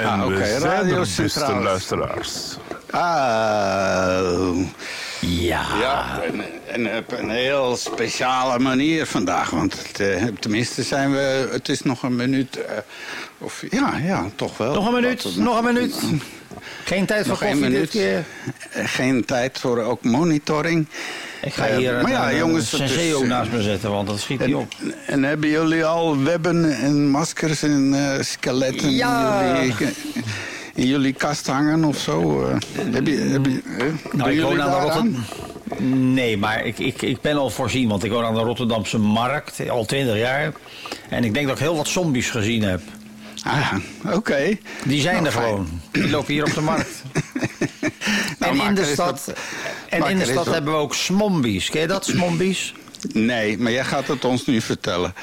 En Ah, oké, we zijn Radio er, beste luisteraars. Ah, Ja. ja, en, op een heel speciale manier vandaag. Want het, eh, tenminste zijn we, het is nog een minuut. eh, of, ja, ja, toch wel. Nog een minuut, Wat nog een minuut. Geen tijd voor Nog koffie minuut. dit keer. Eh, Geen tijd voor ook monitoring. Ik ga hier maar ja, jongens, een eh, naast me zetten, want dat schiet niet op. en hebben jullie al webben en maskers en skeletten Ja. jullie, in jullie kast hangen of zo? eh? heb je, heb je, eh, doen Nou, ik woon aan de? Rotterdam. Nee, maar ik, ik, ik ben al voorzien, want ik woon aan de Rotterdamse markt, al 20 jaar. En ik denk dat ik heel wat zombies gezien heb. Ah, oké. Die zijn Nou, er fijn. gewoon. Die lopen hier op de markt. Nou, en maak in de stad, en in de stad hebben we ook smombies. Ken je dat, smombies? Nee, maar jij gaat het ons nu vertellen.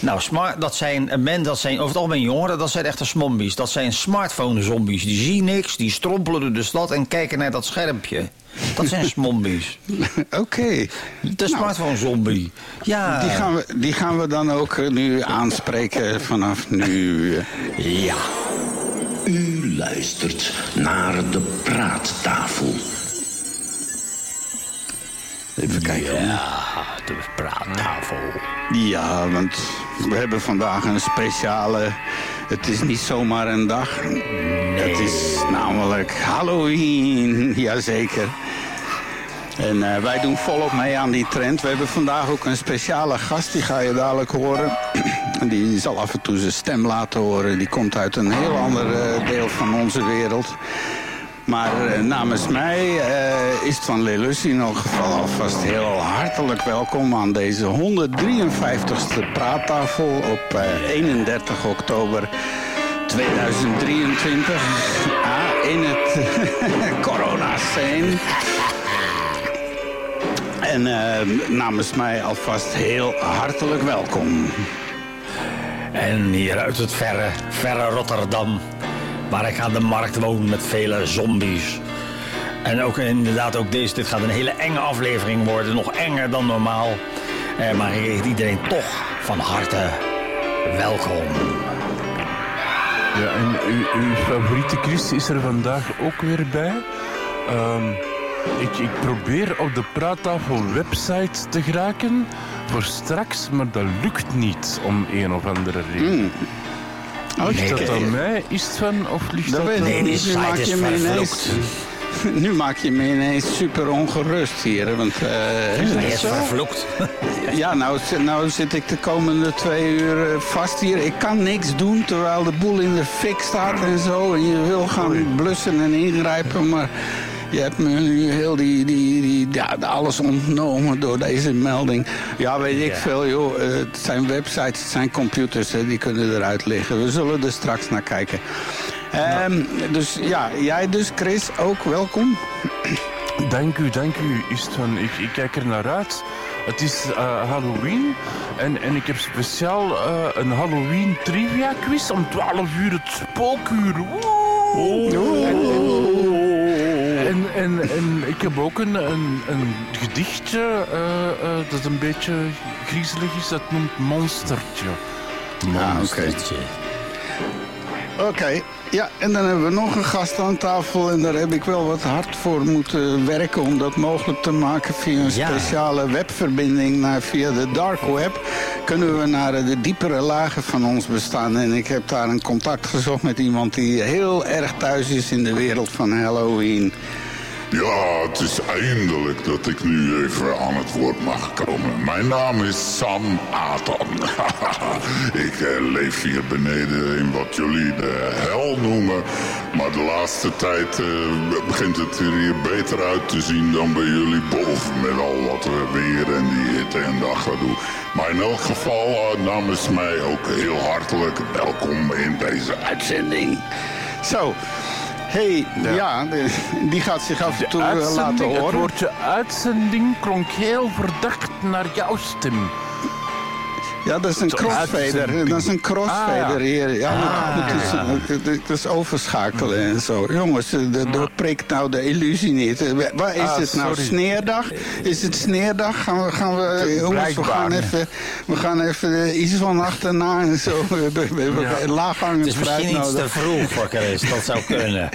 Nou, smart, dat zijn eh, men, dat zijn over het algemeen jongeren, dat zijn echte smombies. Dat zijn smartphone-zombies. Die zien niks, die strompelen door de stad en kijken naar dat schermpje. Dat zijn smombies. Oké. De smartphone-zombie. Ja. Die, gaan we, die gaan we dan ook eh, nu aanspreken vanaf nu. Ja. U luistert naar de praattafel. Even kijken. Ja, de praattafel. Ja, want we hebben vandaag een speciale. Het is niet zomaar een dag. Het is namelijk Halloween, jazeker. En eh, wij doen volop mee aan die trend. We hebben vandaag ook een speciale gast, die ga je dadelijk horen. En Die zal af en toe zijn stem laten horen. Die komt uit een heel ander eh, deel van onze wereld. Maar eh, namens mij eh, is van Lelus in elk geval alvast heel hartelijk welkom aan deze 153ste praattafel op eh, 31 oktober 2023. Ah, in het corona-scene. En eh, namens mij alvast heel hartelijk welkom. En hier uit het verre, verre Rotterdam, waar ik aan de markt woon met vele zombies. En ook inderdaad, ook deze, dit gaat een hele enge aflevering worden, nog enger dan normaal. Eh, maar ik heet iedereen toch van harte welkom. Ja, en uw, uw favoriete Chris is er vandaag ook weer bij. Ehm, ik, ik probeer op de praattafel website te geraken voor straks, maar dat lukt niet om een of andere reden. Oh, Ligt dat mij? Is het van? Of ligt Dat dat Nee, die Nu maak je me ineens-. Nu maak je me ineens super ongerust hier. Want, eh, is Hij dat is vervloekt. Ja, nou, nou zit ik de komende twee uur eh, vast hier. Ik kan niks doen terwijl de boel in de fik staat en zo. En je wil gaan blussen en ingrijpen, maar je hebt me nu heel die, die, die, ja, alles ontnomen door deze melding. Ja, weet ik Ja. veel, joh. Eh, het zijn websites, het zijn computers, hè, die kunnen eruit liggen. We zullen er straks naar kijken. Ehm, dus ja, jij dus, Chris, ook welkom. Dank u, dank u. Is het van, ik, ik kijk er naar uit. Het is eh, Halloween en, en ik heb speciaal eh, een Halloween trivia quiz om 12 uur het spookuur. Woe! En, en, en, en ik heb ook een, een, een gedichtje eh, eh, dat een beetje griezelig is. Dat noemt Monstertje. Ah, oké. Oké, ja, en dan hebben we nog een gast aan tafel. En daar heb ik wel wat hard voor moeten werken om dat mogelijk te maken via een Ja. speciale webverbinding naar, via de dark web. Kunnen we naar de diepere lagen van ons bestaan. En ik heb daar een contact gezocht met iemand die heel erg thuis is in de wereld van Halloween. Ja, het is eindelijk dat ik nu even aan het woord mag komen. Mijn naam is Sam Atan. ik eh, leef hier beneden in wat jullie de hel noemen. Maar de laatste tijd eh, begint het er hier beter uit te zien dan bij jullie boven. Met al wat weer en die hitte en daggedoe. Maar in elk geval eh, namens mij ook heel hartelijk welkom in deze uitzending. Zo, hey, ja, de- die gaat zich af en toe eh, laten Uitzending, het horen. woordje uitzending klonk heel verdacht naar jouw stem. Ja, dat is een crossfader. Dat is een crossfader Ah, hier. Ja, Ah, moet- het, is, het- het is overschakelen en zo. Jongens, de- doorprikt nou de illusie niet. Eh, Waar is Ah, het nou? sorry. Sneerdag? Is het sneerdag? Gaan we, gaan we, jongens, we gaan even, we gaan even eh, iets van achterna en zo. Ja. laaghangend Het is misschien iets te vroeg voor Chris. Dat zou kunnen.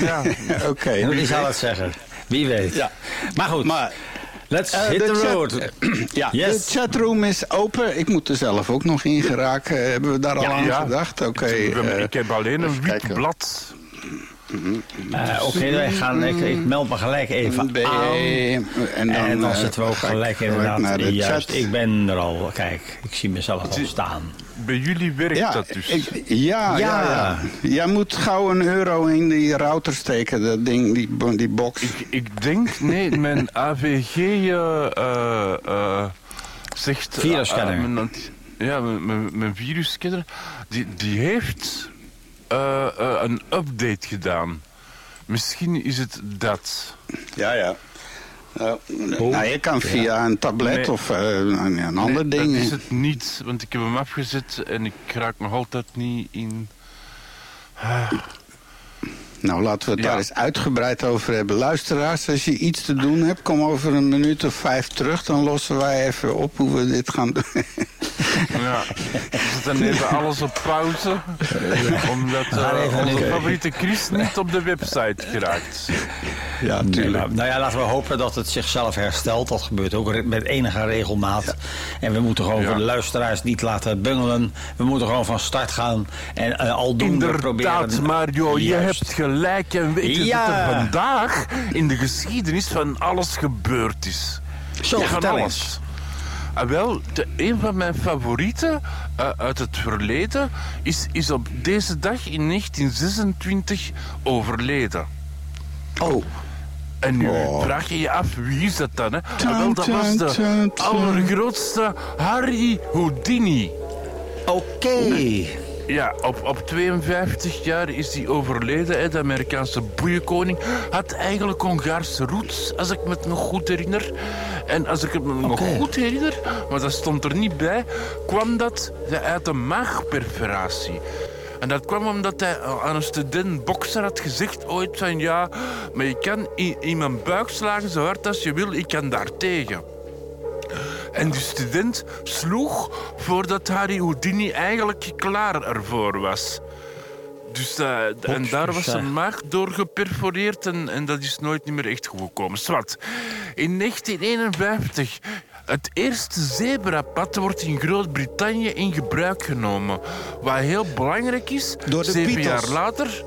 Ja. Oké. Wie zal het zeggen? Wie weet. Ja. Maar goed, Maar let's Eh, hit de the road. Ja, Yes. de chatroom is open. Ik moet er zelf ook nog in geraken. Hebben we daar al aan Ja. gedacht? Oké. Eh, ik heb alleen een wit blad. Eh, Oké, wij gaan, ik, ik meld me gelijk even aan. En dan, En dan eh, zitten we ook gelijk inderdaad. naar de Juist, chat. ik ben er al. Kijk, ik zie mezelf al staan. Bij jullie werkt Ja, dat dus. ik, ja, ja. Ja. ja, Jij moet gauw een euro in die router steken, dat ding, die, die box. Ik, ik denk, nee, mijn AVG eh, eh, eh, zegt... eh, Virusscanner. eh, mijn- ja, mijn, mijn, mijn virusscanner, die, die heeft eh, eh, een update gedaan. Misschien is het dat. Ja, ja. Nou, je kan via een tablet Nee. of eh, een, een ander Nee, ding. Dat is het niet, want ik heb hem afgezet en ik raak nog altijd niet in... Nou, laten we het Ja. daar eens uitgebreid over hebben. Luisteraars, als je iets te doen hebt, kom over een minuut of vijf terug. Dan lossen wij even op hoe we dit gaan doen. Ja, we zetten even alles op pauze. Omdat eh, onze favoriete Chris niet op de website geraakt. ja, Nee, maar- nou ja, laten we hopen dat het zichzelf herstelt. Dat gebeurt ook met enige regelmaat. En we moeten gewoon Ja. voor de luisteraars niet laten bungelen. We moeten gewoon van start gaan. En eh, aldoende Inderdaad, proberen... Mario, je hebt gelijk. En weet je Ja. dat er vandaag in de geschiedenis van alles gebeurd is? Zo, Ja, van alles. eens. Ah, wel, de, een van mijn favorieten eh, uit het verleden is, is op deze dag in 1926 overleden. Oh, En nu Oh. vraag je je af, wie is dat dan? Hè? Ah, wel, dat was de allergrootste Harry Houdini. Oké. Ja, op, op 52 jaar is hij overleden. Hè. De Amerikaanse boeienkoning had eigenlijk Hongaarse roots, als ik me het nog goed herinner. En als ik het me nog goed herinner, maar dat stond er niet bij, kwam dat uit een maagperforatie. En dat kwam omdat hij aan een student bokser had gezegd ooit van ja, maar je kan in, in mijn buik slagen zo hard als je wil, ik kan daar tegen. En die student sloeg voordat Harry Houdini eigenlijk klaar ervoor was. Dus, eh, en daar was zijn maag door geperforeerd en, en dat is nooit niet meer echt goed gekomen. Zwat. In 1951, het eerste zebrapad wordt in Groot-Brittannië in gebruik genomen. Wat heel belangrijk is, Door de zeven Beatles. jaar later...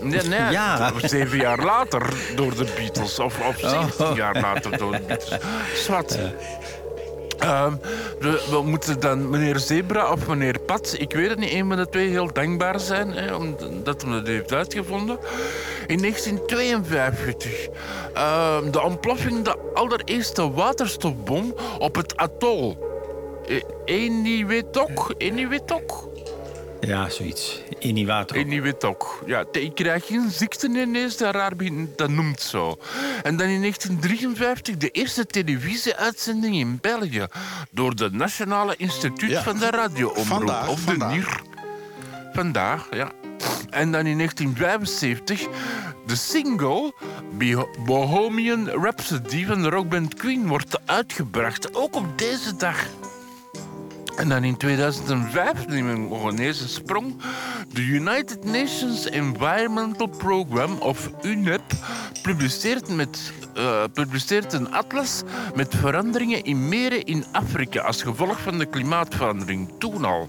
Nee, nee, Ja. zeven jaar later door de Beatles. Of, of 17 jaar later door de Beatles. Zwat. Ehm, we, we moeten dan meneer Zebra of meneer Pat, ik weet het niet, een van de twee heel dankbaar zijn, hè, omdat hij dat heeft uitgevonden. In 1952, ehm, de ontploffing de allereerste waterstofbom op het atol. Eh, Eniwetok, Eniwetok, Ja, zoiets. In die water. Eniwetok. Ja, ik krijg geen ziekte ineens, dat raar dat noemt zo. En dan in 1953 de eerste televisieuitzending in België door de Nationale Instituut Ja. van de Radioomroep. Vandaag, of de vandaag. NIR. Vandaag, ja. En dan in 1975 de single Bo- Bohemian Rhapsody van de rockband Queen wordt uitgebracht. Ook op deze dag. En dan in 2005, neem ik nog ineens een sprong. De United Nations Environmental Program, of UNEP, publiceert, met, eh, een atlas met veranderingen in meren in Afrika als gevolg van de klimaatverandering. Toen al.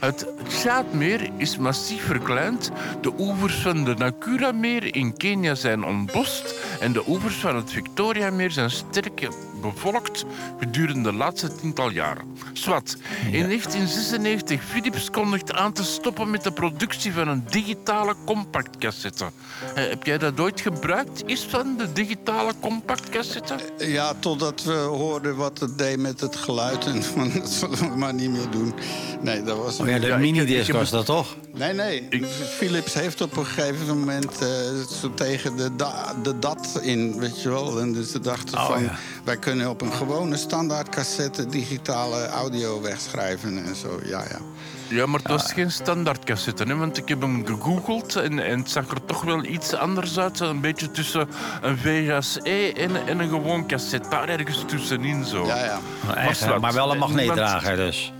Het Tjaadmeer is massief verkleind. De oevers van de Nakura-meer in Kenia zijn ontbost. En de oevers van het Victoria-meer zijn sterk bevolkt gedurende de laatste tiental jaren. Swat. In 1996 Philips kondigt aan te stoppen met de productie van een digitale compactcassette. Eh, heb jij dat ooit gebruikt? Is van de digitale compactcassette? Ja, totdat we hoorden wat het deed met het geluid. En van, dat zullen we maar niet meer doen. Nee, dat was... Oh ja, de Ja, minidisc was dat toch? Nee, nee. Philips heeft op een gegeven moment eh, zo tegen de, da- de dat in, weet je wel. En dus ze dachten Oh, van, ja. Wij kunnen op een gewone standaard cassette digitale audio wegschrijven en zo. Ja, ja. Ja, maar het was geen standaard cassette, hè, want ik heb hem gegoogeld en, en het zag er toch wel iets anders uit. Een beetje tussen een VHS-E en, en een gewoon cassette. Daar ergens tussenin zo. Ja, ja. Maar, echt, wat. maar wel een En magneetdrager dus.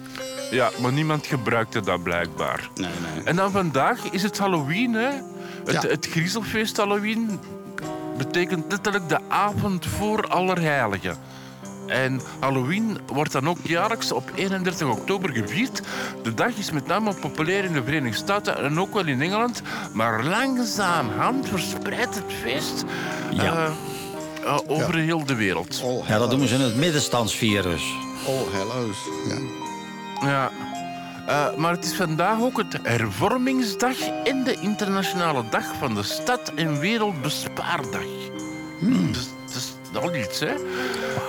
Ja, maar niemand gebruikte dat blijkbaar. Nee, nee. En dan vandaag is het Halloween, hè? Het, Ja. het griezelfeest Halloween betekent letterlijk de avond voor Allerheiligen. En Halloween wordt dan ook jaarlijks op 31 oktober gevierd. De dag is met name populair in de Verenigde Staten en ook wel in Engeland. Maar langzamerhand verspreidt het feest Ja. eh, eh, over heel de wereld. Ja, dat noemen ze het middenstandsvirus. All hello's. Ja. Ja. Eh, maar het is vandaag ook het Hervormingsdag en de Internationale Dag van de Stad en Wereldbespaardag. Dus dat is al iets, hè?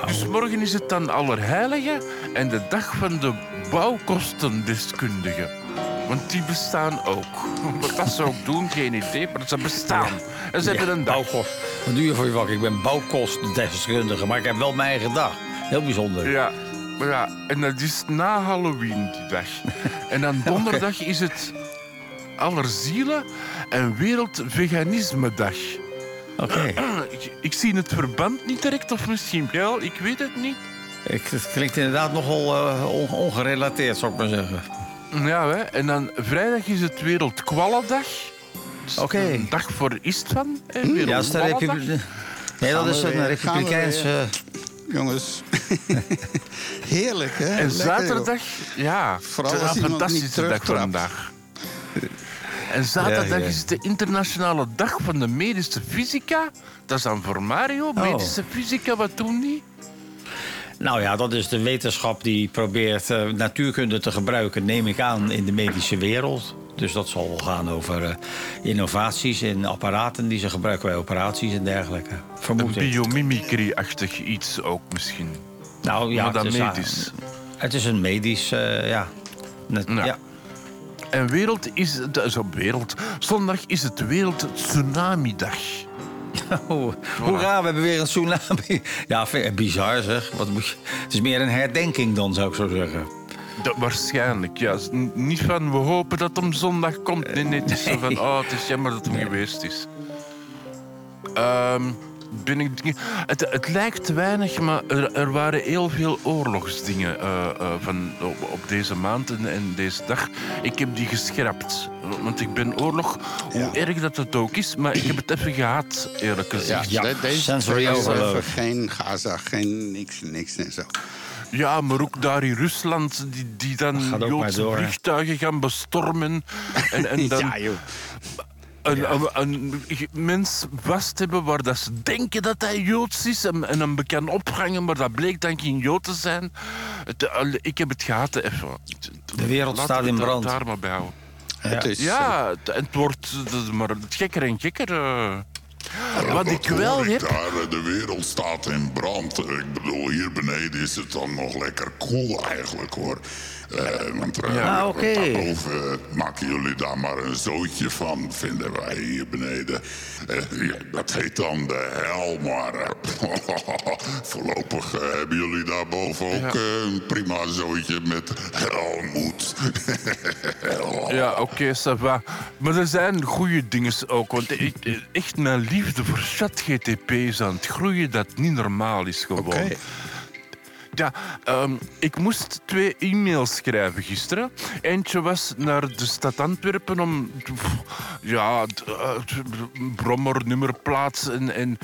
Dus morgen is het dan Allerheiligen en de dag van de bouwkostendeskundigen. Want die bestaan ook. Wat dat ze ook doen, geen idee, maar ze bestaan. En ze hebben een dag. Bouwkost. Wat doe je voor je vak? Ik ben bouwkostendeskundige, maar ik heb wel mijn eigen dag. Heel bijzonder. Ja, ja, en dat is na Halloween die dag. En dan donderdag is het Allerzielen en Wereldveganisme-dag. Oké. Ik, ik zie het verband niet direct, of misschien wel, ik weet het niet. Ik- Het klinkt inderdaad nogal eh, on- ongerelateerd, zou ik maar zeggen. Ja, hè. en dan vrijdag is het Wereldkwallendag. Dus Oké. Een dag voor Istvan. hè, Ja. Republiek... Nee, dat is een republikeinse... Jongens. Heerlijk, hè? En zaterdag, ja, Vooral het is als een fantastische dag vandaag. En zaterdag Ja, ja. is de internationale dag van de medische fysica. Dat is dan voor Mario, Oh. medische fysica, wat doen die? Nou ja, dat is de wetenschap die probeert eh, natuurkunde te gebruiken, neem ik aan, in de medische wereld. Dus dat zal wel gaan over eh, innovaties in apparaten die ze gebruiken bij operaties en dergelijke. Een Vermoed ik. biomimicry-achtig iets ook misschien. Nou ja, het is, medisch. Het is een medisch, eh, ja. Net- Ja. ja. En wereld is... Op wereld. Zondag is het Wereld Tsunami-dag. Oh, hoera, we hebben weer een tsunami. Ja, bizar zeg. Wat moet je... Het is meer een herdenking dan, zou ik zo zeggen. Dat, waarschijnlijk, ja. Niet van we hopen dat hem zondag komt. Nee, nee, het is zo van oh, het is jammer dat hem geweest is. Ehm, ben ik, dingen- het, het lijkt weinig, maar er, er waren heel veel oorlogsdingen eh, eh, van, op, op deze maand en, en deze dag. Ik heb die geschrapt. Want ik ben oorlog, hoe Ja. erg dat het ook is, maar ik heb het even gehad, eerlijk Ja, gezegd. Ja, de- deze even geen Gaza, geen niks, niks en zo. Ja, maar ook daar in Rusland, die, die dan Joodse door, vliegtuigen gaan bestormen. En, en dan Ja, joh. Een, een, een mens vast hebben waar dat ze denken dat hij Joods is en, en hem kan ophangen, maar dat bleek dan geen Jood te zijn. Het, ik heb het gehad, even. De wereld Laten staat in het brand. daar maar bij houden. Het is, Ja, het, het wordt het- maar het gekker en gekker. eh. Ja, Wat ik wel heb... Daar, eh, de wereld staat in brand. Ik bedoel, hier beneden is het dan nog lekker koel eigenlijk hoor. Eh, want eh, Ja, Ah, oké. daarboven eh, maken jullie daar maar een zootje van, vinden wij hier beneden. Eh, ja, dat heet dan de hel, maar voorlopig hebben jullie daarboven ook Ja. een prima zootje met helmoed. Ja, oké, ça va. Maar er zijn goede dingen ook. Want ik, echt mijn liefde voor ChatGTP is aan het groeien dat niet normaal is gewoon. Oké. Ja, ehm, ik moest twee e-mails schrijven gisteren. Eentje was naar de stad Antwerpen om... Ja, eh, brommer, nummerplaats. En, en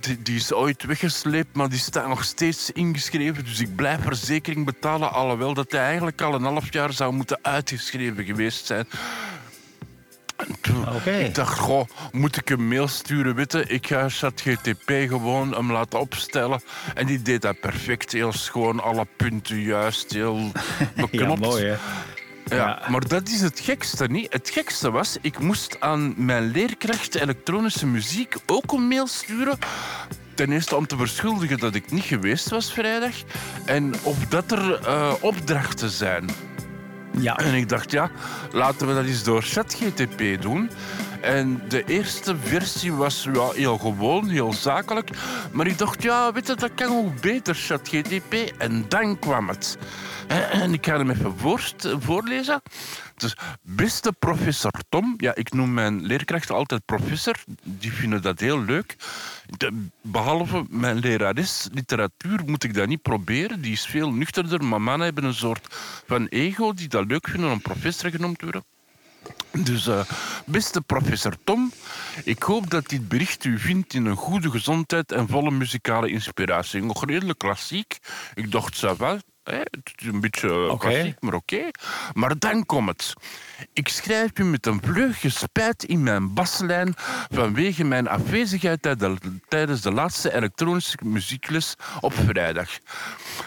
die, die is ooit weggesleept, maar die staat nog steeds ingeschreven. Dus ik blijf verzekering betalen. Alhoewel dat hij eigenlijk al een half jaar zou moeten uitgeschreven geweest zijn. En toen, Oké. Ik dacht, goh, moet ik een mail sturen? Witte? Ik ga ChatGTP gewoon hem laten opstellen. En die deed dat perfect. Heel schoon, alle punten juist, heel beknopt. Ja, mooi hè. Ja, Ja. maar dat is het gekste niet. Het gekste was, ik moest aan mijn leerkracht elektronische muziek ook een mail sturen. Ten eerste om te verschuldigen dat ik niet geweest was vrijdag. En of dat er eh, opdrachten zijn. Ja. En ik dacht, ja, laten we dat eens door ChatGTP doen. En de eerste versie was ja, heel gewoon, heel zakelijk. Maar ik dacht, ja, weet je, dat kan ook beter, ChatGTP. En dan kwam het. En ik ga hem even voorlezen. Dus, beste professor Tom, ja, ik noem mijn leerkrachten altijd professor, die vinden dat heel leuk. Behalve mijn lerares literatuur moet ik dat niet proberen, die is veel nuchterder, maar mannen hebben een soort van ego die dat leuk vinden om professor genoemd te worden. Dus eh, beste professor Tom, ik hoop dat dit bericht u vindt in een goede gezondheid en volle muzikale inspiratie. Nog redelijk klassiek. Ik dacht, ça va. Hè? Het is een beetje eh, klassiek, maar oké. Maar dan komt het. Ik schrijf u met een vleugje spijt in mijn baslijn vanwege mijn afwezigheid tijde- tijdens de laatste elektronische muziekles op vrijdag.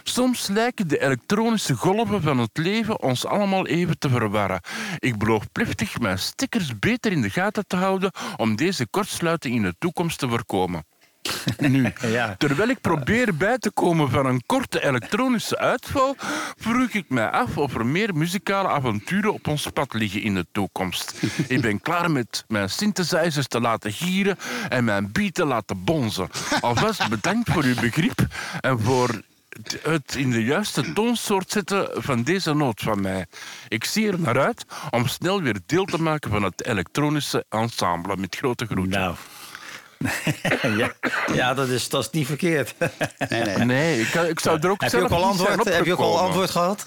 Soms lijken de elektronische golven van het leven ons allemaal even te verwarren. Ik beloof plechtig mijn stickers beter in de gaten te houden om deze kortsluiting in de toekomst te voorkomen. Nu, Ja. terwijl ik probeer bij te komen van een korte elektronische uitval, vroeg ik mij af of er meer muzikale avonturen op ons pad liggen in de toekomst. Ik ben klaar met mijn synthesizers te laten gieren en mijn beat te laten bonzen. Alvast bedankt voor uw begrip en voor het in de juiste toonsoort zetten van deze noot van mij. Ik zie er naar uit om snel weer deel te maken van het elektronische ensemble met grote groeten. Nou. ja, ja dat, is, dat is niet verkeerd. Nee, nee. Nee, ik, ik zou er ook heb, je zelf ook al zijn antwoord, heb je ook al antwoord gehad?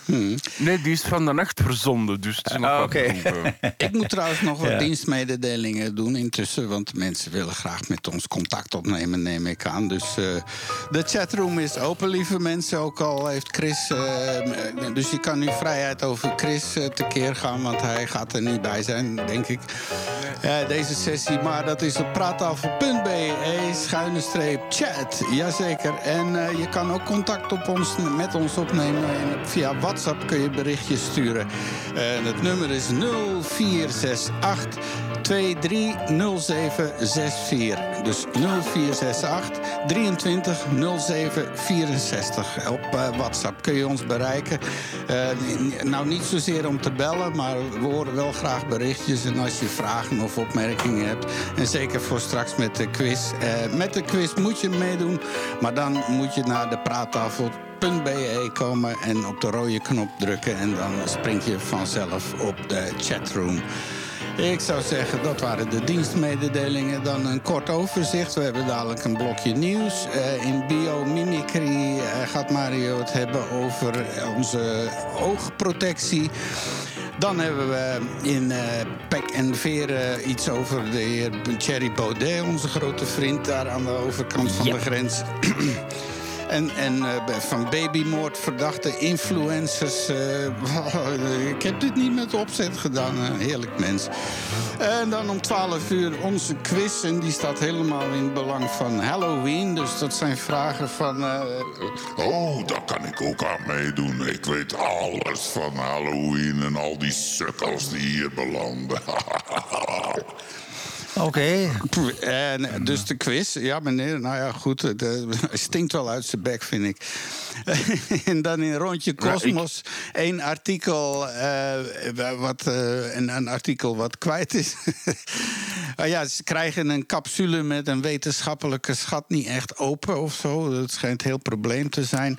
Nee, die is van de nacht verzonden, dus het is nog Ah, wat oké. vroeg, eh. Ik moet trouwens nog wat Ja. dienstmededelingen doen intussen. Want mensen willen graag met ons contact opnemen, neem ik aan. Dus eh, de chatroom is open, lieve mensen. Ook al heeft Chris... eh, dus je kan nu vrijheid over Chris eh, tekeer gaan. Want hij gaat er niet bij zijn, denk ik. Deze sessie. Maar dat is op praattafel.be schuine streep chat. Jazeker. En eh, je kan ook contact op ons, met ons opnemen. En via WhatsApp kun je berichtjes sturen. En het nummer is 0468 230764. Dus 0468 23 07 64. Op eh, WhatsApp kun je ons bereiken. Eh, nou, niet zozeer om te bellen, maar we horen wel graag berichtjes. En als je vragen of opmerkingen hebt. En zeker voor straks met de quiz. Eh, met de quiz moet je meedoen, maar dan moet je naar de praattafel. .be komen en op de rode knop drukken en dan spring je vanzelf op de chatroom. Ik zou zeggen, dat waren de dienstmededelingen. Dan een kort overzicht. We hebben dadelijk een blokje nieuws. Eh, in biomimicry eh, gaat Mario het hebben over onze oogprotectie. Dan hebben we in eh Pek en Veren iets over de heer Thierry Baudet, onze grote vriend daar aan de overkant van de grens. En, en eh, van babymoord verdachte influencers. eh, ik heb dit niet met opzet gedaan. Een heerlijk mens. En dan om 12 uur onze quiz. En die staat helemaal in het belang van Halloween. Dus dat zijn vragen van... eh, Oh, daar kan ik ook aan meedoen. Ik weet alles van Halloween en al die sukkels die hier belanden. Oké. En dus de quiz, ja meneer, nou ja goed, het eh, stinkt wel uit zijn bek vind ik. en dan in rondje Ja, Cosmos één artikel, eh, wat, eh, een, een artikel wat kwijt is. Ah ja, ze krijgen een capsule met een wetenschappelijke schat niet echt open of zo. Dat schijnt een heel probleem te zijn.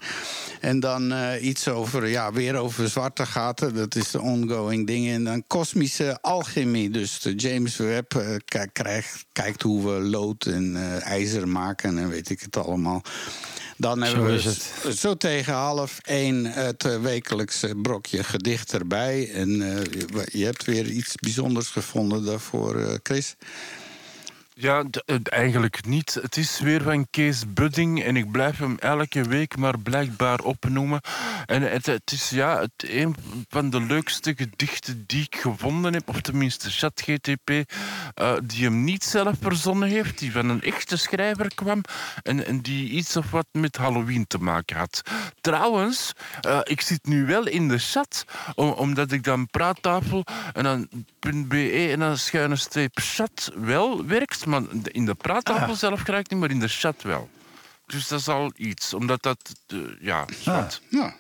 En dan eh, iets over, ja, weer over zwarte gaten. Dat is de ongoing ding. En dan kosmische alchemie. Dus de James Webb eh, krijgt, kijkt hoe we lood en eh, ijzer maken en weet ik het allemaal. Dan hebben we het. zo tegen half één het eh, wekelijkse brokje gedicht erbij. En eh, je- hebt weer iets bijzonders gevonden daarvoor, Chris. Ja, eh, eigenlijk niet. Het is weer van Kees Budding en ik blijf hem elke week maar blijkbaar opnoemen. En het, het is ja, het, een van de leukste gedichten die ik gevonden heb, of tenminste ChatGTP, eh die hem niet zelf verzonnen heeft, die van een echte schrijver kwam en, en die iets of wat met Halloween te maken had. Trouwens, eh, ik zit nu wel in de chat, om- omdat ik dan praattafel en dan .be en dan schuine streep chat wel werkt, maar in de praattafel zelf krijg ik niet, maar in de chat wel. Dus dat is al iets, omdat dat, eh, ja, zwart. Ja.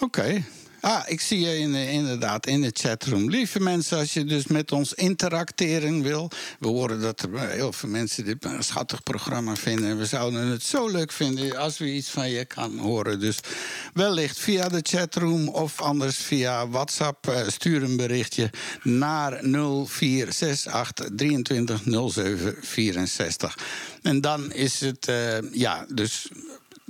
Oké. Ah, ik zie je in, de- inderdaad in de chatroom. Lieve mensen, als je dus met ons interacteren wil... we horen dat er heel veel mensen dit een schattig programma vinden... en we zouden het zo leuk vinden als we iets van je kan horen. Dus wellicht via de chatroom of anders via WhatsApp... eh, stuur een berichtje naar 0468 23 07 64. En dan is het, eh, ja, dus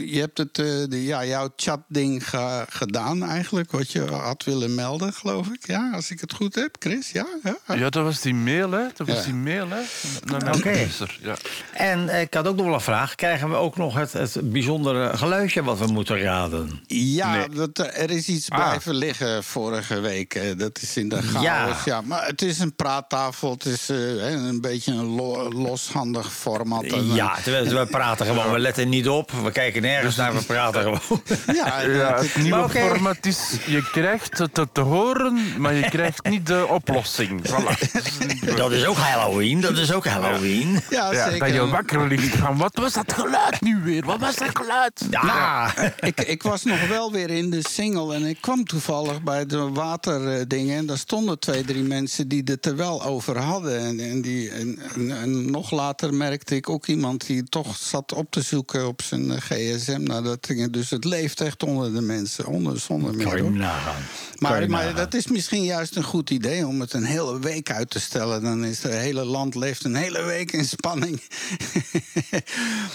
je hebt het, eh, de, ja, jouw chatding ge- gedaan eigenlijk, wat je had willen melden, geloof ik. Ja, als ik het goed heb, Chris. Ja, ja. Ja, dat was die mail, hè? Dat was Ja. die mail, hè? Naar mijn Oké. Ja. En eh, ik had ook nog wel een vraag. Krijgen we ook nog het, het bijzondere geluidje wat we moeten raden? Ja, Nee. dat, eh, er is iets Ah. blijven liggen vorige week. Dat is in de chaos. Ja. Ja. maar het is een praattafel. Het is hè, een beetje een lo- loshandig format. En, Ja, terwijl we praten gewoon. We letten niet op. We kijken nergens naar. We praten gewoon. ja, Ja, het- nieuwe format is, je krijgt het te, horen, maar je krijgt niet de oplossing. Voilà. Dat is ook Halloween. Dat is ook Halloween. ja, Ja, zeker. dat je wakker ligt van, wat was dat geluid nu weer? Wat was dat geluid? Ja. ik, ik was nog wel weer in de single en ik kwam toevallig bij de waterdingen. En daar stonden twee, drie mensen die het er wel over hadden. En, en, die, en, en- en nog later merkte ik ook iemand die toch zat op te zoeken op zijn eh, gsm naar dat. Dus het leeft echt onder de mensen, onder, zonder meer. Kan je hoor. nagaan. Kan Maar, je maar nagaan. dat is misschien juist een goed idee om het een hele week uit te stellen. Dan is het hele land leeft een hele week in spanning.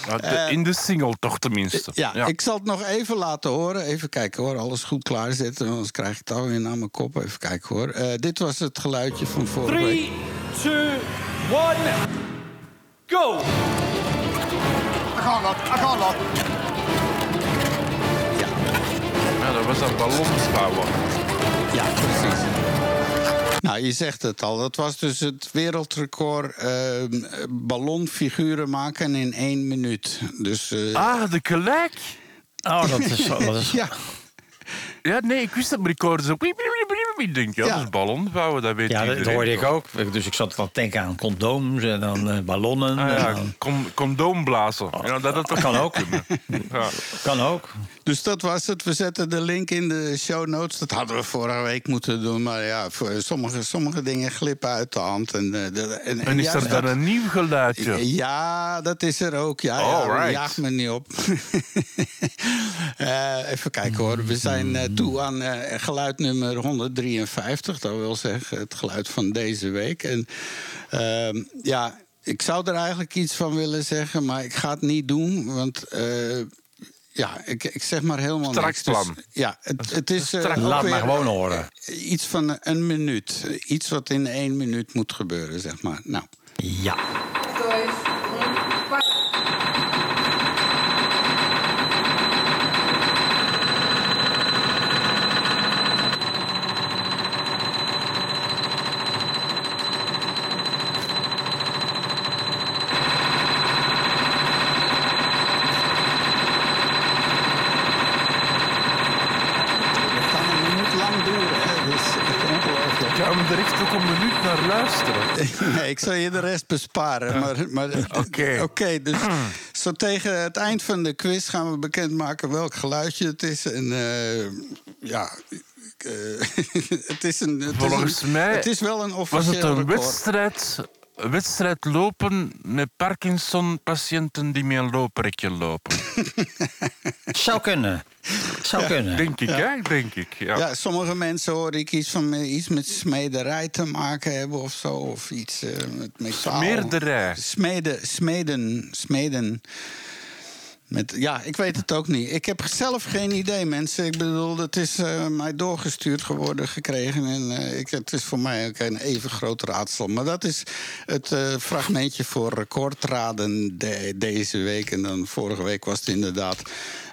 Ja, de- in de single toch tenminste. Ja, ik zal het nog even laten horen. Even kijken hoor, alles goed klaarzetten. Anders krijg ik het alweer naar mijn kop. Even kijken hoor. Eh, dit was het geluidje van vorige week. 3, 2, 1, go! Ja, dat was dat ballonsbouwen. Ja, precies. Nou, je zegt het al. Dat was dus het wereldrecord eh, ballonfiguren maken in één minuut. Dus eh, Ah, de gelijk. Oh, dat is... Dat is ja, Ja, nee, ik wist dat, ik hoorde zo... Ik denk, ja, Ja. dat is ballonbouwen, dat weet ja, dat, iedereen. dat hoorde ik ook. Dus ik zat dan te denken aan condooms en dan eh, ballonnen. Ah, en ja, dan- con- condoomblazen. Ja, dat, dat Kan ook. Ja. Kan ook. Dus dat was het. We zetten de link in de show notes. Dat hadden we vorige week moeten doen. Maar ja, voor sommige, sommige dingen glippen uit de hand. En, eh, de- en, En is er dan een nieuw geluidje? Ja, dat is er ook. Ja, ja jaag me niet op. Eh, even kijken hoor. We zijn eh, toe aan geluid nummer 153. Dat wil zeggen het geluid van deze week. En ehm, ja, ik zou er eigenlijk iets van willen zeggen, maar ik ga het niet doen. Want ja, ik, ik zeg maar helemaal Strak niks. Dus, plan. ja, het, het is. eh, Laat maar gewoon horen. eh, Iets van een minuut. Iets wat in één minuut moet gebeuren, zeg maar. Nou. Ja. Het kan een minuut lang duren, hè. Dat is echt ongelooflijk. Ik ga me er echt ook een minuut naar luisteren. Nee, ik zal je de rest besparen. Maar, maar, Oké. Oké, dus zo tegen het eind van de quiz gaan we bekendmaken welk geluidje het is. En eh, ja, eh, het is een. Het Volgens is een, mij Het is wel een Was officieel het een wedstrijd, wedstrijd lopen met Parkinson-patiënten die met een looprekje lopen? Zou kunnen. Zou kunnen. Denk ik, hè? Denk ik. Ja. Ja, sommige mensen hoor ik iets, van, iets met smederij te maken hebben of zo. Of iets eh, met metaal. Smeerderij. Smeden, smeden, smeden. Met, ja, ik weet het ook niet. Ik heb zelf geen idee, mensen. Ik bedoel, het is eh, mij doorgestuurd geworden gekregen. En eh, ik, het is voor mij ook een even groot raadsel. Maar dat is het eh, fragmentje voor recordraden de- deze week. En dan vorige week was het inderdaad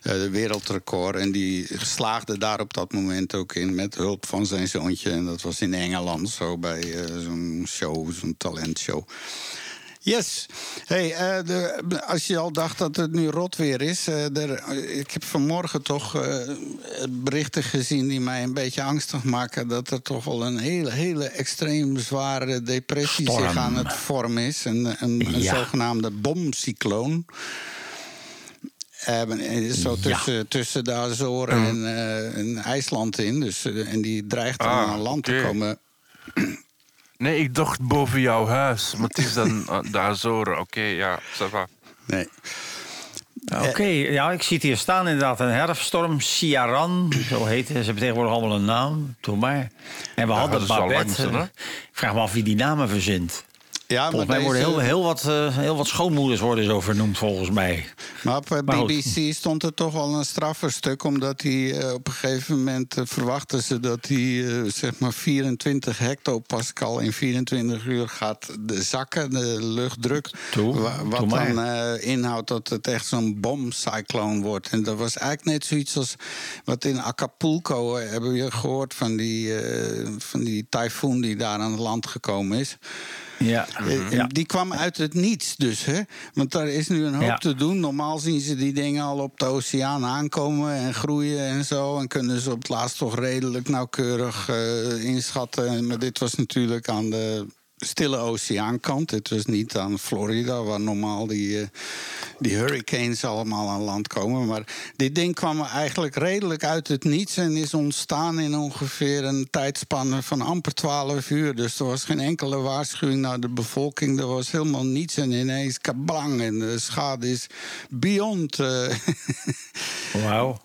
de wereldrecord. En die slaagde daar op dat moment ook in met hulp van zijn zoontje. En dat was in Engeland zo bij zo'n show, zo'n talentshow. Yes. Hey, eh, de, als je al dacht dat het nu rot weer is. eh, ik heb vanmorgen toch eh, berichten gezien die mij een beetje angstig maken. Dat er toch wel een hele, hele extreem zware depressie Storm. zich aan het vormen is. Een, een, een Ja. zogenaamde bomcycloon. zo tussen, tussen de Azoren en, en IJsland in. Dus, en die dreigt dan Ah, aan land te komen. Nee, ik dacht boven jouw huis. Maar het is dan uh, de Azoren. Oké, ja, ça va. Nee. Oké, ja, ik zie het hier staan inderdaad. Een herfststorm, Ciaran, zo heet het. Ze hebben tegenwoordig allemaal een naam, doe maar. En we hadden dat is wel Babette. hè? Ik vraag me af wie die namen verzint. Ja, Volgens mij worden heel, heel, wat, eh, heel wat schoonmoeders worden zo vernoemd, volgens mij. Maar op eh, Maar. BBC stond er toch wel een straffer stuk, omdat hij eh, op een gegeven moment verwachten ze dat hij zeg maar 24 hectopascal in 24 uur gaat zakken, de luchtdruk. Toe, Wa- wat maar. dan inhoudt dat het echt zo'n bomcycloon wordt. En dat was eigenlijk net zoiets als wat in Acapulco hebben we gehoord van die, van die tyfoon die daar aan het land gekomen is. Ja. Eh, ja. Die kwam uit het niets dus, hè? Want daar is nu een hoop Ja. te doen. Normaal zien ze die dingen al op de oceaan aankomen en groeien en zo. En kunnen ze op het laatst toch redelijk nauwkeurig eh, inschatten. Maar dit was natuurlijk aan de stille oceaankant. Dit was niet aan Florida, waar normaal die, eh, die hurricanes allemaal aan land komen. Maar dit ding kwam eigenlijk redelijk uit het niets en is ontstaan in ongeveer een tijdspanne van amper 12 uur. Dus er was geen enkele waarschuwing naar de bevolking. Er was helemaal niets en ineens kablang. En de schade is beyond. eh, Wauw.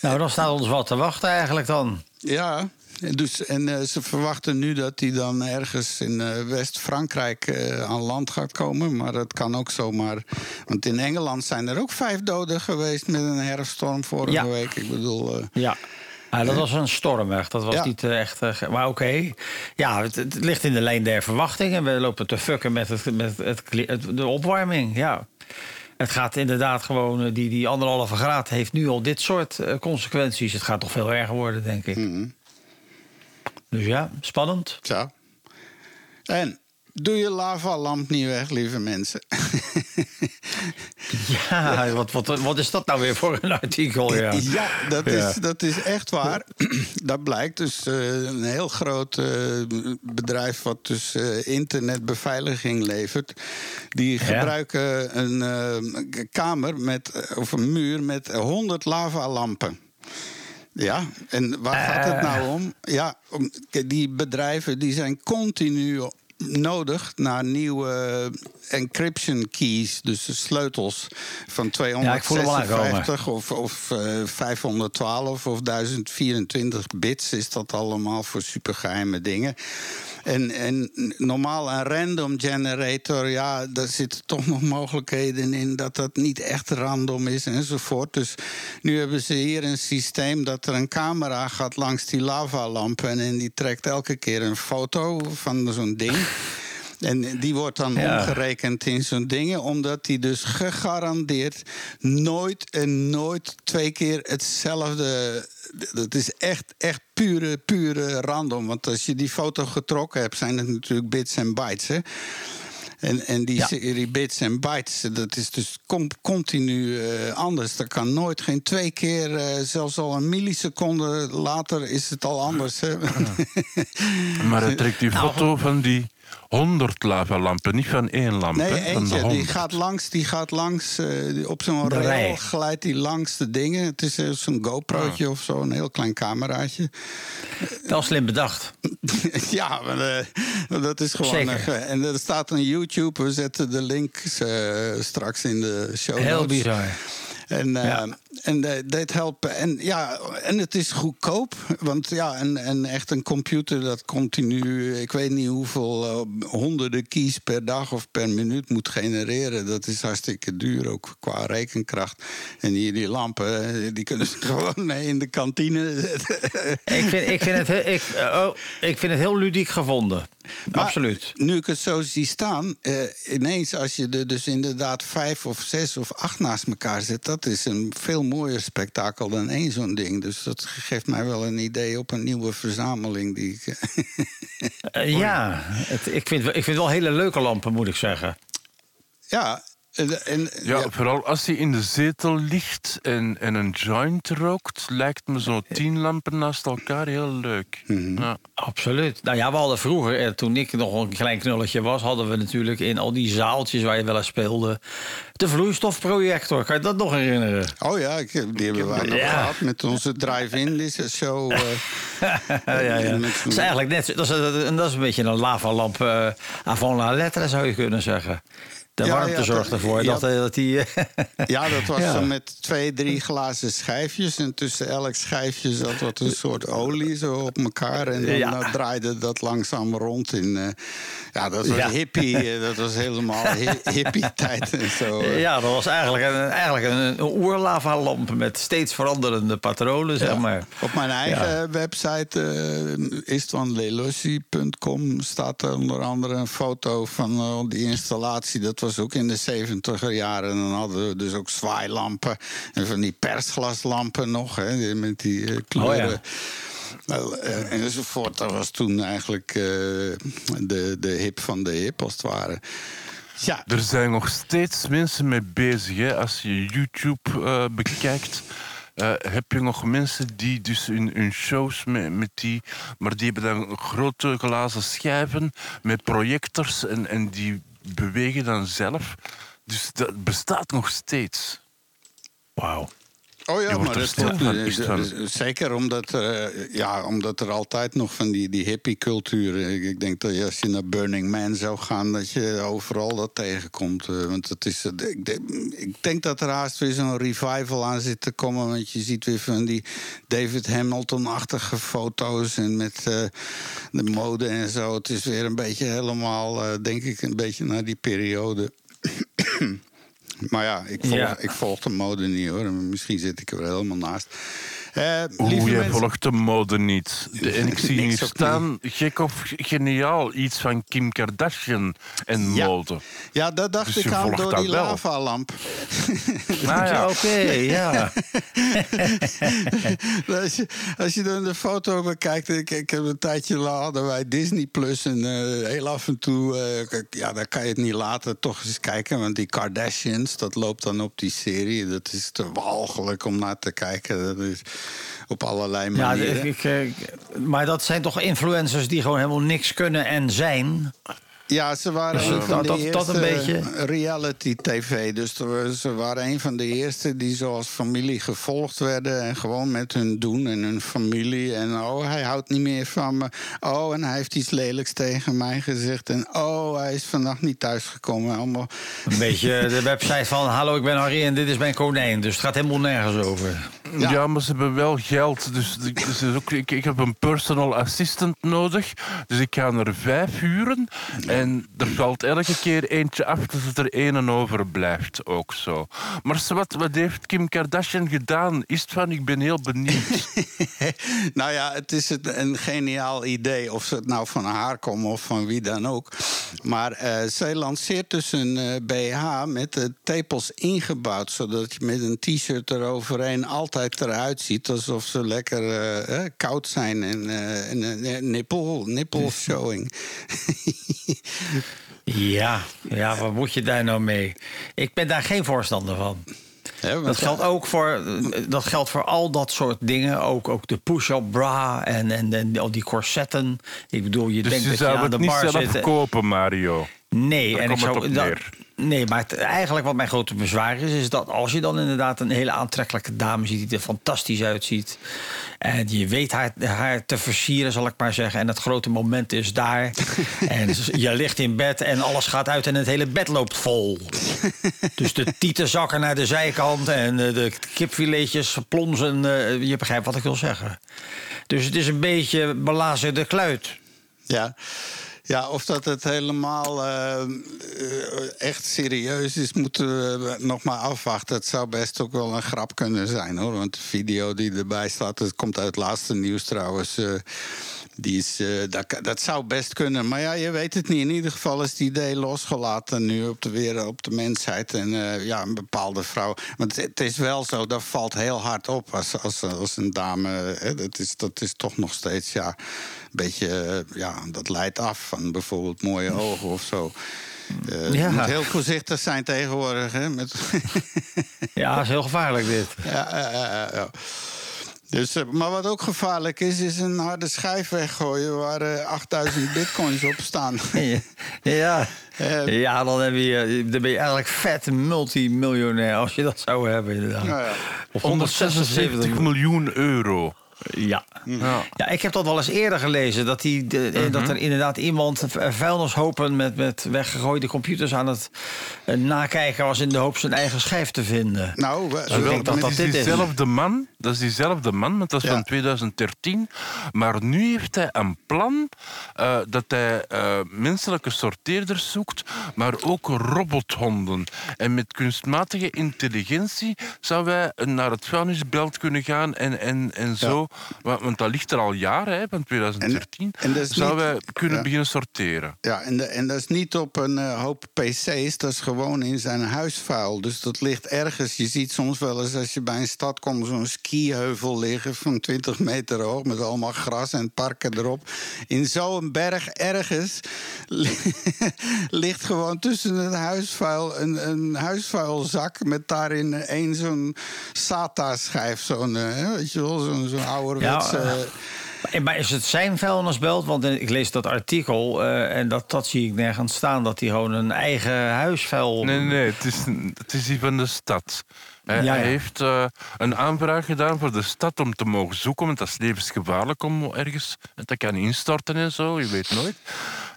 Nou, dan staat ons wat te wachten eigenlijk dan. ja. En Dus, en eh, ze verwachten nu dat hij dan ergens in eh, West-Frankrijk eh, aan land gaat komen. Maar het kan ook zomaar. Want in Engeland zijn er ook vijf doden geweest met een herfststorm vorige Ja. week. Ik bedoel. Ja. Ah, dat was een storm, echt. Dat was Ja. niet echt... maar oké. Ja, het, het ligt in de lijn der verwachtingen. We lopen te fucken met, het, met het, de opwarming, ja. Het gaat inderdaad gewoon... Die, die anderhalve graad heeft nu al dit soort consequenties. Het gaat toch veel erger worden, denk ik. Mhm. Dus ja, spannend. Zo. En doe je lavalamp niet weg, lieve mensen. Ja, wat, wat, wat is dat nou weer voor een artikel? Ja, Ja, dat, Ja. Is, dat is echt waar. dat blijkt dus eh, een heel groot eh, bedrijf wat dus eh, internetbeveiliging levert. Die gebruiken een kamer met, of een muur met 100 lavalampen. Ja, en waar gaat het nou om? Ja, om, die bedrijven die zijn continu nodig naar nieuwe encryption keys, dus de sleutels van Ja, ik voel hem al aankomen. 256 of, of eh, 512 of 1024 bits is dat allemaal voor supergeheime dingen. En, en normaal een random generator, ja, daar zitten toch nog mogelijkheden in dat dat niet echt random is enzovoort. Dus nu hebben ze hier een systeem dat er een camera gaat langs die lavalampen en, en die trekt elke keer een foto van zo'n ding. En die wordt dan Ja. omgerekend in zo'n dingen, omdat die dus gegarandeerd nooit en nooit twee keer hetzelfde. Dat is echt, echt pure, pure random. Want als je die foto getrokken hebt, zijn het natuurlijk bits en bytes. Hè? En, en die Ja. serie bits en bytes, dat is dus com- continu eh, anders. Dat kan nooit, geen twee keer, eh, zelfs al een milliseconde later is het al anders. Hè? Maar hij trekt die Nou, foto van die 100 lavalampen, niet van één lamp. Nee, hè, van de eentje. Die 100. gaat langs, die gaat langs eh, op zo'n rail rij. glijdt die langs de dingen. Het is eh, zo'n GoPro'tje of zo, een heel klein cameraatje. Wel slim bedacht. ja, maar, eh, dat is gewoon... Zeker. en er staat een YouTube, we zetten de links eh, straks in de show Heel notes. bizar. En, eh, Ja. En eh, dit helpt. En, ja, en het is goedkoop. Want ja, en, en echt een computer dat continu, ik weet niet hoeveel eh, honderden keys per dag of per minuut moet genereren. Dat is hartstikke duur, ook qua rekenkracht. En hier die lampen, eh, die kunnen ze gewoon in de kantine zetten. Ik vind, ik, vind het, he- ik, oh, ik vind het heel ludiek gevonden. Maar Absoluut. Nu ik het zo zie staan, eh, ineens als je er dus inderdaad vijf of zes of acht naast elkaar zet, dat is een veel mooier spektakel dan één zo'n ding. Dus dat geeft mij wel een idee op een nieuwe verzameling die ik. Eh, ja, het, ik, vind, ik vind wel hele leuke lampen, moet ik zeggen. ja, En, en- Ja, ja, vooral als hij in de zetel ligt en, en een joint rookt, lijkt me zo tien lampen naast elkaar heel leuk. Mhm. Ja. Absoluut. Nou ja, we hadden vroeger, eh, toen ik nog een klein knulletje was, hadden we natuurlijk in al die zaaltjes waar je wel eens speelde, de vloeistofprojector. Kan je dat nog herinneren? Oh ja, ik, die hebben wij nog Ja. gehad met onze drive-in deze show. eh, Ja, ja, met Dat zo'n- is eigenlijk net, zo- dat is, een- dat is een beetje een lavalamp eh avant la lettre, zou je kunnen zeggen. De Ja, warmte zorgt ervoor ja. dat, eh, dat die... eh, Ja, dat was zo met twee, drie glazen schijfjes. En tussen elk schijfje zat wat een soort olie zo op elkaar. En dan draaide dat langzaam rond. In, eh, ja, dat was hippie. dat was helemaal hi- hippie-tijd en zo. ja, dat was eigenlijk een, eigenlijk een, een oerlavalamp met steeds veranderende patronen, zeg maar. Op mijn eigen website, uh, istvanlelossi.com, staat er onder andere een foto van die installatie. Dat was ook in de 70er jaren. En dan hadden we dus ook zwaailampen en van die persglaslampen nog, hè, met die eh, kleuren. Oh ja. Nou, eh, enzovoort. Dat was toen eigenlijk eh, de, de hip van de hip, als het ware. Ja, Er zijn nog steeds mensen mee bezig. Hè. Als je YouTube bekijkt, heb je nog mensen die dus in hun shows met, met die... Maar die hebben dan grote glazen schijven met projectors en, en die bewegen dan zelf. Dus dat bestaat nog steeds. Wauw. Oh ja, maar dat, dat- van, eh, eh, zeker omdat, eh, ja, omdat er altijd nog van die, die hippie-cultuur... Ik, denk dat als je naar Burning Man zou gaan... dat je overal dat tegenkomt. want het is, ik, denk, ik denk dat er haast weer zo'n revival aan zit te komen... want je ziet weer van die David Hamilton-achtige foto's... en met de mode en zo. Het is weer een beetje helemaal, denk ik, een beetje naar die periode... Maar ja, ik volg, Ja. ik volg de mode niet hoor. Misschien zit ik er helemaal naast. Eh, Oeh, lieve jij mensen- volgt de mode niet. En ik zie hier staan, gek of geniaal, iets van Kim Kardashian en Ja. mode. Ja, dat dacht Dus ik je aan door die lavalamp. Nou ja, Oké, ja. als, je, als je dan de foto bekijkt... Ik, ik heb een tijdje la- hadden wij Disney Plus... en eh, heel af en toe... eh, ja, daar kan je het niet laten toch eens kijken. Want die Kardashians, dat loopt dan op die serie. Dat is te walgelijk om naar te kijken. Dat is op allerlei ja manieren. ik, ik, maar dat zijn toch influencers die gewoon helemaal niks kunnen en zijn? Ja, ze waren Dus een dat- van de dat- eerste dat een beetje- reality-tv. Dus er was- ze waren een van de eerste die zoals familie gevolgd werden... en gewoon met hun doen en hun familie. En oh, hij houdt niet meer van me. Oh, en hij heeft iets lelijks tegen mij gezegd. En oh, hij is vannacht niet thuisgekomen. Allemaal... Een beetje de website van... Hallo, ik ben Harry en dit is mijn konijn. Dus het gaat helemaal nergens over. Ja. Ja. maar ze hebben wel geld. Dus, ik- dus ook, ik, ik heb een personal assistant nodig. Dus ik ga er vijf huren. En er valt elke keer eentje af, dus er één en overblijft. Ook zo. Maar wat, wat heeft Kim Kardashian gedaan? Is het van, ik ben heel benieuwd. nou ja, het is het- een geniaal idee. Of ze het nou van haar komen of van wie dan ook. Maar eh, zij lanceert dus een eh, BH met de tepels ingebouwd. Zodat je met een t-shirt eroverheen altijd eruit ziet. Alsof ze lekker eh, eh, koud zijn. En eh, en, eh, nippel, nippel showing. Ja, ja, wat moet je daar nou mee? Ik ben daar geen voorstander van. Want- Dat geldt ook voor, dat geldt voor al dat soort dingen. Ook, ook de push-up bra en, en, en al die corsetten. Ik bedoel, je Dus denkt je dat je zou aan de het niet bar zelf zit. kopen, Mario. Nee, Daar en ik zou. dat- nee, maar het- eigenlijk wat mijn grote bezwaar is, is dat als je dan inderdaad een hele aantrekkelijke dame ziet die er fantastisch uitziet. En je weet haar, haar te versieren, zal ik maar zeggen. En het grote moment is daar. en je ligt in bed en alles gaat uit en het hele bed loopt vol. dus de tieten zakken naar de zijkant en de kipfiletjes plonzen. eh, Je begrijpt wat ik wil zeggen. Dus het is een beetje belazerde kluit. Ja. Ja, of dat het helemaal eh, eh, echt serieus is, moeten we nog maar afwachten. Het zou best ook wel een grap kunnen zijn hoor. Want de video die erbij staat, dat komt uit het laatste nieuws trouwens. eh, die is, eh, dat, dat zou best kunnen. Maar ja, je weet het niet. In ieder geval is het idee losgelaten nu op de, wereld, op de mensheid. En eh, ja, een bepaalde vrouw. Want het, is wel zo, dat valt heel hard op als, als, als een dame. Hè, dat, is, dat is toch nog steeds, ja, een beetje. eh, ja, dat leidt af van bijvoorbeeld mooie ogen of zo. Eh, Ja. Je moet heel voorzichtig zijn tegenwoordig. Hè, met, Ja, is heel gevaarlijk dit. ja, ja, ja, ja. Dus, eh, maar wat ook gevaarlijk is, is een harde schijf weggooien waar eh, 8000 bitcoins op staan. Ja, Eh. ja dan, heb je, dan ben je eigenlijk vet multimiljonair als je dat zou hebben inderdaad. Nou ja. Of 176 miljoen euro. Ja. Ja. ja, ik heb dat wel eens eerder gelezen. Dat, die, de, eh, dat er inderdaad iemand vuilnishopen met, met weggegooide computers aan het eh, nakijken was in de hoop zijn eigen schijf te vinden. Nou, we- ik denk dat dat is dit is. man, dat is diezelfde man, want dat is Ja. van 2013. Maar nu heeft hij een plan eh, dat hij eh, menselijke sorteerders zoekt, maar ook robothonden. En met kunstmatige intelligentie zou hij naar het vuilnisbelt kunnen gaan en, en, en zo. Want, want dat ligt er al jaren, hè, van 2013. En- en dat is zou niet- hij kunnen ja. beginnen sorteren. Ja, en, de- en dat is niet op een eh, hoop PC's, dat is gewoon in zijn huisvuil. Dus dat ligt ergens. Je ziet soms wel eens als je bij een stad komt, zo'n skiheuvel liggen van 20 meter hoog met allemaal gras en parken erop. In zo'n berg ergens li- ligt gewoon tussen het huisvuil een, een huisvuilzak met daarin één zo'n SATA-schijf, zo'n, eh, weet je wel, zo'n zo'n ouderwetse. Ja, eh, Maar- Maar is het zijn vuilnisbelt? Want ik lees dat artikel eh, en dat, dat zie ik nergens staan... dat hij gewoon een eigen huisvuil... Nee, nee, het is, het is die van de stad. Hij, Ja, hij ja. heeft eh, een aanvraag gedaan voor de stad om te mogen zoeken, want dat is levensgevaarlijk om ergens dat kan instorten en zo, je weet nooit.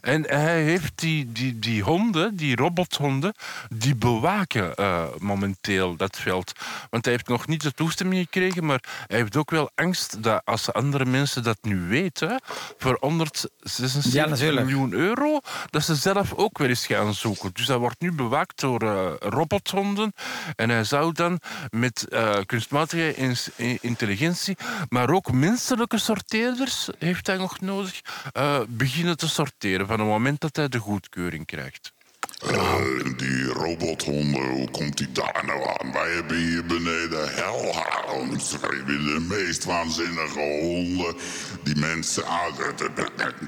En hij heeft die, die, die honden, die robothonden, die bewaken eh, momenteel dat veld. Want hij heeft nog niet de toestemming gekregen, maar hij heeft ook wel angst dat als andere mensen dat nu weten, voor 176 Ja, natuurlijk. miljoen euro, dat ze zelf ook weer eens gaan zoeken. Dus dat wordt nu bewaakt door eh, robothonden. En hij zou dan met eh, kunstmatige intelligentie, maar ook menselijke sorteerders, heeft hij nog nodig, beginnen te sorteren van het moment dat hij de goedkeuring krijgt. Eh, die robothonden, hoe komt die daar nou aan? Wij hebben hier beneden hellhounds. We hebben de meest waanzinnige honden die mensen.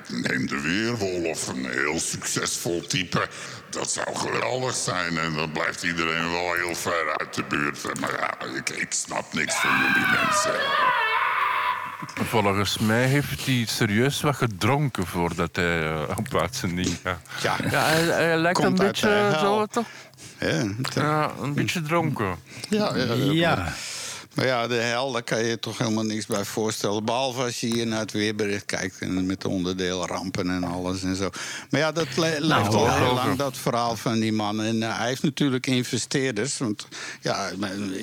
Neem de weerwolf, een heel succesvol type. Dat zou geweldig zijn en dan blijft iedereen wel heel ver uit de buurt. Maar ja, ik snap niks van jullie mensen. Volgens mij heeft hij serieus wat gedronken voordat hij eh, op uitzending gaat. Ja. ja hij, hij lijkt Komt een beetje eh, zo, toch? Ja, Ja, een beetje dronken. ja, ja, ja. Ja. De hel, daar kan je je toch helemaal niks bij voorstellen. Behalve als je hier naar het weerbericht kijkt en met de onderdeelrampen en alles en zo. Maar ja, dat le- leeft al ja. heel lang, dat verhaal van die man. En eh, hij heeft natuurlijk investeerders. Want ja,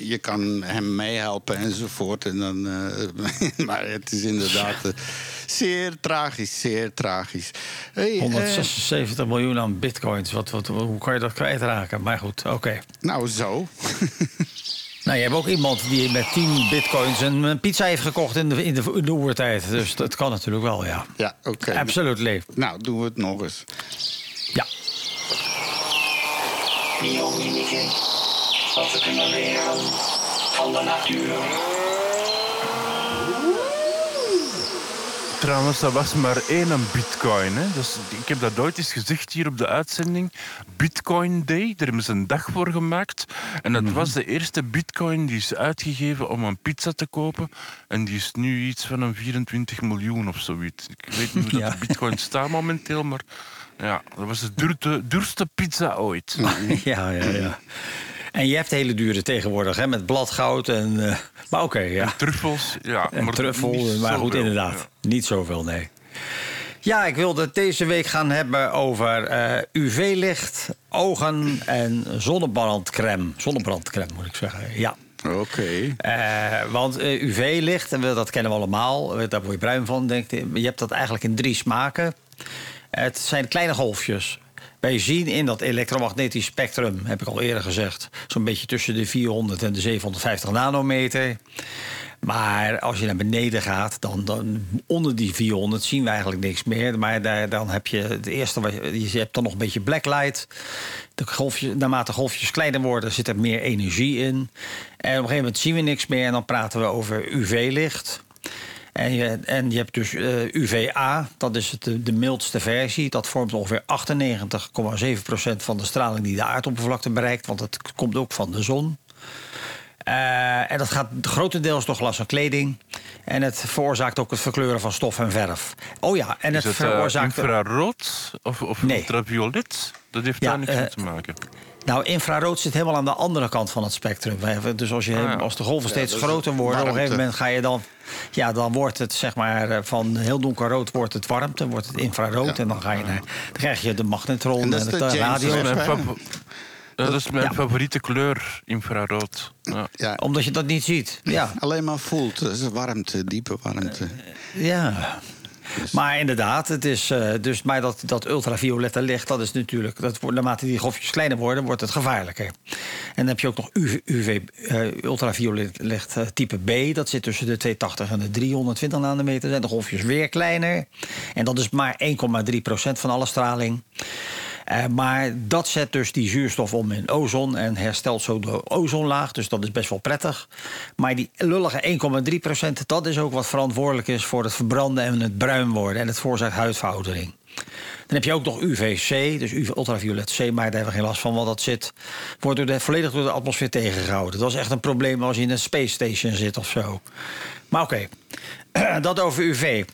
je kan hem meehelpen enzovoort. En dan, eh, maar het is inderdaad eh, zeer tragisch, zeer tragisch. Hey, eh, 176 miljoen aan bitcoins. Wat, wat, hoe kan je dat kwijtraken? Maar goed, oké. nou, zo. Nou, je hebt ook iemand die met 10 bitcoins een, pizza heeft gekocht in de, in de, in de oertijd. Dus dat kan natuurlijk wel, ja. Ja, oké. Absolutely. Nou, doen we het nog eens. Ja. Wat we kunnen leren van de natuur. Trouwens, dat was maar één een bitcoin. Hè. Dus, ik heb dat ooit eens gezegd hier op de uitzending. Bitcoin Day, daar hebben ze een dag voor gemaakt. En dat was de eerste bitcoin die is uitgegeven om een pizza te kopen. En die is nu iets van een 24 miljoen of zoiets. Ik weet niet hoe dat de bitcoin staat momenteel, maar... Ja, dat was de duurste, duurste pizza ooit. ja, ja, ja. En je hebt hele dure tegenwoordig, hè, met bladgoud en... eh, maar oké, ja. Truffels, ja. En maar truffel, maar goed, inderdaad. Niet zoveel, nee. Ja, ik wilde het deze week gaan hebben over eh, UV-licht, ogen en zonnebrandcrème. Zonnebrandcrème, moet ik zeggen. Ja. Oké. Eh, want UV-licht, en dat kennen we allemaal, daar word je bruin van, denk ik. Je hebt dat eigenlijk in drie smaken. Het zijn kleine golfjes. Wij zien in dat elektromagnetisch spectrum, heb ik al eerder gezegd, zo'n beetje tussen de 400 en de 750 nanometer. Maar als je naar beneden gaat, dan, dan onder die 400 zien we eigenlijk niks meer. Maar daar, dan heb je het eerste, je hebt dan nog een beetje blacklight. De golfjes, naarmate golfjes kleiner worden, zit er meer energie in. En op een gegeven moment zien we niks meer en dan praten we over UV-licht. En je, en je hebt dus eh, UVA, dat is het, de, de mildste versie. Dat vormt ongeveer 98,7% van de straling die de aardoppervlakte bereikt. Want het komt ook van de zon. Eh, en dat gaat grotendeels door glas en kleding. En het veroorzaakt ook het verkleuren van stof en verf. Oh ja, en het het eh, veroorzaakt... infrarood of, of Nee. ultraviolet? Dat heeft Ja, daar niks eh, mee te maken. Nou, infrarood zit helemaal aan de andere kant van het spectrum. Dus als, je, Ah, ja. als de golven steeds groter worden, op een gegeven moment ga je dan. Ja, dan wordt het zeg maar eh, van heel donkerrood wordt het warmte, wordt het infrarood. En dan ga je naar. Dan krijg je de magnetron En en, dat is de, radio. Dat is mijn Ja. favoriete kleur, infrarood. Ja. Ja, Omdat je dat niet ziet. Ja, alleen maar voelt. Dat is warmte, diepe warmte. ja. Maar inderdaad, het is, eh, dus, maar dat, dat ultraviolette licht, dat is natuurlijk, dat naarmate die golfjes kleiner worden, wordt het gevaarlijker. En dan heb je ook nog UV, UV eh, ultraviolet licht eh, type B, dat zit tussen de 280 en de 320 nanometer. Zijn de golfjes weer kleiner. En dat is maar 1,3% van alle straling. Eh, maar dat zet dus die zuurstof om in ozon en herstelt zo de ozonlaag. Dus dat is best wel prettig. Maar die lullige 1,3% dat is ook wat verantwoordelijk is voor het verbranden en het bruin worden. En het veroorzaakt huidveroudering. Dan heb je ook nog UVC, dus ultraviolet C, maar daar hebben we geen last van, want dat zit, wordt door de, volledig door de atmosfeer tegengehouden. Dat is echt een probleem als je in een space station zit of zo. Maar oké, dat over UV.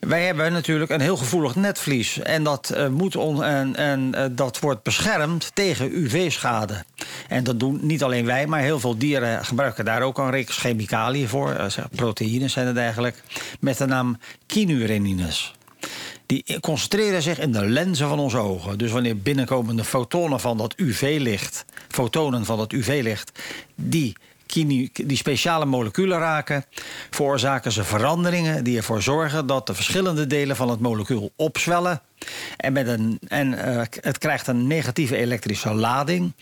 Wij hebben natuurlijk een heel gevoelig netvlies. En dat, eh, moet on, en, en, eh, dat wordt beschermd tegen UV-schade. En dat doen niet alleen wij, maar heel veel dieren gebruiken daar ook een reeks chemicaliën voor. Zeg, proteïnes zijn het eigenlijk. Met de naam kinurenines. Die concentreren zich in de lenzen van onze ogen. Dus wanneer binnenkomende fotonen van dat UV-licht, fotonen van dat UV-licht, die, die speciale moleculen raken, veroorzaken ze veranderingen die ervoor zorgen dat de verschillende delen van het molecuul opzwellen. En, met een, en eh, het krijgt een negatieve elektrische lading.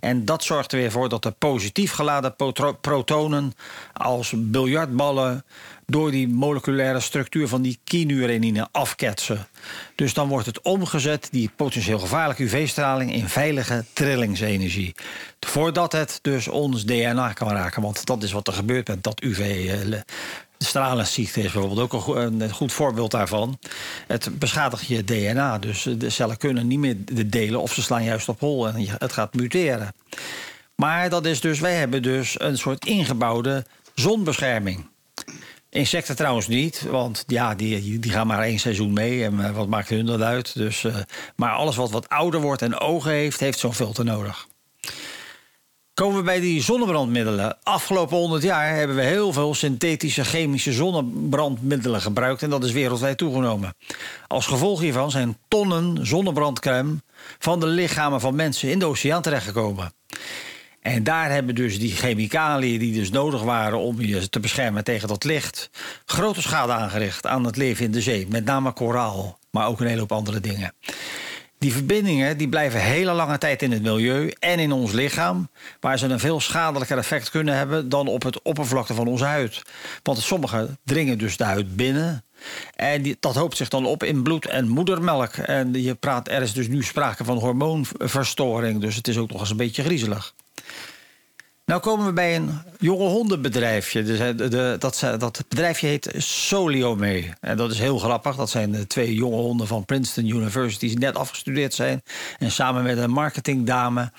En dat zorgt er weer voor dat de positief geladen protonen als biljartballen door die moleculaire structuur van die kinurenine afketsen. Dus dan wordt het omgezet, die potentieel gevaarlijke UV-straling, in veilige trillingsenergie. Voordat het dus ons DNA kan raken. Want dat is wat er gebeurt met dat UV. eh, stralingsziekte is bijvoorbeeld ook een go- een goed voorbeeld daarvan. Het beschadigt je DNA. Dus de cellen kunnen niet meer de delen of ze slaan juist op hol en het gaat muteren. Maar dat is dus, wij hebben dus een soort ingebouwde zonbescherming. Insecten trouwens niet, want ja, die, die gaan maar één seizoen mee. En eh, wat maakt hun dat uit? Dus, eh, maar alles wat wat ouder wordt en ogen heeft, heeft zo'n filter nodig. Komen we bij die zonnebrandmiddelen. Afgelopen 100 jaar hebben we heel veel synthetische chemische zonnebrandmiddelen gebruikt. En dat is wereldwijd toegenomen. Als gevolg hiervan zijn tonnen zonnebrandcrème van de lichamen van mensen in de oceaan terechtgekomen. En daar hebben dus die chemicaliën die dus nodig waren om je te beschermen tegen dat licht, grote schade aangericht aan het leven in de zee. Met name koraal, maar ook een hele hoop andere dingen. Die verbindingen die blijven hele lange tijd in het milieu en in ons lichaam, waar ze een veel schadelijker effect kunnen hebben dan op het oppervlakte van onze huid. Want sommige dringen dus de huid binnen. En die, dat hoopt zich dan op in bloed en moedermelk. En je praat, er is dus nu sprake van hormoonverstoring. Dus het is ook nog eens een beetje griezelig. Nou komen we bij een jonge hondenbedrijfje. Dus eh, de, dat, dat bedrijfje heet Soliome. En dat is heel grappig. Dat zijn de twee jonge honden van Princeton University... die net afgestudeerd zijn. En samen met een marketingdame...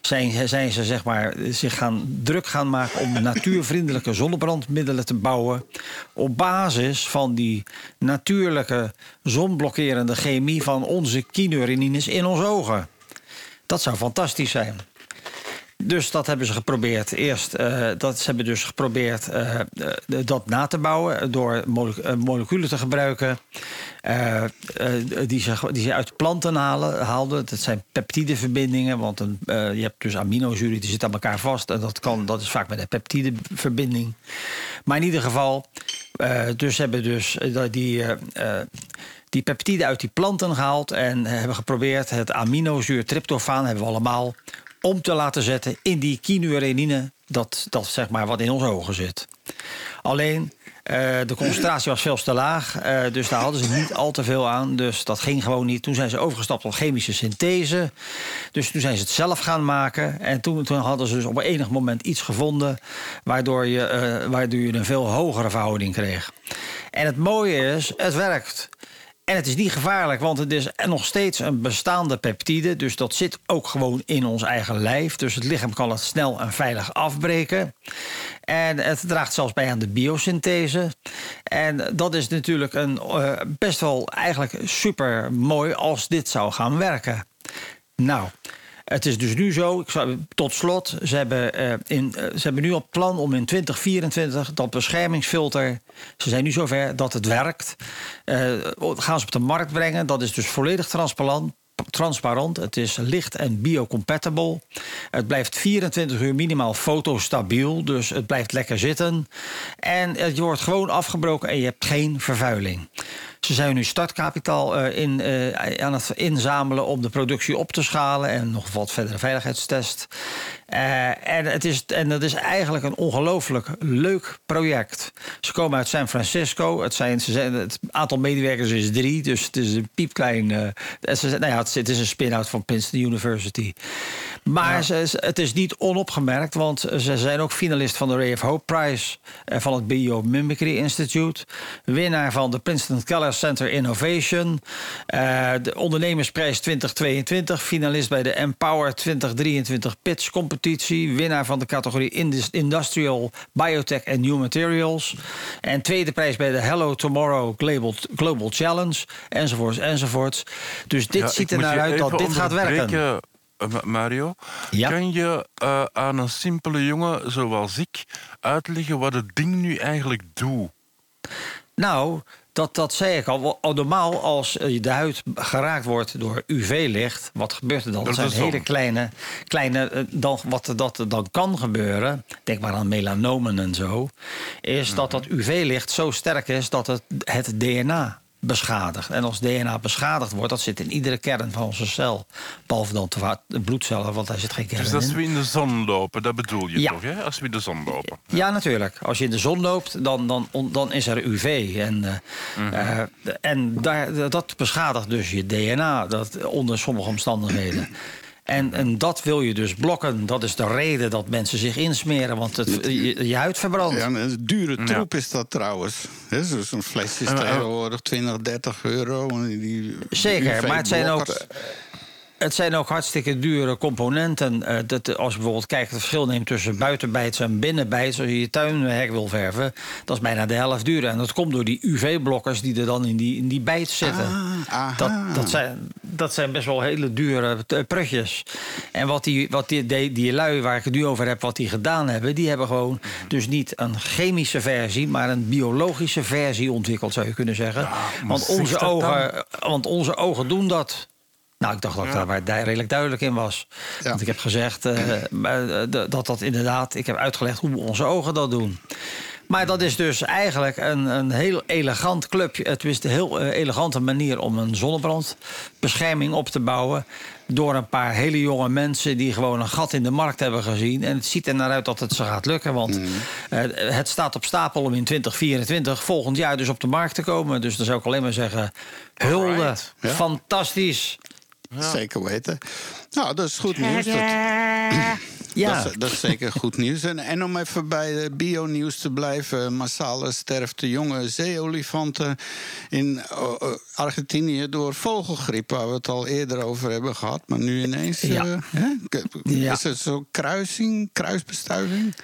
zijn, zijn ze zeg maar, zich gaan, druk gaan maken... om natuurvriendelijke zonnebrandmiddelen te bouwen... op basis van die natuurlijke zonblokkerende chemie... van onze kinurenines in onze ogen. Dat zou fantastisch zijn. Dus dat hebben ze geprobeerd. Eerst, eh, dat, ze hebben dus geprobeerd eh, dat na te bouwen door eh, moleculen te gebruiken die, ze, die ze uit planten halen, haalden. Dat zijn peptideverbindingen, want een, je hebt dus aminozuren die zitten aan elkaar vast. En dat, kan, dat is vaak met een peptideverbinding. Maar in ieder geval, dus hebben dus die, die peptiden uit die planten gehaald en hebben geprobeerd het aminozuur tryptofaan hebben we allemaal om te laten zetten in die kinurenine, dat, dat zeg maar wat in onze ogen zit. Alleen eh, de concentratie was veel te laag, eh, dus daar hadden ze niet al te veel aan. Dus dat ging gewoon niet. Toen zijn ze overgestapt op chemische synthese. Dus toen zijn ze het zelf gaan maken. En toen, toen hadden ze dus op enig moment iets gevonden... waardoor je, eh, waardoor je een veel hogere verhouding kreeg. En het mooie is, het werkt. En het is niet gevaarlijk, want het is nog steeds een bestaande peptide. Dus dat zit ook gewoon in ons eigen lijf. Dus het lichaam kan het snel en veilig afbreken. En het draagt zelfs bij aan de biosynthese. En dat is natuurlijk een, eh, best wel eigenlijk super mooi als dit zou gaan werken. Nou, het is dus nu zo, ik tot slot, ze hebben, eh, in, eh, ze hebben nu op plan om in 2024 dat beschermingsfilter, ze zijn nu zover dat het werkt, eh, gaan ze op de markt brengen. Dat is dus volledig transparant. Transparant, het is licht en biocompatible. Het blijft 24 uur minimaal fotostabiel, dus het blijft lekker zitten. En het wordt gewoon afgebroken en je hebt geen vervuiling. Ze zijn nu startkapitaal eh, in, eh, aan het inzamelen om de productie op te schalen en nog wat verdere veiligheidstest. Eh, en, het is, en dat is eigenlijk een ongelooflijk leuk project. Ze komen uit San Francisco. Het, zijn, ze zijn, het aantal medewerkers is drie, dus het is een piepklein. Uh, ze, nou ja, het, het, is een spin-out van Princeton University. Maar ze, het is niet onopgemerkt, want ze zijn ook finalist van de Ray of Hope Prize van het Biomimicry Institute. Winnaar van de Princeton Keller Center Innovation. Uh, de ondernemersprijs 2022. Finalist bij de Empower 2023 Pitch Competitie. Winnaar van de categorie Industrial Biotech and New Materials. En tweede prijs bij de Hello Tomorrow Global, Global Challenge. Enzovoorts, enzovoorts. Dus dit Ja, ziet er naar uit dat dit gaat werken. eh, Ma- Mario, Ja. kan je eh, aan een simpele jongen zoals ik uitleggen wat het ding nu eigenlijk doet? Nou, dat, dat zei ik al. Al Normaal, als eh, de huid geraakt wordt door UV-licht, wat gebeurt er dan? Dat zijn hele kleine, kleine eh, dan, wat dat dan kan gebeuren, denk maar aan melanomen en zo, is dat dat UV-licht zo sterk is dat het het DNA beschadigt. En als DNA beschadigd wordt, dat zit in iedere kern van onze cel. Behalve dan de bloedcellen, want daar zit geen kern Dus als in. we in de zon lopen, dat bedoel je Ja. toch, hè? Als we in de zon lopen. Ja, natuurlijk. Als je in de zon loopt, dan, dan, dan is er UV. En, eh, eh, en daar, dat beschadigt dus je DNA dat, onder sommige omstandigheden. En, en dat wil je dus blokken. Dat is de reden dat mensen zich insmeren, want het, je, je huid verbrandt. Ja, een dure troep is dat trouwens. Zo'n flesje is eh, tegenwoordig 20, 30 euro. Die Zeker, maar het zijn ook. Het zijn ook hartstikke dure componenten. Eh, dat, als je bijvoorbeeld kijkt, het verschil neemt tussen buitenbijts en binnenbijts. Als je je tuinhek wil verven, dat is bijna de helft duurder. En dat komt door die UV-blokkers die er dan in die, in die bijt zitten. Ah, dat, dat, zijn, dat zijn best wel hele dure eh, prutjes. En wat die, wat die, die, die lui waar ik het nu over heb, wat die gedaan hebben... die hebben gewoon dus niet een chemische versie... maar een biologische versie ontwikkeld, zou je kunnen zeggen. want, onze dan? ogen, want onze ogen doen dat. Nou, ik dacht dat ik daar waar redelijk duidelijk in was. Want ik heb gezegd eh, eh, dat dat inderdaad... Ik heb uitgelegd hoe onze ogen dat doen. Maar dat is dus eigenlijk een, een heel elegant clubje. Het is een heel eh, elegante manier om een zonnebrandbescherming op te bouwen. Door een paar hele jonge mensen die gewoon een gat in de markt hebben gezien. En het ziet er naar uit dat het ze gaat lukken. Want eh, het staat op stapel om in 2024 volgend jaar dus op de markt te komen. Dus dan zou ik alleen maar zeggen: hulde, Alright. Ja. Zeker weten. Nou, dat is goed nieuws. Dat, Ja. dat, is, dat is zeker goed nieuws. En, en om even bij eh, bio-nieuws te blijven. Massaal sterft de jonge zeeolifanten in eh, eh, Argentinië door vogelgriep. Waar we het al eerder over hebben gehad. Maar nu ineens... Ja. eh, hè? Is het zo kruising, kruisbestuiving?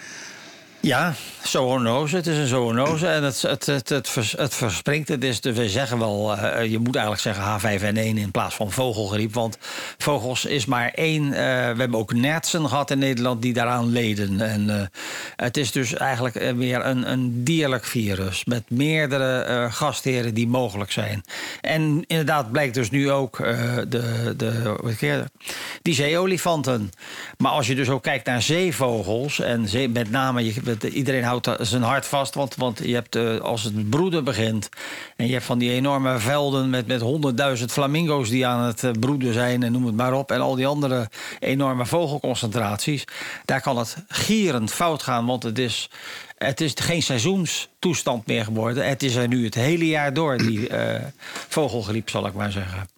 Ja, zoonose. Het is een zoonose en het, het, het, het, vers- het verspringt. Het is, we zeggen wel, eh, je moet eigenlijk zeggen H5N1 in plaats van vogelgriep. Want vogels is maar één. eh, we hebben ook nertsen gehad in Nederland die daaraan leden. En eh, het is dus eigenlijk eh, weer een, een dierlijk virus. Met meerdere eh, gastheren die mogelijk zijn. En inderdaad blijkt dus nu ook eh, de, de, het? die zeeolifanten. Maar als je dus ook kijkt naar zeevogels... en met name, je, iedereen houdt zijn hart vast... want, want je hebt, eh, als het broeden begint... en je hebt van die enorme velden met, met honderdduizend flamingo's... die aan het eh, broeden zijn en noem het maar op... en al die andere enorme vogelconcentraties... daar kan het gierend fout gaan, want het is... Het is geen seizoenstoestand meer geworden. Het is er nu het hele jaar door, die eh, vogelgriep, zal ik maar zeggen.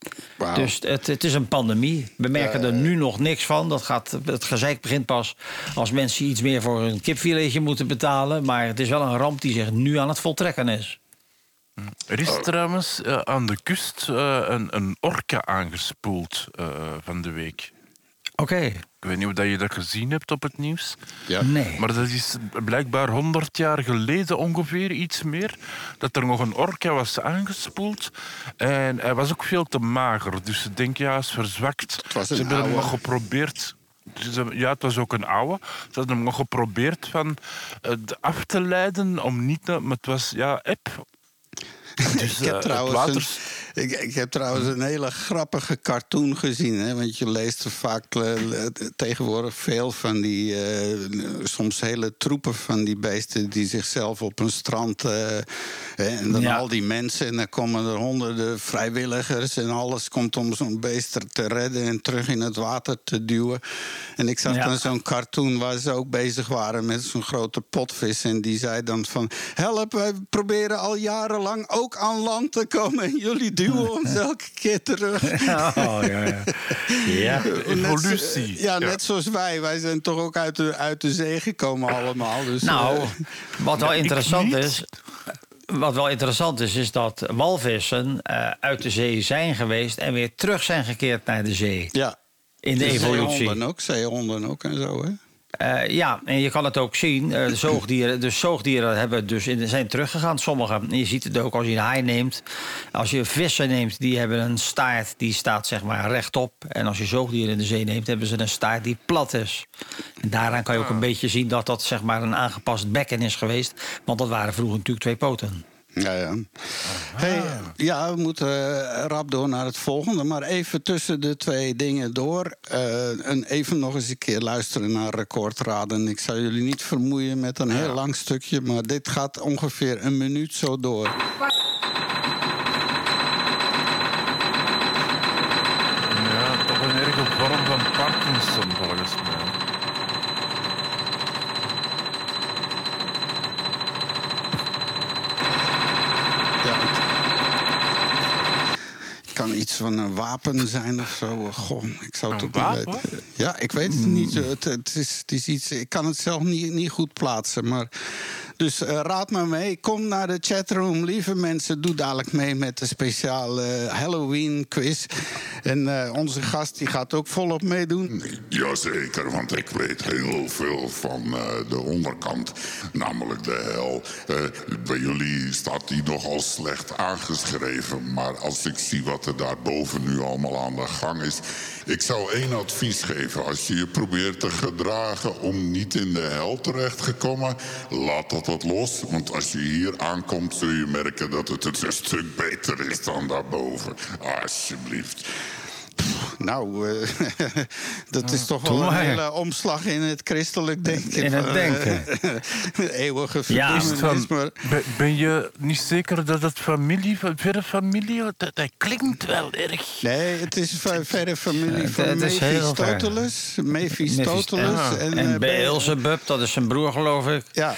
Dus het, het is een pandemie. We merken er nu nog niks van. Dat gaat, het gezeik begint pas als mensen iets meer voor een kipfiletje moeten betalen. Maar het is wel een ramp die zich nu aan het voltrekken is. Er is trouwens eh, aan de kust eh, een, een orka aangespoeld eh, van de week. Oké. Ik weet niet of dat je dat gezien hebt op het nieuws. Ja. Nee. Maar dat is blijkbaar 100 jaar geleden ongeveer, iets meer, dat er nog een orka was aangespoeld. En hij was ook veel te mager. Dus ik denk, ja, hij is verzwakt. Het was een Ze hebben hem nog geprobeerd. Ze- Ja, het was ook een oude. Ze hadden hem nog geprobeerd van het af te leiden om niet... te- Maar het was, ja, app. Dus, Ik heb, eh, trouwens het water... een, ik, ik heb trouwens een hele grappige cartoon gezien. Hè? Want je leest er vaak eh, tegenwoordig veel van die... eh, soms hele troepen van die beesten... die zichzelf op een strand... hè, en dan Ja. al die mensen... en dan komen er honderden vrijwilligers... en alles komt om zo'n beest te redden... en terug in het water te duwen. En ik zag Ja. dan zo'n cartoon waar ze ook bezig waren... met zo'n grote potvis. En die zei dan van... help, wij proberen al jarenlang ook aan land te komen... en jullie duwen ons elke keer terug. Oh, ja, ja. ja. Net Evolutie. ja, net zoals wij. Wij zijn toch ook uit de, uit de zee gekomen allemaal. Dus, Nou, eh, wat wel interessant is. Wat wel interessant is, is dat walvissen eh, uit de zee zijn geweest en weer terug zijn gekeerd naar de zee. ja. In de evolutie. Zeehonden ook, zeehonden ook en zo, hè? Eh, ja, en je kan het ook zien. de zoogdieren, dus zoogdieren hebben dus in, zijn teruggegaan, sommige. En je ziet het ook als je een haai neemt. Als je vissen neemt, die hebben een staart die staat zeg maar rechtop. En als je zoogdieren in de zee neemt, hebben ze een staart die plat is. En daaraan kan je ook een beetje zien dat dat zeg maar een aangepast bekken is geweest. Want dat waren vroeger natuurlijk twee poten. Ja, ja. Hey, ja, we moeten eh, rap door naar het volgende. Maar even tussen de twee dingen door. eh, en even nog eens een keer luisteren naar recordraden. Ik zou jullie niet vermoeien met een heel lang stukje. Maar dit gaat ongeveer een minuut zo door. Ja, toch een erge vorm van Parkinson, volgens mij. Ja, het kan iets van een wapen zijn of zo. Goh, ik zou het Een ook niet wapen? weten. Ja, ik weet het niet. Het, het, is, het is iets, ik kan het zelf niet, niet goed plaatsen. Maar, dus eh, raad maar mee. Kom naar de chatroom. Lieve mensen, doe dadelijk mee met de speciale Halloween quiz. En eh, onze gast die gaat ook volop meedoen. Jazeker, want ik weet heel veel van eh, de onderkant, namelijk de hel. Eh, bij jullie staat die nogal slecht aangeschreven, maar als ik zie wat er daarboven nu allemaal aan de gang is... Ik zou één advies geven. Als je je probeert te gedragen om niet in de hel terecht te komen... laat dat wat los, want als je hier aankomt... zul je merken dat het een stuk beter is dan daarboven. Alsjeblieft. Nou, eh, dat is toch doe wel een maar. hele omslag in het christelijk denken. In het van, denken. eh, eeuwige Ja, Is het verdoemenis. van, maar ben, je niet zeker dat het familie, verre familie, dat, dat klinkt wel erg. Nee, het is ver- verre familie Het- van. Mephistopheles. Mephistopheles. Ja. En, En eh, Beelzebub, dat is zijn broer, geloof ik. Ja,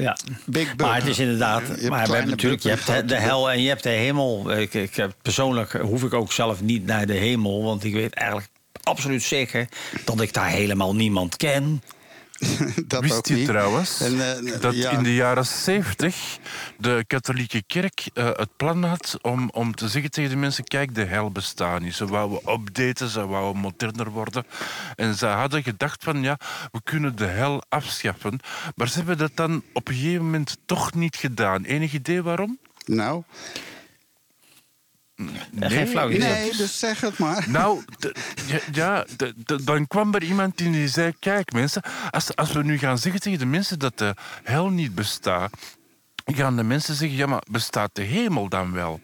Ja. Big. Maar het is inderdaad. Je hebt maar we hebben natuurlijk, je hebt de, hel en je hebt de hemel. Ik, ik, heb- persoonlijk hoef ik ook zelf niet naar de hemel. Want ik weet eigenlijk absoluut zeker dat ik daar helemaal niemand ken. dat Wist je trouwens En, eh, dat ja. in de jaren 70 de katholieke kerk eh, het plan had om, om te zeggen tegen de mensen: kijk, de hel bestaat niet. Ze wouden updaten, ze wouden moderner worden. En ze hadden gedacht van ja, we kunnen de hel afschaffen. Maar ze hebben dat dan op een gegeven moment toch niet gedaan. Enig idee waarom? Nou, En geen flauw idee. nee, dus zeg het maar. Nou, ja, ja dan kwam er iemand in die zei: Kijk, mensen, als, als we nu gaan zeggen tegen de mensen dat de hel niet bestaat, gaan de mensen zeggen: Ja, maar bestaat de hemel dan wel?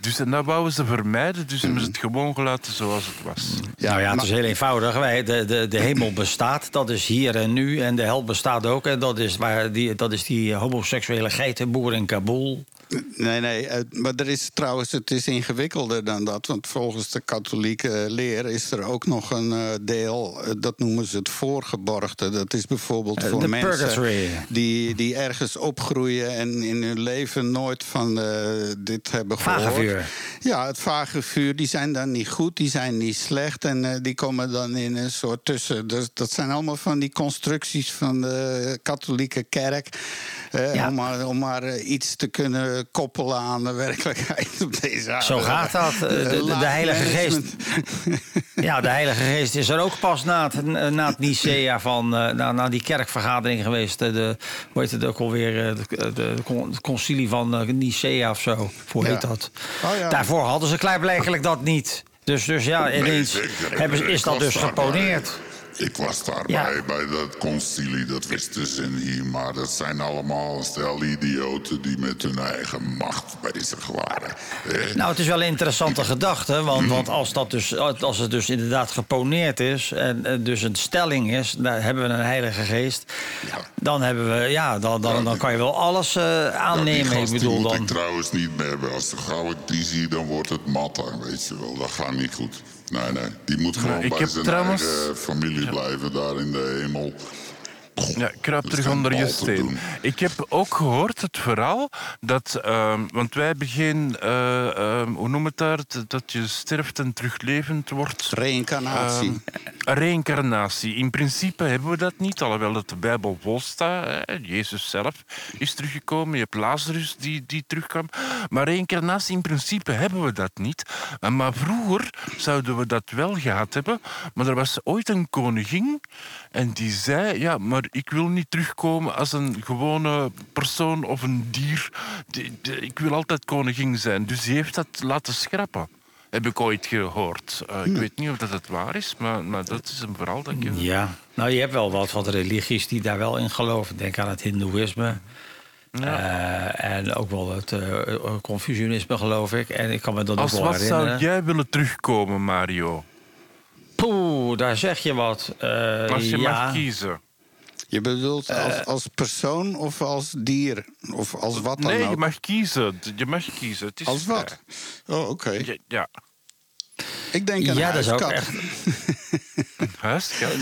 Dus en dat wouden ze vermijden, dus hebben ze het gewoon gelaten zoals het was. nou ja, het is heel eenvoudig. Wij, de, de, de hemel bestaat, dat is hier en nu. En de hel bestaat ook. En dat is, waar die, dat is die homoseksuele geitenboer in Kabul. Nee, nee, maar er is trouwens, het is ingewikkelder dan dat. Want volgens de katholieke leer is er ook nog een eh, deel, eh, dat noemen ze het voorgeborgde. Dat is bijvoorbeeld Eh, voor de mensen purgatory. die, die ergens opgroeien en in hun leven nooit van dit hebben gehoord. Vage vuur. Ja, het vage vuur, die zijn dan niet goed, die zijn niet slecht. En die komen dan in een soort tussen. Dus dat zijn allemaal van die constructies van de katholieke kerk. Ja. Om maar, om maar iets te kunnen koppelen aan de werkelijkheid op deze aarde. Zo gaat dat. Eh, De, de, de Laag Heilige Geest. Ja, de Heilige Geest is er ook pas na het, na het Nicea van, eh, na, na die kerkvergadering geweest. De, hoe heet het ook alweer? eh, De, het concilie van Nicea of zo. Hoe heet Ja. dat? Oh ja. Daarvoor hadden ze klaarblijkelijk dat niet. Dus, dus ja, ineens hebben, ze- is dat dus geponeerd. Ik was daarbij Ja. bij dat concilie, dat wisten ze hier. Maar dat zijn allemaal stel idioten die met hun eigen macht bezig waren. Nou, het is wel een interessante gedachte. Want, want als, dat dus, als het dus inderdaad geponeerd is... en eh, dus een stelling is, dan hebben we een heilige geest... dan, hebben we, ja, dan, dan, dan kan je wel alles eh, Ja, aannemen. gast ik bedoel moet dan... ik trouwens niet meer hebben. Als de gauw ik die zie, dan wordt het matter, weet je wel. Dat gaat niet goed. Nee, nee. Die moet gewoon ik bij zijn trouwens- eigen familie blijven daar in de hemel. Ja, kruip Dat terug onder je steen. Ik heb ook gehoord het verhaal dat... ehm, want wij hebben geen... eh, ehm, hoe noem het daar? Dat- Dat je sterft en teruglevend wordt. Reïncarnatie. Ehm, reïncarnatie. In principe hebben we dat niet, alhoewel het de Bijbel vol staat. Jezus zelf is teruggekomen. Je hebt Lazarus die, die terugkwam. Maar reïncarnatie, in principe hebben we dat niet. Eh, Maar vroeger zouden we dat wel gehad hebben. Maar er was ooit een koningin en die zei... Ja, maar ik wil niet terugkomen als een gewone persoon of een dier. Die- die- Ik wil altijd koningin zijn. Dus die heeft dat laten schrappen. Heb ik ooit gehoord. Eh, ik weet niet of dat het waar is, maar, maar dat is een verhaal dat ik... Ja, nou je hebt wel wat, wat religies die daar wel in geloven. Denk aan het hindoeïsme. Eh, en ook wel het eh Confucianisme, geloof ik. En ik kan me dat Als ook wel wat herinneren. zou jij willen terugkomen, Mario? Poeh, daar zeg je wat. Eh, Als je ja. mag kiezen. Je bedoelt als, als persoon of als dier? Of als wat dan Nee, ook? je mag kiezen. Je mag kiezen. Het is Als wat? Oh, oké. ja. Ik denk aan Ja, dat is ook echt...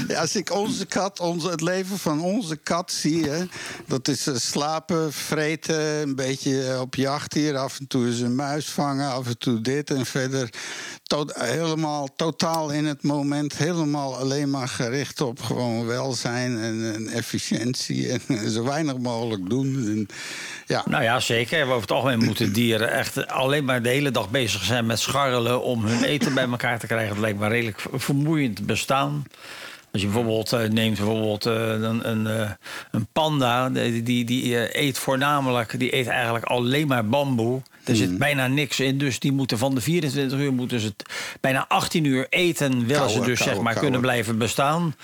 Ja, Als ik onze kat, onze, het leven van onze kat zie, hè, dat is eh, slapen, vreten, een beetje op jacht hier. Af en toe is een muis vangen, af en toe dit en verder. To- helemaal totaal in het moment, helemaal alleen maar gericht op gewoon welzijn en, en efficiëntie. En zo weinig mogelijk doen. En, ja. Nou ja, zeker. Over het algemeen moeten dieren echt alleen maar de hele dag bezig zijn met scharrelen om hun eten bij elkaar te krijgen. Dat lijkt me redelijk vermoeiend bestaan. Als je bijvoorbeeld eh, neemt bijvoorbeeld, eh, een, een, eh, een panda, die, die, die eet voornamelijk, die eet eigenlijk alleen maar bamboe. Er zit bijna niks in, dus die moeten van de 24 uur moeten ze het bijna 18 uur eten, willen ze dus zeg maar kunnen blijven bestaan.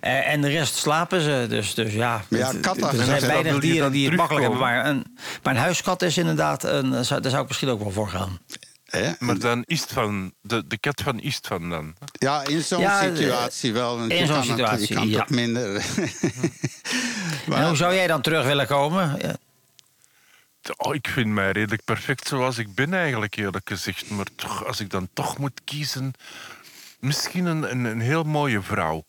En de rest slapen ze. Dus, dus ja, Maar ja, katten- er En zijn weinig dieren die het makkelijk hebben. Maar een, maar een huiskat is inderdaad, een, daar zou ik misschien ook wel voor gaan. Hè? Maar dan Istvan, de, de kat van Istvan dan. Ja, in zo'n Ja, situatie wel. want in zo'n het- situatie, Je kan ja. toch minder. En hoe zou jij dan terug willen komen? Ja. Oh, ik vind mij redelijk perfect zoals ik ben eigenlijk, eerlijk gezegd. Maar toch, als ik dan toch moet kiezen... Misschien een, een, een heel mooie vrouw.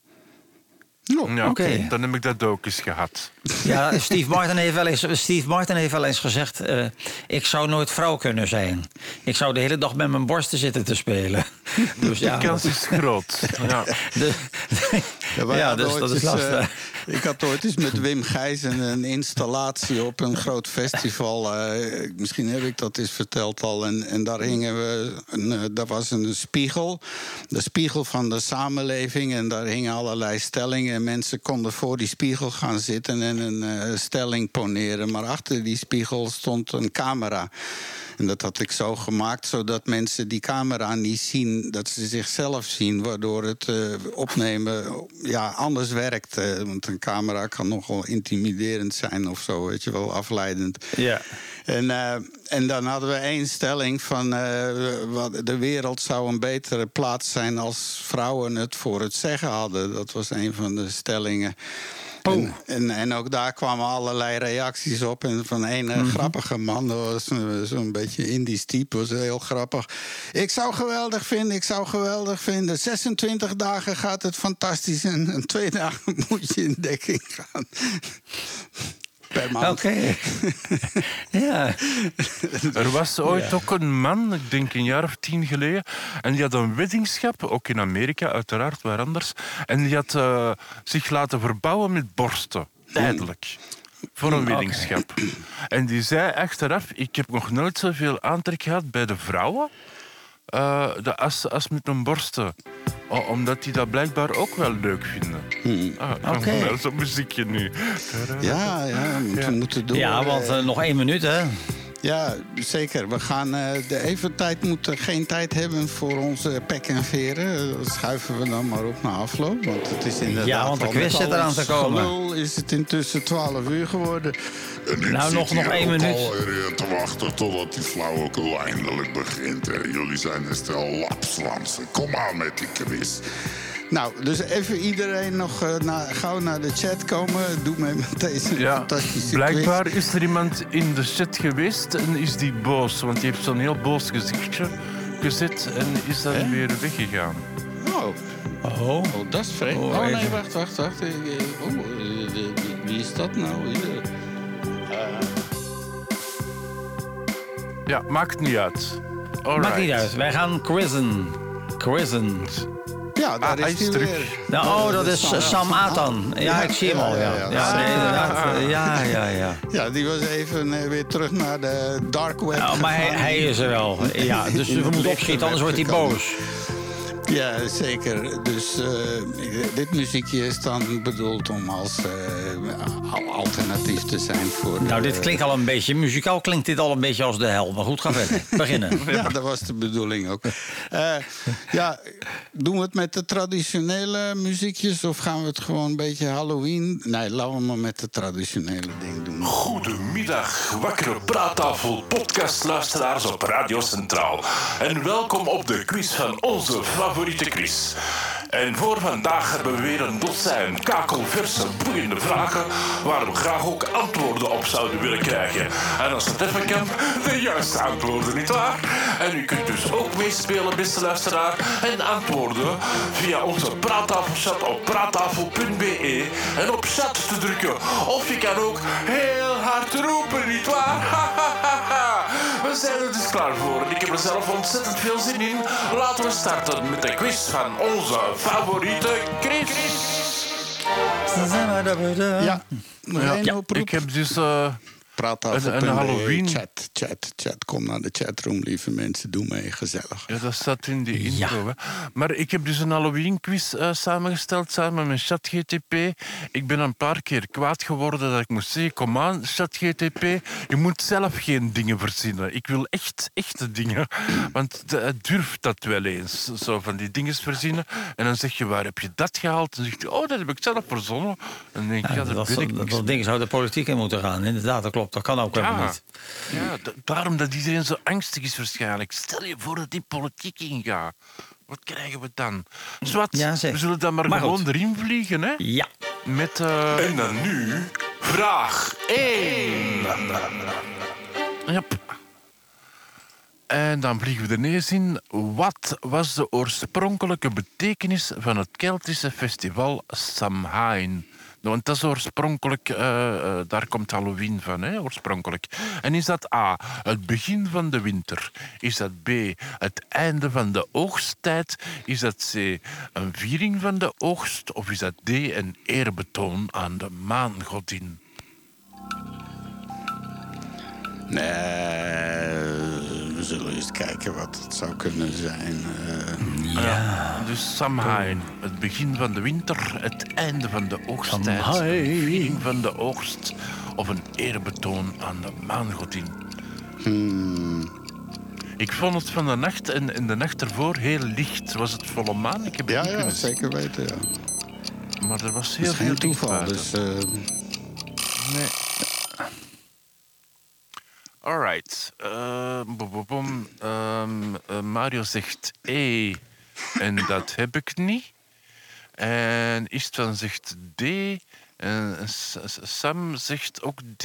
Oh, Ja, oké. Dan heb ik dat ook eens gehad. Ja, Steve Martin heeft wel eens, Steve Martin heeft wel eens gezegd... eh, ik zou nooit vrouw kunnen zijn. Ik zou de hele dag met mijn borsten zitten te spelen. Dus ja, De kans is groot. Ja. de- Ja, dus dat is eens, lastig. eh, ik had ooit eens met Wim Gijzen een installatie op een groot festival. eh, misschien heb ik dat eens verteld al. En, en daar hingen we. Een, eh, daar was een spiegel. De spiegel van de samenleving. En daar hingen allerlei stellingen. En mensen konden voor die spiegel gaan zitten en een eh, stelling poneren. Maar achter die spiegel stond een camera. En dat had ik zo gemaakt, zodat mensen die camera niet zien, dat ze zichzelf zien, waardoor het eh, opnemen ja, anders werkt. eh, want een camera kan nogal intimiderend zijn of zo, weet je wel, afleidend. ja. En, en dan hadden we één stelling van eh, wat, de wereld zou een betere plaats zijn als vrouwen het voor het zeggen hadden. Dat was een van de stellingen. En, en, en ook daar kwamen allerlei reacties op. En van een eh, grappige man, dat was eh, zo'n beetje Indisch type, was heel grappig. Ik zou geweldig vinden, ik zou geweldig vinden. 26 dagen gaat het fantastisch en, en twee dagen moet je in dekking gaan. Per maand. Oké. ja. Er was ooit ook een man, ik denk een jaar of tien geleden, en die had een weddingschap, ook in Amerika, uiteraard, waar anders. En die had eh, zich laten verbouwen met borsten, tijdelijk. voor een weddingschap. En die zei achteraf, ik heb nog nooit zoveel aantrek gehad bij de vrouwen eh, de, als, als met een borsten. O- omdat die dat blijkbaar ook wel leuk vinden. Ah, dan Oké. wel Zo'n muziekje nu. Ja, ja, we moeten, moeten door. Ja, want eh, nog één minuut, hè? Ja, zeker. We gaan eh, de eventijd moeten geen tijd hebben voor onze pek en veren. Dat schuiven we dan maar op na afloop. Want het is inderdaad Ja, want de quiz zit eraan te komen. gelul is het intussen 12 uur geworden. En ik Nou, zit nog- nog één ook minuut. alweer te wachten totdat die flauwekul eindelijk begint. Hè. Jullie zijn een stel lapswansen. Kom aan met die quiz. Nou, dus even iedereen nog eh, na- gauw naar de chat komen. Doe mee met deze Ja, fantastische blijkbaar quiz. is er iemand in de chat geweest en is die boos. Want die heeft zo'n heel boos gezichtje gezet en is dan weer weggegaan. Oh, Oh. oh, dat is vreemd. Oh, Oh, nee, even. wacht, wacht, wacht. Eh, eh, Oh, wie is dat nou? Ja, maakt niet uit. Alright. Maakt niet uit. Wij gaan quizzen. Quizzen. Ja, daar Ah, hij is hij terug. weer. Nou, oh, dat is eh, Sam Atan. Ja, ik zie hem al, ja. Ja, nee, inderdaad. Eh, Ja, ja, ja. Ja, die was even eh, weer terug naar de dark web. Ja, maar hij, hij is er wel. Ja, dus we moeten opschieten, anders wordt hij boos. Ja, zeker. Dus eh, dit muziekje is dan bedoeld om als eh, al- alternatief te zijn voor... Nou, dit eh, klinkt al een beetje, muzikaal klinkt dit al een beetje als de hel. Maar goed, ga verder. Beginnen. Ja, dat was de bedoeling ook. Eh, ja, doen we het met de traditionele muziekjes of gaan we het gewoon een beetje Halloween? Nee, laten we maar met de traditionele ding doen. Goedemiddag, wakkere praattafel podcastluisteraars op Radio Centraal. En welkom op de quiz van onze favoriete quiz. En voor vandaag hebben we weer een dozijn kakelverse, boeiende vragen... waar we graag ook antwoorden op zouden willen krijgen. En als het even kan, de juiste antwoorden, nietwaar? En u kunt dus ook meespelen, beste luisteraar... en antwoorden via onze praattafelchat op praattafel.be... en op chat te drukken. Of je kan ook heel hard roepen, nietwaar? We zijn er dus klaar voor. Ik heb er zelf ontzettend veel zin in. Laten we starten met de quiz van onze favoriete Chris. Ja, Ja, ik heb dus... Praattafel.be, een- een Halloween- Chat, chat, chat. Kom naar de chatroom, lieve mensen. Doe mee, gezellig. Ja, dat staat in die Ja. intro. Hè. Maar ik heb dus een Halloween-quiz eh, samengesteld samen met ChatGTP. Ik ben een paar keer kwaad geworden dat ik moest zeggen... Kom aan, ChatGTP, je moet zelf geen dingen verzinnen. Ik wil echt echte dingen. Want de- het durft dat wel eens, zo van die dingen verzinnen. En dan zeg je, waar heb je dat gehaald? En dan zegt hij, oh, dat heb ik zelf verzonnen. En dan denk ik, ja, dat, ben ik dat, niks dat ding zou de politiek in moeten gaan. Inderdaad, dat klopt. Dat kan ook helemaal ja, niet. ja da- daarom dat iedereen zo angstig is waarschijnlijk. Stel je voor dat die politiek ingaat. Wat krijgen we dan? Zwat, Ja, zeg. we zullen dan maar, Maar gewoon goed. erin vliegen, hè? Ja. Met... eh, En dan nu vraag 1. Yep. En dan vliegen we er ineens in. Wat was de oorspronkelijke betekenis van het Keltische festival Samhain? Nou, Want dat is oorspronkelijk, eh, eh, daar komt Halloween van, hè, oorspronkelijk. En is dat A, het begin van de winter? Is dat B, het einde van de oogsttijd? Is dat C, een viering van de oogst? Of is dat D, een eerbetoon aan de maangodin? Nee, we zullen eens kijken wat het zou kunnen zijn. Eh, Ja. Dus Samhain, het begin van de winter, het einde van de oogsttijd, viering van de oogst of een eerbetoon aan de maangodin. Ik vond het van de nacht en, en de nacht ervoor heel licht. Was het volle maan? Ik heb het ja, niet ja, kunnen zeker weten. Ja. Maar er was heel veel toeval. Dus, eh, Nee. Alright. Eh, bom, bom. Ehm, eh, Mario zegt E. En dat heb ik niet. En Istvan zegt D. En Sam zegt ook D.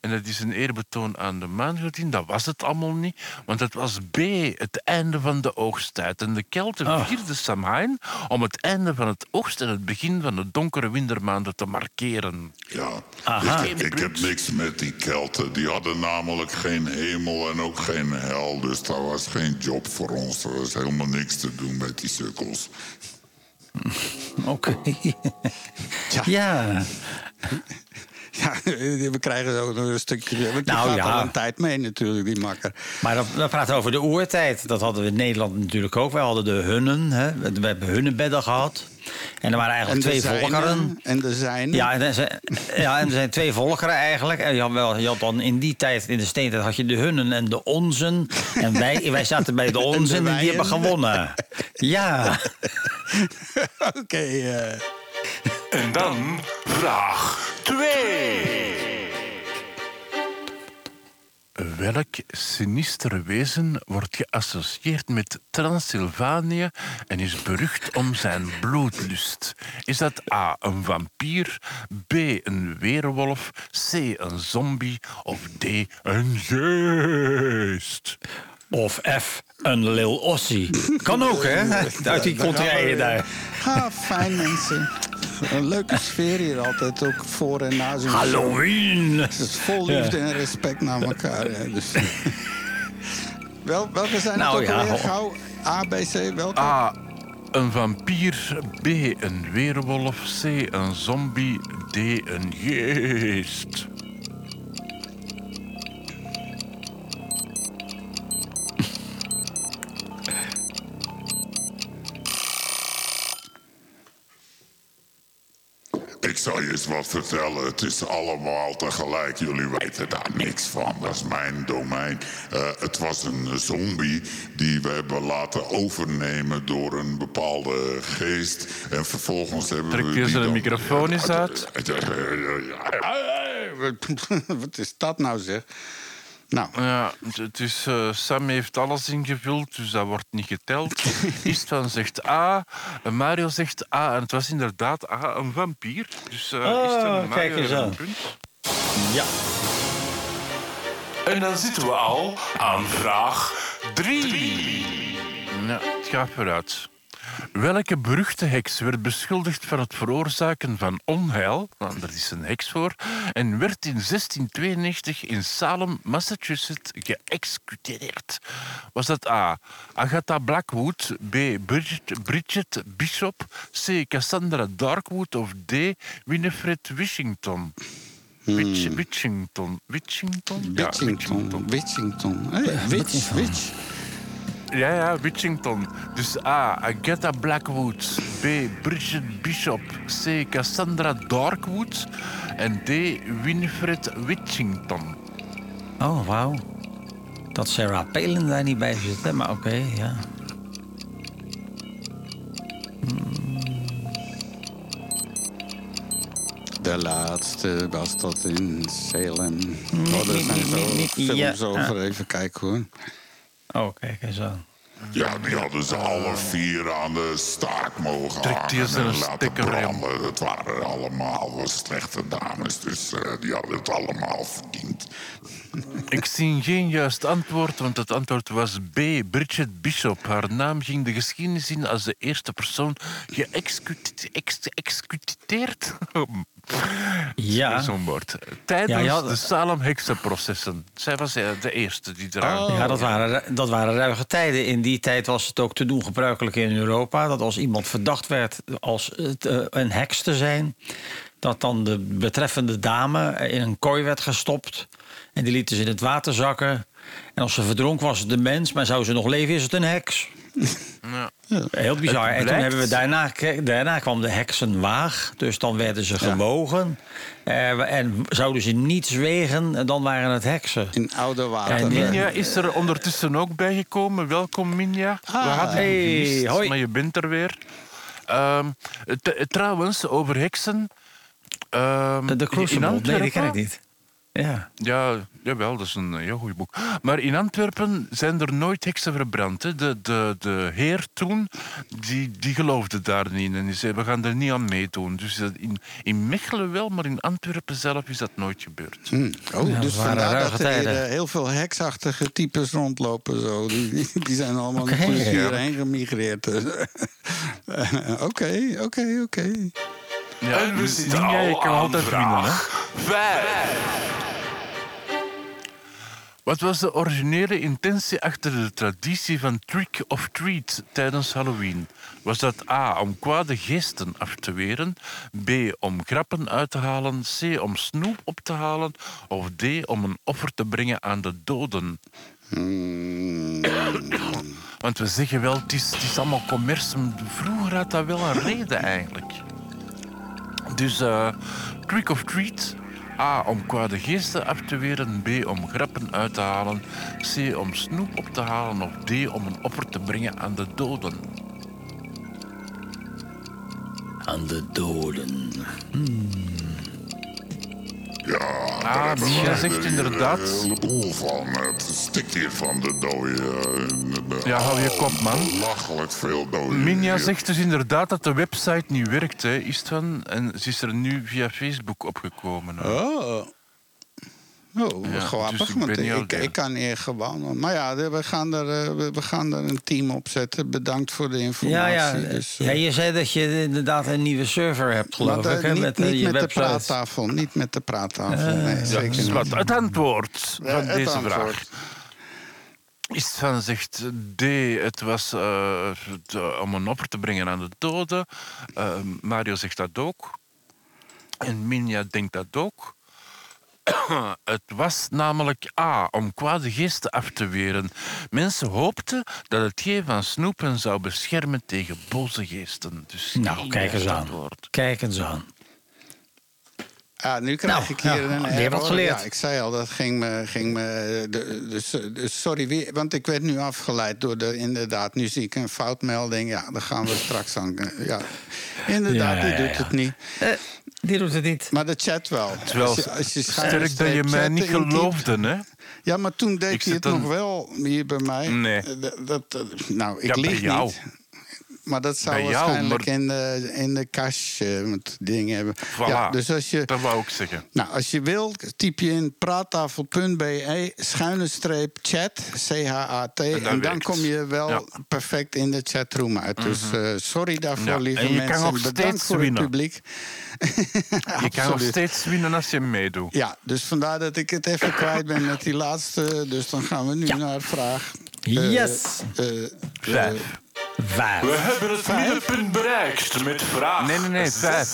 En dat is een eerbetoon aan de maangodin. Dat was het allemaal niet. Want het was B, het einde van de oogsttijd. En de Kelten Ah. vierden Samhain om het einde van het oogst en het begin van de donkere wintermaanden te markeren. Ja, Aha. ik, ik heb niks met die Kelten. Die hadden namelijk geen hemel en ook geen hel. Dus dat was geen job voor ons. Er was helemaal niks te doen met die sukkels. Oké. Ja. Ja, we krijgen zo nog een stukje... Die Nou, ja. al een tijd mee natuurlijk, die makker. Maar dan, dan praten we over de oertijd. Dat hadden we in Nederland natuurlijk ook. Wij hadden de hunnen. Hè. We hebben hunnenbedden gehad. En er waren En eigenlijk twee volkeren. En de zijn. Ja en, er zijn, ja, en er zijn twee volkeren eigenlijk. En je had, wel, je had dan in die tijd, in de steentijd, had je de hunnen en de onzen. En wij, wij zaten bij de onzen en, die hebben gewonnen. Ja. Oké, eh, En dan vraag 2. Welk sinister wezen wordt geassocieerd met Transylvanië en is berucht om zijn bloedlust? Is dat A, een vampier, B, een weerwolf, C, een zombie of D, een geest? Of F, een Lil Ossie. Kan ook, hè? Uit die contraien daar. ah, fijn mensen. Een leuke sfeer hier altijd, ook voor en na zo'n. Halloween. Het is vol liefde en respect naar elkaar. hè, dus. Wel, welke zijn Nou het ook ja, alweer? Gauw, A, B, C, welke? A, een vampier, B, een weerwolf, C, een zombie, D, een geest. Ik zal je eens wat vertellen. Het is allemaal tegelijk. Jullie weten daar niks van. Dat is mijn domein. Eh, het was een zombie die we hebben laten overnemen door een bepaalde geest. En vervolgens hebben Trek we. je die zijn dan- microfoon eens uit. Wat is dat nou zeg? Nou, Ja, het- het is, eh, Sam heeft alles ingevuld, dus dat wordt niet geteld. Istvan zegt A, eh, Mario zegt A. En het was inderdaad A, een vampier. Dus eh Oh, Istvan en Mario kijk eens hebben aan. een punt. Ja. En dan zitten we al aan vraag 3. Ja, het gaat vooruit. Welke beruchte heks werd beschuldigd van het veroorzaken van onheil? Nou, daar is een heks voor. En werd in 1692 in Salem, Massachusetts, geëxecuteerd. Was dat A. Agatha Blackwood, B. Bridget, Bridget Bishop, C. Cassandra Darkwood of D. Winifred Wishington? Witch, Witchington. Witchington? Ja, Witchington. Witchington. Hey, Witch, Witch. Ja, ja, Witchington. Dus A. Agatha Blackwood. B. Bridget Bishop. C. Cassandra Darkwood. En D. Winifred Witchington. Oh, wauw. Dat Sarah Palin daar niet bij zit, hè? maar oké, ja. De laatste was dat in Salem. Oh, er zijn zo Ja. films over. Even kijken hoor. Oh, kijk eens aan. Ja, die hadden ze alle vier aan de staak mogen hangen en een laten branden. Het waren allemaal slechte dames, dus eh, die hadden het allemaal verdiend. Ik zie geen juist antwoord, want het antwoord was B. Bridget Bishop. Haar naam ging de geschiedenis in als de eerste persoon geëxecuteerd. Ja. Zo'n woord. Tijdens Ja, je had- de Salem-heksenprocessen. Zij was eh, de eerste die eraan Ja, dat waren, dat waren ruige tijden. In die tijd was het ook te doen gebruikelijk in Europa... dat als iemand verdacht werd als het, eh, een heks te zijn... dat dan de betreffende dame in een kooi werd gestopt... en die lieten ze in het water zakken. En als ze verdronken was het de mens, maar zou ze nog leven is het een heks. Ja. Heel bizar. En toen hebben we daarna, daarna kwam de heksenwaag. Dus dan werden ze gewogen. Eh, en zouden ze niets wegen, dan waren het heksen. In oude water. En Minja is er ondertussen ook bijgekomen. Welkom, Minja. We hadden je Hey, gemist, hoi. maar je bent er weer. Ehm, trouwens, over heksen. ehm, De, de in nee, die ken ik niet. Ja. Ja, jawel, dat is een heel goed boek. Maar in Antwerpen zijn er nooit heksen verbrand. Hè. De, de, de heer toen, die, die geloofde daar niet in. En die zei, we gaan er niet aan meedoen. Dus dat in, in Mechelen wel, maar in Antwerpen zelf is dat nooit gebeurd. Hm. Oh, Ja, dus vandaar dat er hier eh, heel veel heksachtige types rondlopen. Zo. Die, die- zijn allemaal natuurlijk ja. hierheen gemigreerd. Eh, Oké, oké, oké. Ja, dus je al kan altijd winnen. Hè. 5. Wat was de originele intentie achter de traditie van trick of treat tijdens Halloween? Was dat A. om kwade geesten af te weren, B. om grappen uit te halen, C. om snoep op te halen of D. om een offer te brengen aan de doden? Want we zeggen wel, het is, het is allemaal commerce. maar Vroeger had dat wel een reden eigenlijk. Dus eh, trick of treat. A. Om kwade geesten af te weren. B. Om grappen uit te halen. C. Om snoep op te halen. Of D. Om een offer te brengen aan de doden. Aan de doden. Ja, Ah, wij zegt er inderdaad- Een heleboel van. Het stikt hier van de dode. Ja, hou je kop, man. Lachelijk veel doden. Minja hier. zegt dus inderdaad dat de website niet werkt, hè, is het van. En ze is er nu via Facebook opgekomen. hè. Oh. Oh, Ja, grappig. dus ik want niet ik, ja. ik kan niet gewoon. Maar ja, we gaan, er, eh, we, we gaan er een team op zetten. Bedankt voor de Ja, informatie. ja. Dus, eh, ja, je zei dat je inderdaad een nieuwe server hebt, maar geloof de- ik. Hè, niet met, eh, je met de praattafel. Niet met de praattafel. nee, Ja, zeker dus niet. wat, het antwoord Ja, van het deze antwoord. vraag. Is van zegt D, het was eh, de- om een offer te brengen aan de doden. Eh, Mario zegt dat ook. En Minja denkt dat ook. Het was namelijk A, om kwade geesten af te weren. Mensen hoopten dat het geven van snoepen zou beschermen tegen boze geesten. Dus Nou, kijk eens aan. Kijk eens aan. Ja, nu krijg Nou, ik hier een weer wat geleerd. Ja, ik zei al, dat ging me... Ging me de, dus, dus sorry, wie, want ik werd nu afgeleid door de... Inderdaad, nu zie ik een foutmelding. Ja, dan gaan we straks aan... Ja, inderdaad, Ja, die ja, doet ja. het niet. Eh, die doet het niet. Maar de chat wel. Wel Als je- als je sterk dat je mij niet geloofde, hè? Ja, maar toen Ik deed hij zit het dan- nog wel hier bij mij. Nee. Eh, Dat, nou, ik Ja, bij lieg jou. niet. Maar dat zou jou, waarschijnlijk maar- in de, in de cache eh, met dingen hebben. Voilà. Ja, dus als je, Dat wou ik zeggen. nou, als je wilt, typ je in praattafel.be schuine streep chat, C-H-A-T. En, dan werkt. kom je wel Ja. perfect in de chatroom uit. Dus eh, sorry daarvoor, Ja, lieve en je kan mensen. nog Bedankt steeds voor winnen. het publiek. Je kan nog steeds winnen als je meedoet. Ja, dus vandaar dat ik het even kwijt ben met die laatste. Dus dan gaan we nu naar vraag. Eh, Yes. eh, eh, Vijf. Vijf. We hebben het middenpunt bereikt met vraag Nee, nee, nee, vijf.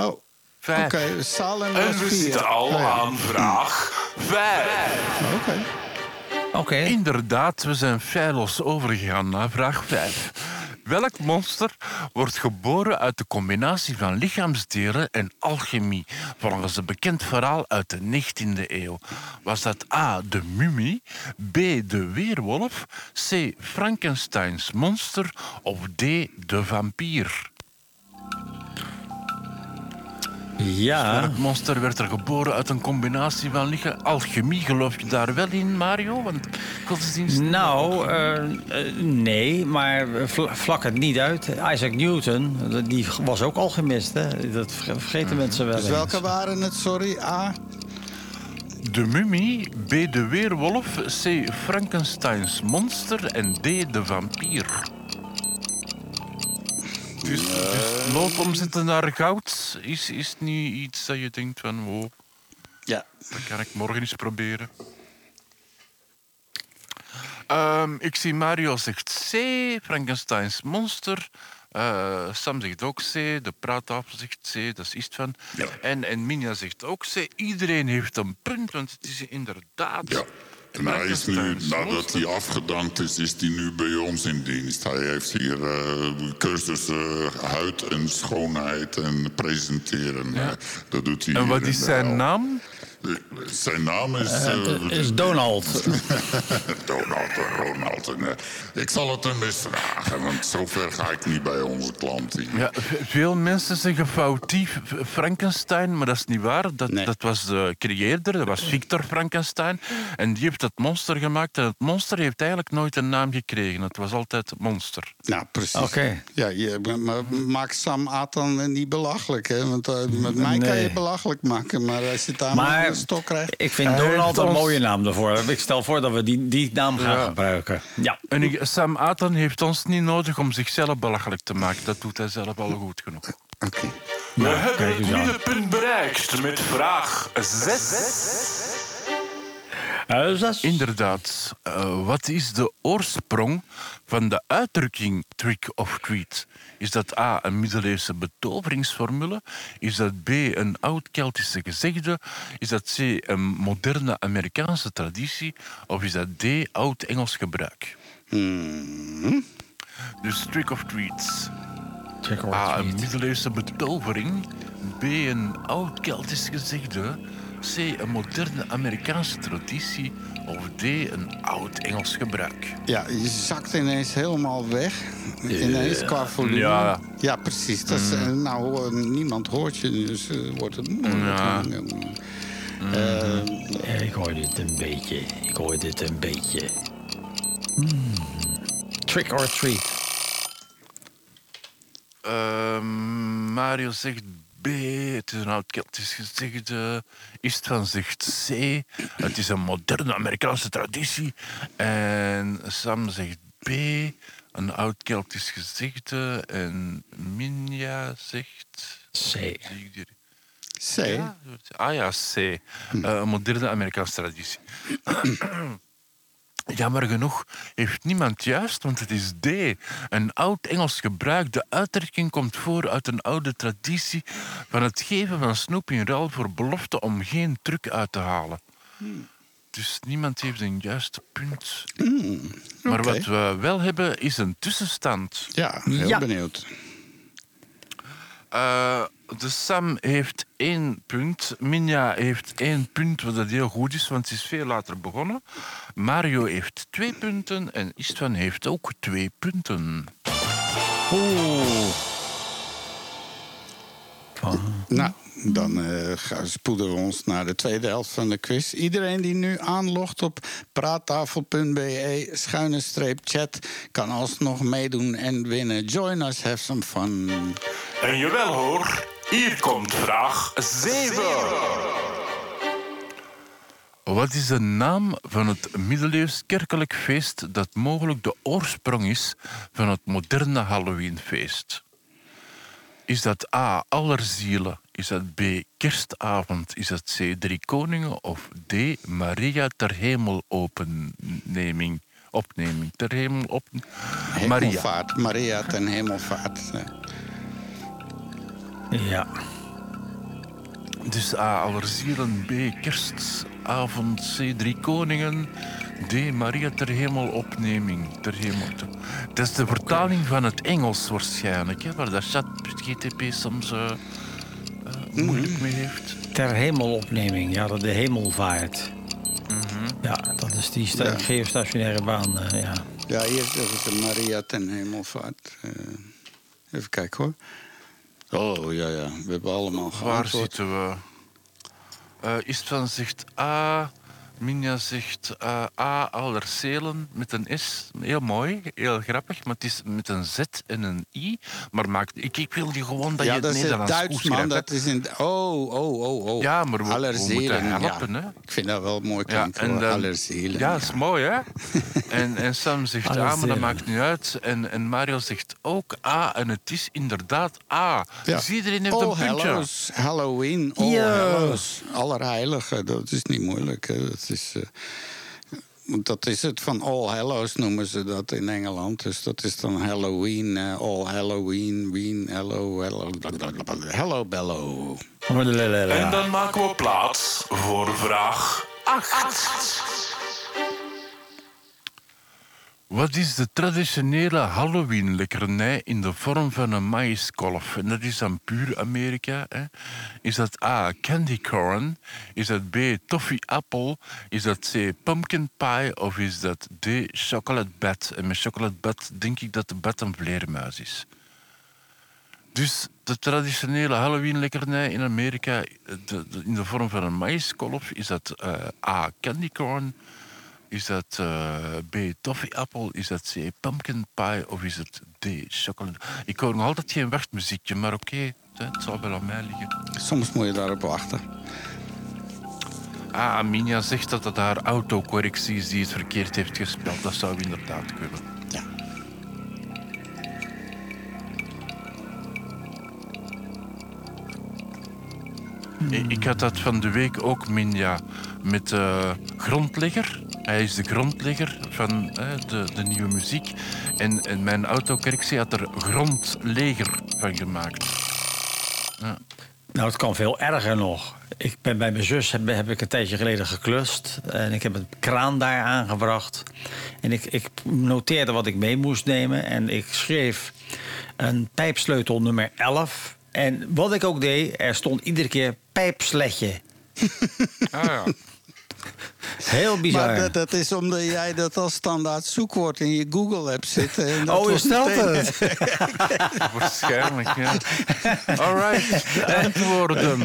oh, oké. Vijf. Salem En was we vier. zitten al Oh, ja. aan vraag 5. Oké. Oké. Inderdaad, we zijn feilloos overgegaan naar vraag 5. Welk monster wordt geboren uit de combinatie van lichaamsdelen en alchemie, volgens een bekend verhaal uit de 19e eeuw? Was dat A, de mummie, B, de weerwolf, C, Frankensteins monster of D, de vampier? Ja. Welk monster werd er geboren uit een combinatie van lichaam... Alchemie, geloof je daar wel in, Mario? Want godsdienst... Nou, eh, eh, nee, maar vl- vlak het niet uit. Isaac Newton, die was ook alchemist, hè? Dat ver- vergeten mensen wel Dus eens. welke waren het? Sorry, A. De mummie, B. de weerwolf, C. Frankensteins monster en D. de vampier. Dus, dus lood omzetten naar goud is, is niet iets dat je denkt van... Wow, Ja. dat kan ik morgen eens proberen. Ehm, ik zie Mario zegt C, Frankensteins monster. Eh, Sam zegt ook C, de praattafel zegt C, dat is Istvan. En, en Minja zegt ook C. Iedereen heeft een punt, want het is inderdaad... Ja. En hij is nu, nadat hij afgedankt is, is hij nu bij ons in dienst. Hij heeft hier eh cursussen huid en schoonheid en presenteren. Eh, dat doet hij En wat is zijn naam? Zijn naam is... eh, is Donald. Donald en Ronald. En, eh, ik zal het hem eens vragen, want zover ga ik niet bij onze klant hier. Ja, veel mensen zeggen foutief Frankenstein, maar dat is niet waar. Dat, Nee. dat was de creëerder, dat was Victor Frankenstein. En die heeft het monster gemaakt. En het monster heeft eigenlijk nooit een naam gekregen. Het was altijd het monster. Nou, precies. Oké. Ja, je, maar maak Sam Atan niet belachelijk, hè? Want eh, met mij kan je belachelijk maken, maar als je het aan Maar een stok krijgt... ik vind Hij Donald een ons- mooie naam daarvoor. Ik stel voor dat we die, die naam gaan Ja. gebruiken. Ja. En ik- Sam Atan heeft ons niet nodig om zichzelf belachelijk te maken. Dat doet hij zelf al goed genoeg. Oké. We Nou, hebben het middenpunt bereikt met vraag 6. Eh, Elzas? Inderdaad. Eh, wat is de oorsprong van de uitdrukking trick of treat? Is dat A, een middeleeuwse betoveringsformule? Is dat B, een oud-Keltische gezegde? Is dat C, een moderne Amerikaanse traditie? Of is dat D, oud-Engels gebruik? Hmm. Dus trick of treats. Or A, een middeleeuwse betovering. B, een oud-Keltisch gezegde. C, een moderne Amerikaanse traditie. Of D, een oud-Engels gebruik. Ja, je zakt ineens helemaal weg. Ineens qua volume. ja. Ja, precies. Dat is, eh, nou, eh, niemand hoort je, dus eh, wordt het moeilijk. Ja. Eh, Ja, ik hoor dit een beetje. Ik hoor dit een beetje. Hmm. Trick or treat. Ehm, Mario zegt B. Het is een oud-Keltisch gezegde. Istvan zegt C. Het is een moderne Amerikaanse traditie. En Sam zegt B. Een oud-Keltisch gezegde. En Minja zegt... C. Zie ik hier- C. Ja, ah ja, C. Eh, een moderne Amerikaanse traditie. Jammer genoeg heeft niemand juist, want het is D. Een oud Engels gebruik. De uitdrukking komt voor uit een oude traditie van het geven van snoep in ruil voor belofte om geen truc uit te halen. Dus niemand heeft een juiste punt. Maar oké. wat we wel hebben is een tussenstand. Ja, heel Ja. benieuwd. Eh, de Sam heeft één punt. Minja heeft één punt, wat dat heel goed is, want ze is veel later begonnen. Mario heeft twee punten en Istvan heeft ook twee punten. Oeh. Nou, dan eh, spoeden we ons naar de tweede helft van de quiz. Iedereen die nu aanlogt op praattafel.be schuine streep chat kan alsnog meedoen en winnen. Join us, have some fun. En jawel hoor, hier komt vraag 7. Wat is de naam van het middeleeuws kerkelijk feest dat mogelijk de oorsprong is van het moderne Halloweenfeest? Is dat A. Allerzielen? Is dat B. Kerstavond? Is dat C. Drie Koningen? Of D. Maria ter hemelopneming? Opneming. Ter hemel op... Maria. Maria ten hemelvaart. Ja. Dus A. Allerzielen. B. Kerstavond. C. Drie Koningen. D. Maria ter hemelopneming. Ter hemel. Dat is de vertaling van het Engels waarschijnlijk, hè, waar dat chat GTP soms eh, eh, moeilijk mee heeft. Ter hemelopneming. Ja, dat de hemelvaart. Ja, dat is die sta- Ja. geostationaire baan. eh, ja. Ja, hier is de Maria ten hemelvaart. Eh, even kijken hoor. Oh, ja, ja. We hebben allemaal Waar zitten we? Eh Istvan zegt A. Minja zegt eh, A. Allerselen met een S. Heel mooi, heel grappig, maar het is met een Z en een I. Maar maakt, ik, ik wil die gewoon dat je Ja, het dat is het Nederlands Duits, goed man. schrijft. Dat is in... Oh, oh, oh, oh. Ja, maar we- we moeten helpen, ja. hè. Ik vind dat wel mooi Ja, en dan- Allerzelen. Ja, dat is mooi, hè? en, en Sam zegt A, maar dat maakt niet uit. En, en Mario zegt ook A, en het is inderdaad A. Ja. Dus iedereen heeft All een puntje. Hallows, Halloween, All Ja. Hallows. Allerheiligen, dat is niet moeilijk. Hè. Dat is... eh, dat is het van All Hallows noemen ze dat in Engeland. Dus dat is dan Halloween, eh, All Halloween, Ween, Hello, Hello. Hello Bello. En dan maken we plaats voor vraag 8. Wat is de traditionele Halloween-lekkernij in de vorm van een maïskolf? En dat is dan puur Amerika. Hè? Is dat A, candy corn? Is dat B, toffee apple? Is dat C, pumpkin pie? Of is dat D, chocolate bat? En met chocolate bat denk ik dat de bat een vleermuis is. Dus de traditionele Halloween-lekkernij in Amerika, in de vorm van een maïskolf, is dat eh, A, candy corn? Is dat eh, B, toffee-appel? Is dat C, pumpkin pie? Of is het D, chocolate? Ik hoor nog altijd geen wachtmuziekje, maar oké, het zal wel aan mij liggen. Soms moet je daarop wachten. Ah, Minja zegt dat het haar autocorrectie is die het verkeerd heeft gespeeld. Dat zou inderdaad kunnen. Ja. Ik, ik had dat van de week ook, Minja, met de grondlegger. Hij is de grondlegger van hè, de, de nieuwe muziek. En, en mijn autocorrectie had er grondleger van gemaakt. Nou, het kan veel erger nog. Ik ben bij mijn zus heb, heb ik een tijdje geleden geklust. En ik heb een kraan daar aangebracht. En ik, ik noteerde wat ik mee moest nemen. En ik schreef een pijpsleutel nummer 11. En wat ik ook deed, er stond iedere keer pijpsletje. Ah ja. Heel bizar. Maar dat, dat is omdat jij dat als standaard zoekwoord in je Google hebt zitten. En dat oh, je stelt het. Waarschijnlijk, ja. Alright, antwoorden.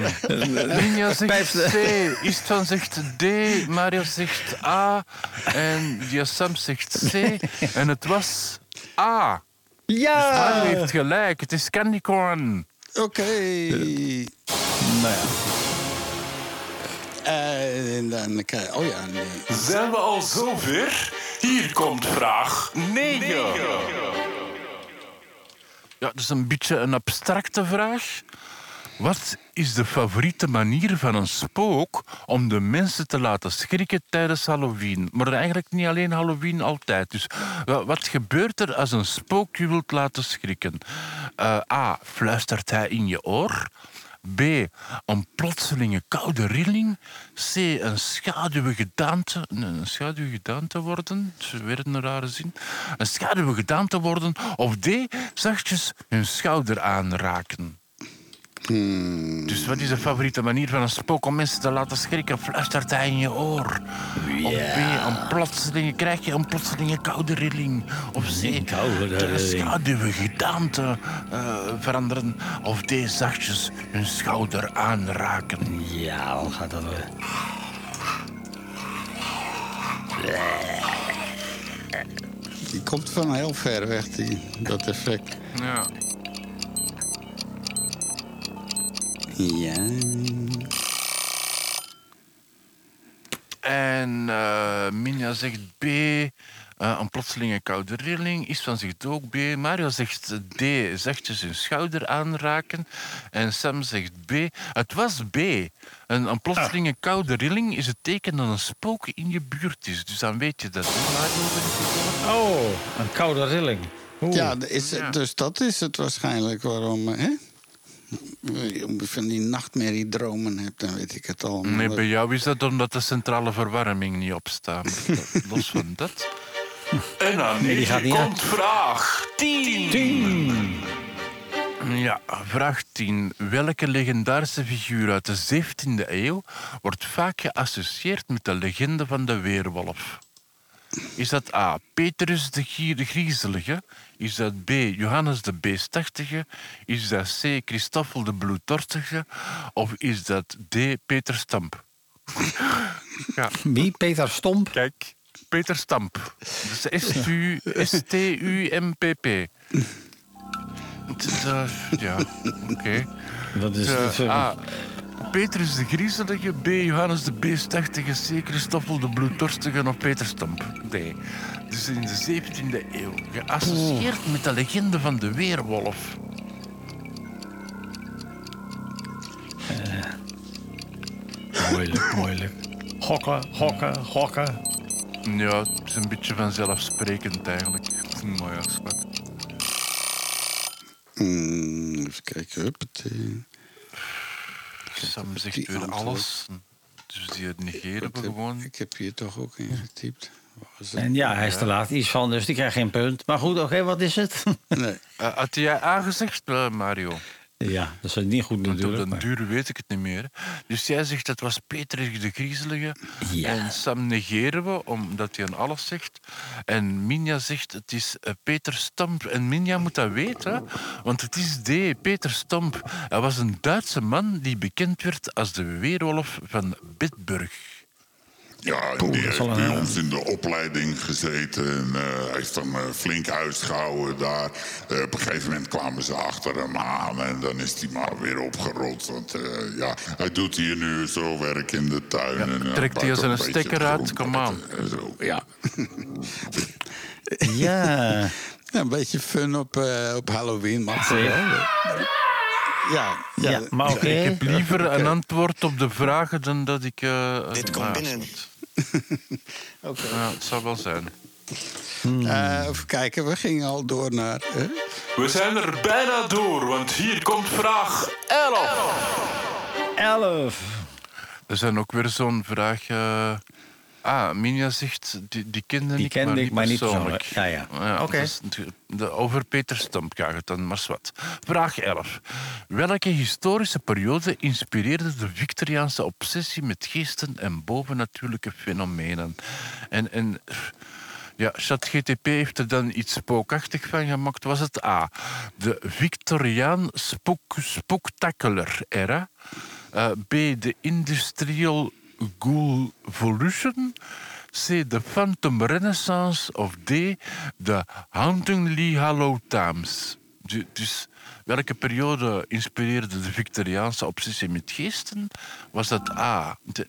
Ninja zegt C, Istvan zegt D, Mario zegt A en Sam zegt C. En het was A. Ja! Mario heeft gelijk, het is Candy Corn. Oké. Nou ja. Eh, en dan krijg Oh ja, nee. Zijn we al zover? Hier komt vraag 9. Ja, dat is een beetje een abstracte vraag. Wat is de favoriete manier van een spook om de mensen te laten schrikken tijdens Halloween? Maar eigenlijk niet alleen Halloween, altijd. Dus wa- wat gebeurt er als een spook je wilt laten schrikken? Eh, A. Fluistert hij in je oor? B. Een plotselinge koude rilling. C. Een schaduwige gedaante. Een gedaante worden. Weer een rare zin. Een schaduwige gedaante worden. Of D. Zachtjes hun schouder aanraken. Dus wat is de favoriete manier van een spook om mensen te laten schrikken? Fluistert hij in je oor? Of B, een plotselinge, krijg je een plotselinge koude rilling? Of C, koude de rilling. schaduwige gedaante eh, veranderen? Of D, zachtjes hun schouder aanraken? Ja, hoe gaat dat weer? Die komt van heel ver weg, die, dat effect. Ja. Ja. En eh Minja zegt B, eh, een plotselinge koude rilling. Isvan zegt ook B. Mario zegt D, zachtjes hun schouder aanraken. En Sam zegt B. Het was B. Een, een plotselinge koude rilling is het teken dat een spook in je buurt is. Dus dan weet je dat. Oh, een koude rilling. Oeh. Ja, is, dus dat is het waarschijnlijk waarom... Hè? Je van die nachtmerriedromen hebt, dan weet ik het al. Nee, bij jou is dat omdat de centrale verwarming niet opstaat. Los van dat. En aan die gaat 9 niet komt vraag 10. Ja, vraag 10. Welke legendarische figuur uit de 17e eeuw wordt vaak geassocieerd met de legende van de weerwolf? Is dat A. Petrus de Gier- de Griezelige? Is dat B. Johannes de Beestachtige? Is dat C. Christoffel de Bloeddorstige? Of is dat D. Peter Stamp? ja, Wie? Peter Stomp? kijk. Peter Stamp. Dus S-T-U-M-P-P. Eh, Ja, oké. Dat is... A. Petrus de Griezelige, B. Johannes de Beestachtige, C. Christoffel de Bloeddorstige of Peter Stamp. D. Dus in de 17e eeuw, geassocieerd met de legende van de weerwolf. Moeilijk, moeilijk. Gokken, gokken, gokken. Ja, het is een beetje vanzelfsprekend eigenlijk. Maar ja, schat. Hmm, even kijken, huppatee. Sam zegt die weer antwoord. alles. Dus die negeren we Ik heb, gewoon. ik heb hier toch ook ingetypt. Het? En ja, hij is te laat iets van, dus die krijgt geen punt. Maar goed, oké, wat is het? Nee. Eh, had jij aangezegd, eh, Mario? Ja, dat is niet goed Want op natuurlijk. den duur weet ik het niet meer. Dus jij zegt dat was Peter de Griezelige. Ja. En Sam negeren we, omdat hij aan alles zegt. En Minja zegt het is eh, Peter Stamp. En Minja moet dat weten, want het is D. Peter Stamp. Hij was een Duitse man die bekend werd als de weerwolf van Bitburg. Ja, Poeh, die dat heeft een bij hele- ons in de opleiding gezeten. En eh, hij heeft hem eh, flink uitgehouden daar. Eh, op een gegeven moment kwamen ze achter hem aan. En dan is hij maar weer opgerold. Want eh, ja, hij doet hier nu zo werk in de tuin. Ja, en, eh, trekt hij zijn een beetje stekker uit? Kom aan. Ja. Ja, Ja, een beetje fun op, eh, op Halloween mag. Ja, ja, Ja, maar oké. Ik heb liever een antwoord op de vragen dan dat ik... eh, Dit een komt binnen. Oké. Ja, het zou wel zijn. Eh, even kijken, we gingen al door naar... We zijn er bijna door, want hier komt vraag 11. 11. Er zijn ook weer zo'n vraag... eh, Ah, Minja zegt, die, die kende Die ik, kende maar ik, niet maar niet persoonlijk. persoonlijk. Ja, ja. Natuurlijk- de, over Peter Stump gaat het dan, maar zwart. Vraag 11. Welke historische periode inspireerde de Victoriaanse obsessie met geesten en bovennatuurlijke fenomenen? En, en ja, ChatGTP heeft er dan iets spookachtig van gemaakt. Was het A, de Victoriaan spook, Spectacular era? Eh, B, de Industrial Gulvolution? C, de Phantom Renaissance? Of D, de Hauntingly Hollow Times? Du- Dus welke periode inspireerde de Victoriaanse obsessie met geesten? Was dat A, de,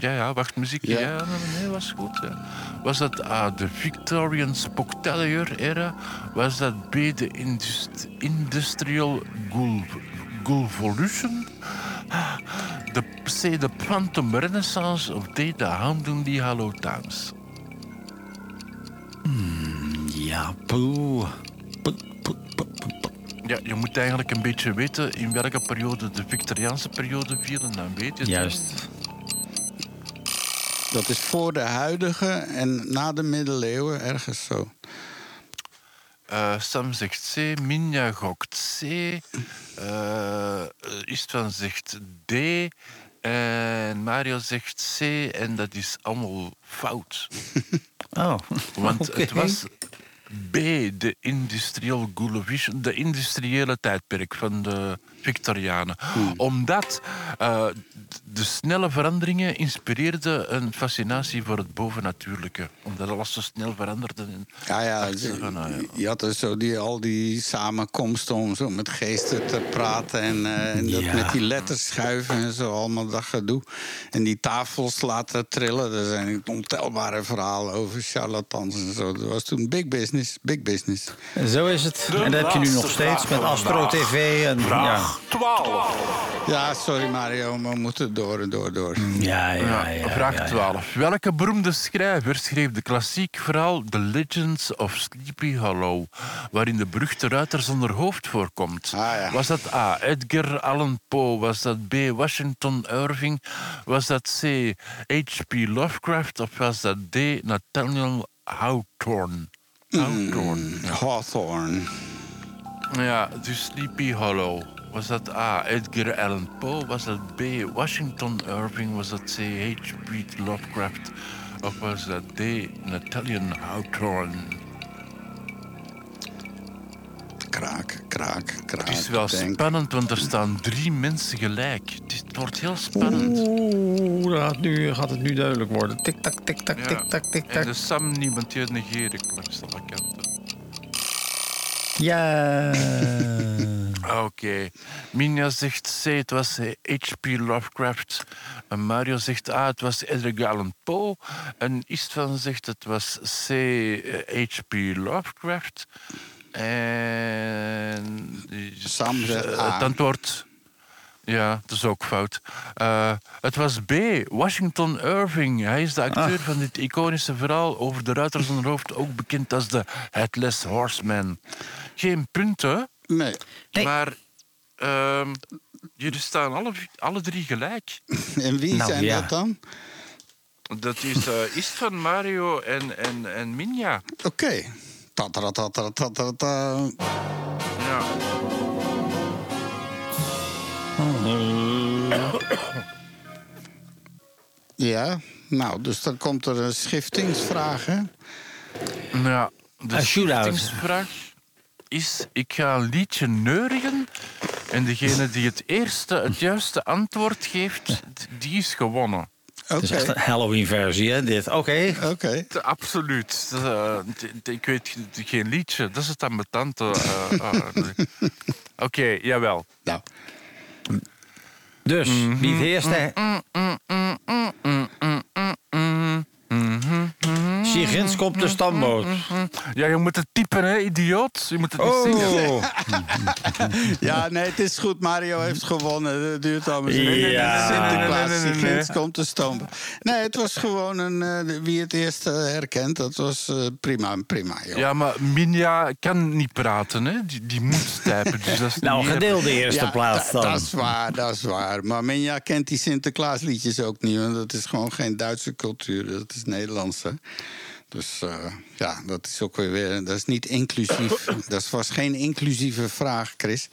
ja, ja, wacht, muziek. Ja, Ja. nee, was goed. Ja. Was dat A, de Victorian Spectacular era? Was dat B, de indust- Industrial Gul Gulvolution? De C, de Phantom Renaissance? Of D, de Hounding Hollow Times? Ja, poeh. Ja, je moet eigenlijk een beetje weten in welke periode de Victoriaanse periode viel. En dan weet je het. Juist. dat is voor de huidige en na de middeleeuwen, ergens zo. Eh, Sam zegt C, Minja gokt C, eh Istvan zegt D en Mario zegt C en dat is allemaal fout. Oh, Want het was B, de industrial Gullivision, de industriële tijdperk van de Victorianen. Omdat eh, de snelle veranderingen inspireerden een fascinatie voor het bovennatuurlijke. Omdat alles zo snel veranderde. En Ja, ja, van, nou ja. je had dus zo die, al die samenkomsten om zo met geesten te praten. En, eh, en dat Ja. met die letters schuiven en zo, allemaal dat gedoe. En die tafels laten trillen. Er zijn ontelbare verhalen over charlatans en zo. Dat was toen big business, big business. Zo is het. De en dat heb je nu nog steeds met Astro. TV. En, ja. Vraag 12. Ja, sorry Mario, we moeten door en door, door. Ja, ja, Ja, ja, vraag ja, ja. 12. Welke beroemde schrijver schreef de klassiek verhaal The Legends of Sleepy Hollow, waarin de beruchte ruiter zonder hoofd voorkomt? Ah, ja. Was dat A. Edgar Allan Poe? Was dat B. Washington Irving? Was dat C. H.P. Lovecraft? Of was dat D. Nathaniel Hawthorne? Hawthorne. Hawthorne. Ja, dus Sleepy Hollow. Was dat A. Edgar Allan Poe? Was dat B. Washington Irving? Was dat C. H.P. Lovecraft? Of was dat D. Nathaniel Hawthorne? Kraak, kraak, kraak. Het is wel denk. spannend, want er staan drie mensen gelijk. Het, is- het wordt heel spannend. Oeh, gaat, nu, gaat het nu duidelijk worden. Tik-tak, tik-tak, Ja. tik-tak, En tik-tak. de Sam niemand negeer ik langs alle kanten. Ja. Oké. Minja zegt C, het was H.P. Lovecraft. En Mario zegt A, het was Edgar Allan Poe. En Istvan zegt het was C, H.P. Lovecraft. En... Sam zegt Eh, A. Het antwoord... Ja, dat is ook fout. Eh, het was B, Washington Irving. Hij is de acteur van dit iconische verhaal over de ruiter zonder hoofd, ook bekend als de Headless Horseman. Geen punten, Nee. Nee. maar ehm, jullie staan alle, alle drie gelijk. En wie Nou, zijn ja. dat dan? Dat is uh, Ist van Mario en, en, en Minja. Oké. Tataratatatatatata. Ja. Ja, nou, dus dan komt er een schiftingsvraag, hè? ja de Een shootout. schiftingsvraag is: ik ga een liedje neurigen. En degene die het eerste het juiste antwoord geeft, die is gewonnen. Oké, Het is echt een Halloween-versie, hè, dit. Oké. oké. Absoluut. Dat, eh, ik weet geen liedje. Dat is het ambetante. eh, eh, nee. Oké, jawel. Nou, Dus, Mhm. wie het eerste... Sigrid ginds komt de stamboot. Ja, je moet het typen, hè, idioot. Je moet het niet zingen. Oh, Ja, nee, het is goed. Mario heeft gewonnen. Het duurt allemaal zo. Ja. Sinterklaas, Nee, nee, nee, die nee. ginds komt te stomen. Nee, het was gewoon een... eh, wie het eerst eh, herkent, dat was eh, prima, prima, joh. Ja, maar Minja kan niet praten, hè. Die, die moet typen, dus dat is nou, gedeelde eerste Ja, plaats da- dan. Dat is waar, dat is waar. Maar Minja kent die Sinterklaasliedjes ook niet. Want dat is gewoon geen Duitse cultuur. Dat is Nederlandse. Dus eh, ja, dat is ook weer- weer... Dat is niet inclusief. Dat was geen inclusieve vraag, Chris.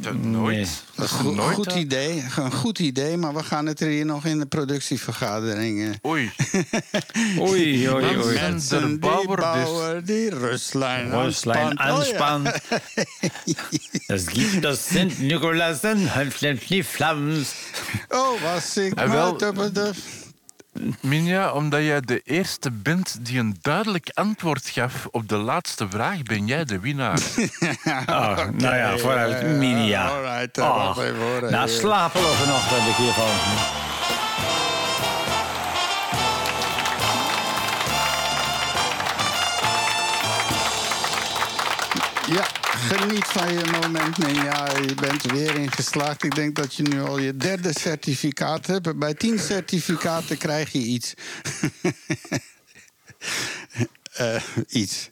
Ja, nooit. Nee. Dat is Goed, nooit. goed idee, een goed idee. Maar we gaan het er hier nog in de productievergadering... eh, Oei. Oei, oei, Mensen oei. Mensen die Bauer dus. bouwen, die Rustlijn Roslijn aanspant. Oh. Es gibt das Sint Nikolasen, die Flams. Oh, was ik wel- maar te de... Minja, omdat jij de eerste bent die een duidelijk antwoord gaf op de laatste vraag, ben jij de winnaar. Oh, nou ja, vooruit, Minia. alright, eh, Oh, nou, slapeloze nacht heb ik hiervan. Ja, geniet van je moment, Minja. Je bent er weer in geslaagd. Ik denk dat je nu al je derde certificaat hebt. Bij tien certificaten krijg je iets. Eh, iets.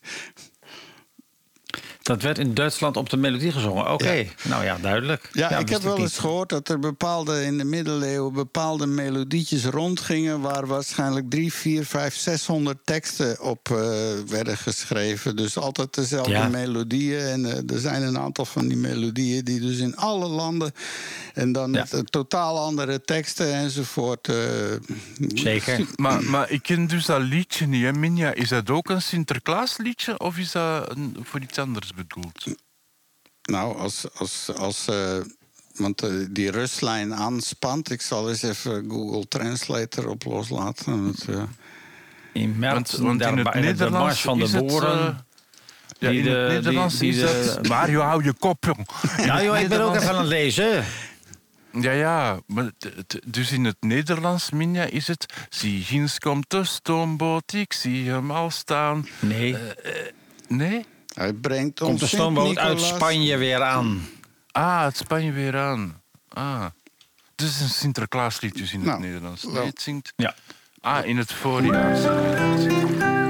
Dat werd in Duitsland op de melodie gezongen. Oké, nou ja, duidelijk. Ja, ik wist heb wel eens gehoord dat er bepaalde in de middeleeuwen bepaalde melodietjes rondgingen. waar waarschijnlijk drie, vier, vijf, zeshonderd teksten op eh, werden geschreven. Dus altijd dezelfde Ja. melodieën. En eh, er zijn een aantal van die melodieën die dus in alle landen. en dan Ja. met totaal andere teksten enzovoort. eh, Zeker. Maar, maar ik ken dus dat liedje niet, hè, Minja. Is dat ook een Sinterklaasliedje of is dat een, voor iets anders bedoeld? Nou, als. als, als eh, want eh, die rustlijn aanspant. Ik zal eens even Google Translate erop loslaten. Want, eh, In Want, want daar in het Nederlands Mars van de het, eh, ja, die in de- het Nederlands die- die is de- het... Mario, hou je kop, jong. nou joh, ik ben ook even aan het lezen. Ja, ja. Maar het- het- dus in het Nederlands, Minja, is het... Zie, ginds komt de stoomboot, ik zie hem al staan. Nee, Nee? Hij brengt ons komt de stoomboot uit Spanje weer aan. Ah, het Spanje weer aan. Ah. Het is een Sinterklaaslied dus in het Nou, Nederlands. Nee, het zingt... Ja. Ah, in het voorjaar.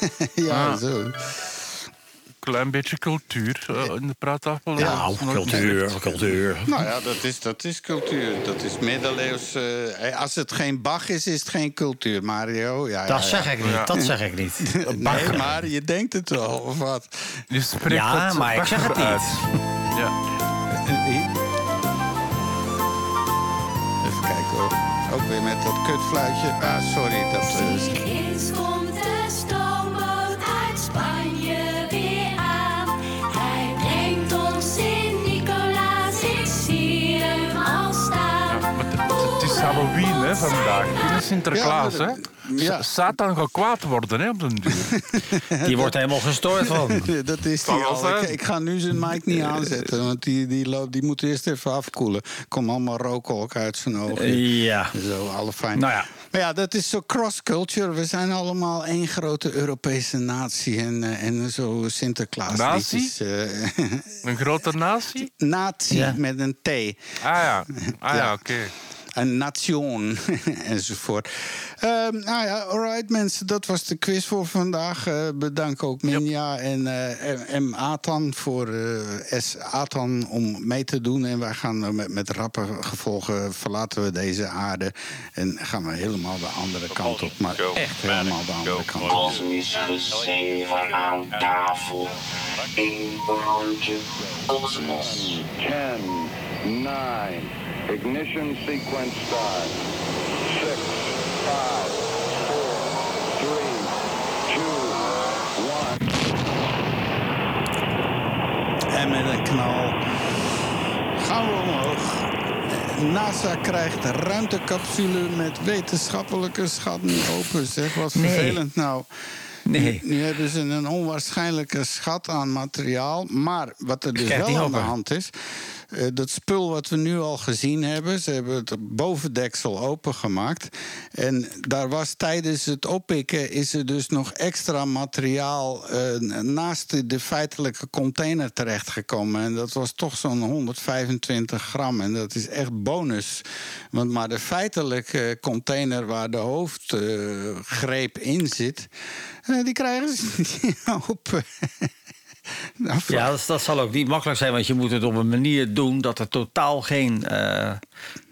ja, Ah. zo. Klein beetje cultuur eh, in de praattafel. Nou, is nooit cultuur, cultuur. Nou ja, dat is, dat is cultuur. Dat is middeleeuws. eh, als het geen Bach is, is het geen cultuur, Mario. Ja, Dat ja, zeg ik niet, dat zeg ik niet. ja. Nee, maar je denkt het wel, of wat? Je spreekt Ja, het maar ik zeg het niet. uit. Ja. Even kijken hoor. Ook weer met dat kutfluitje. Ah, sorry. Dat, eh, hè, vandaag. Het is Sinterklaas, Ja, hè? ja. Satan gaat kwaad worden hè, op den duur. Die wordt helemaal gestoord van. dat is die al. Ik, ik ga nu zijn mic niet aanzetten, want die, die, loopt, die moet eerst even afkoelen. Kom allemaal rookwolk uit zijn ogen. Ja. Zo, alle fijn. Nou ja. Maar ja, dat is zo cross-culture. We zijn allemaal één grote Europese natie. En, eh, en zo Sinterklaas. Natie? liedjes, eh, Een grote natie? natie Ja. met een T. Ah ja, ah, ja. Ja. oké. Een nation enzovoort. Ehm, nou ja, alright mensen, dat was de quiz voor vandaag. Eh, bedank ook Minja en eh, M. Atan voor eh, S. Atan om mee te doen. En wij gaan met, met rappe gevolgen verlaten we deze aarde. En gaan we helemaal de andere kant op. Maar echt helemaal de andere kant op. Zeven aan tafel. Eén kosmos. 10, 9, Ignition sequence 5, 6, 5, 4, 3, 2, 1. En met een knal. gaan we omhoog. NASA krijgt ruimtecapsule met wetenschappelijke schatten niet open. Zeg wat vervelend nou. Nee. Nu hebben ze een onwaarschijnlijke schat aan materiaal. Maar wat er dus wel aan de hand is eh, dat spul wat we nu al gezien hebben... ze hebben het bovendeksel opengemaakt. En daar was tijdens het oppikken... is er dus nog extra materiaal eh, naast de, feitelijke container terechtgekomen. En dat was toch zo'n 125 gram. En dat is echt bonus. Want maar de feitelijke container waar de hoofdgreep in zit... eh, die krijgen ze niet open. Ja, dat, dat zal ook niet makkelijk zijn, want je moet het op een manier doen dat er totaal geen eh,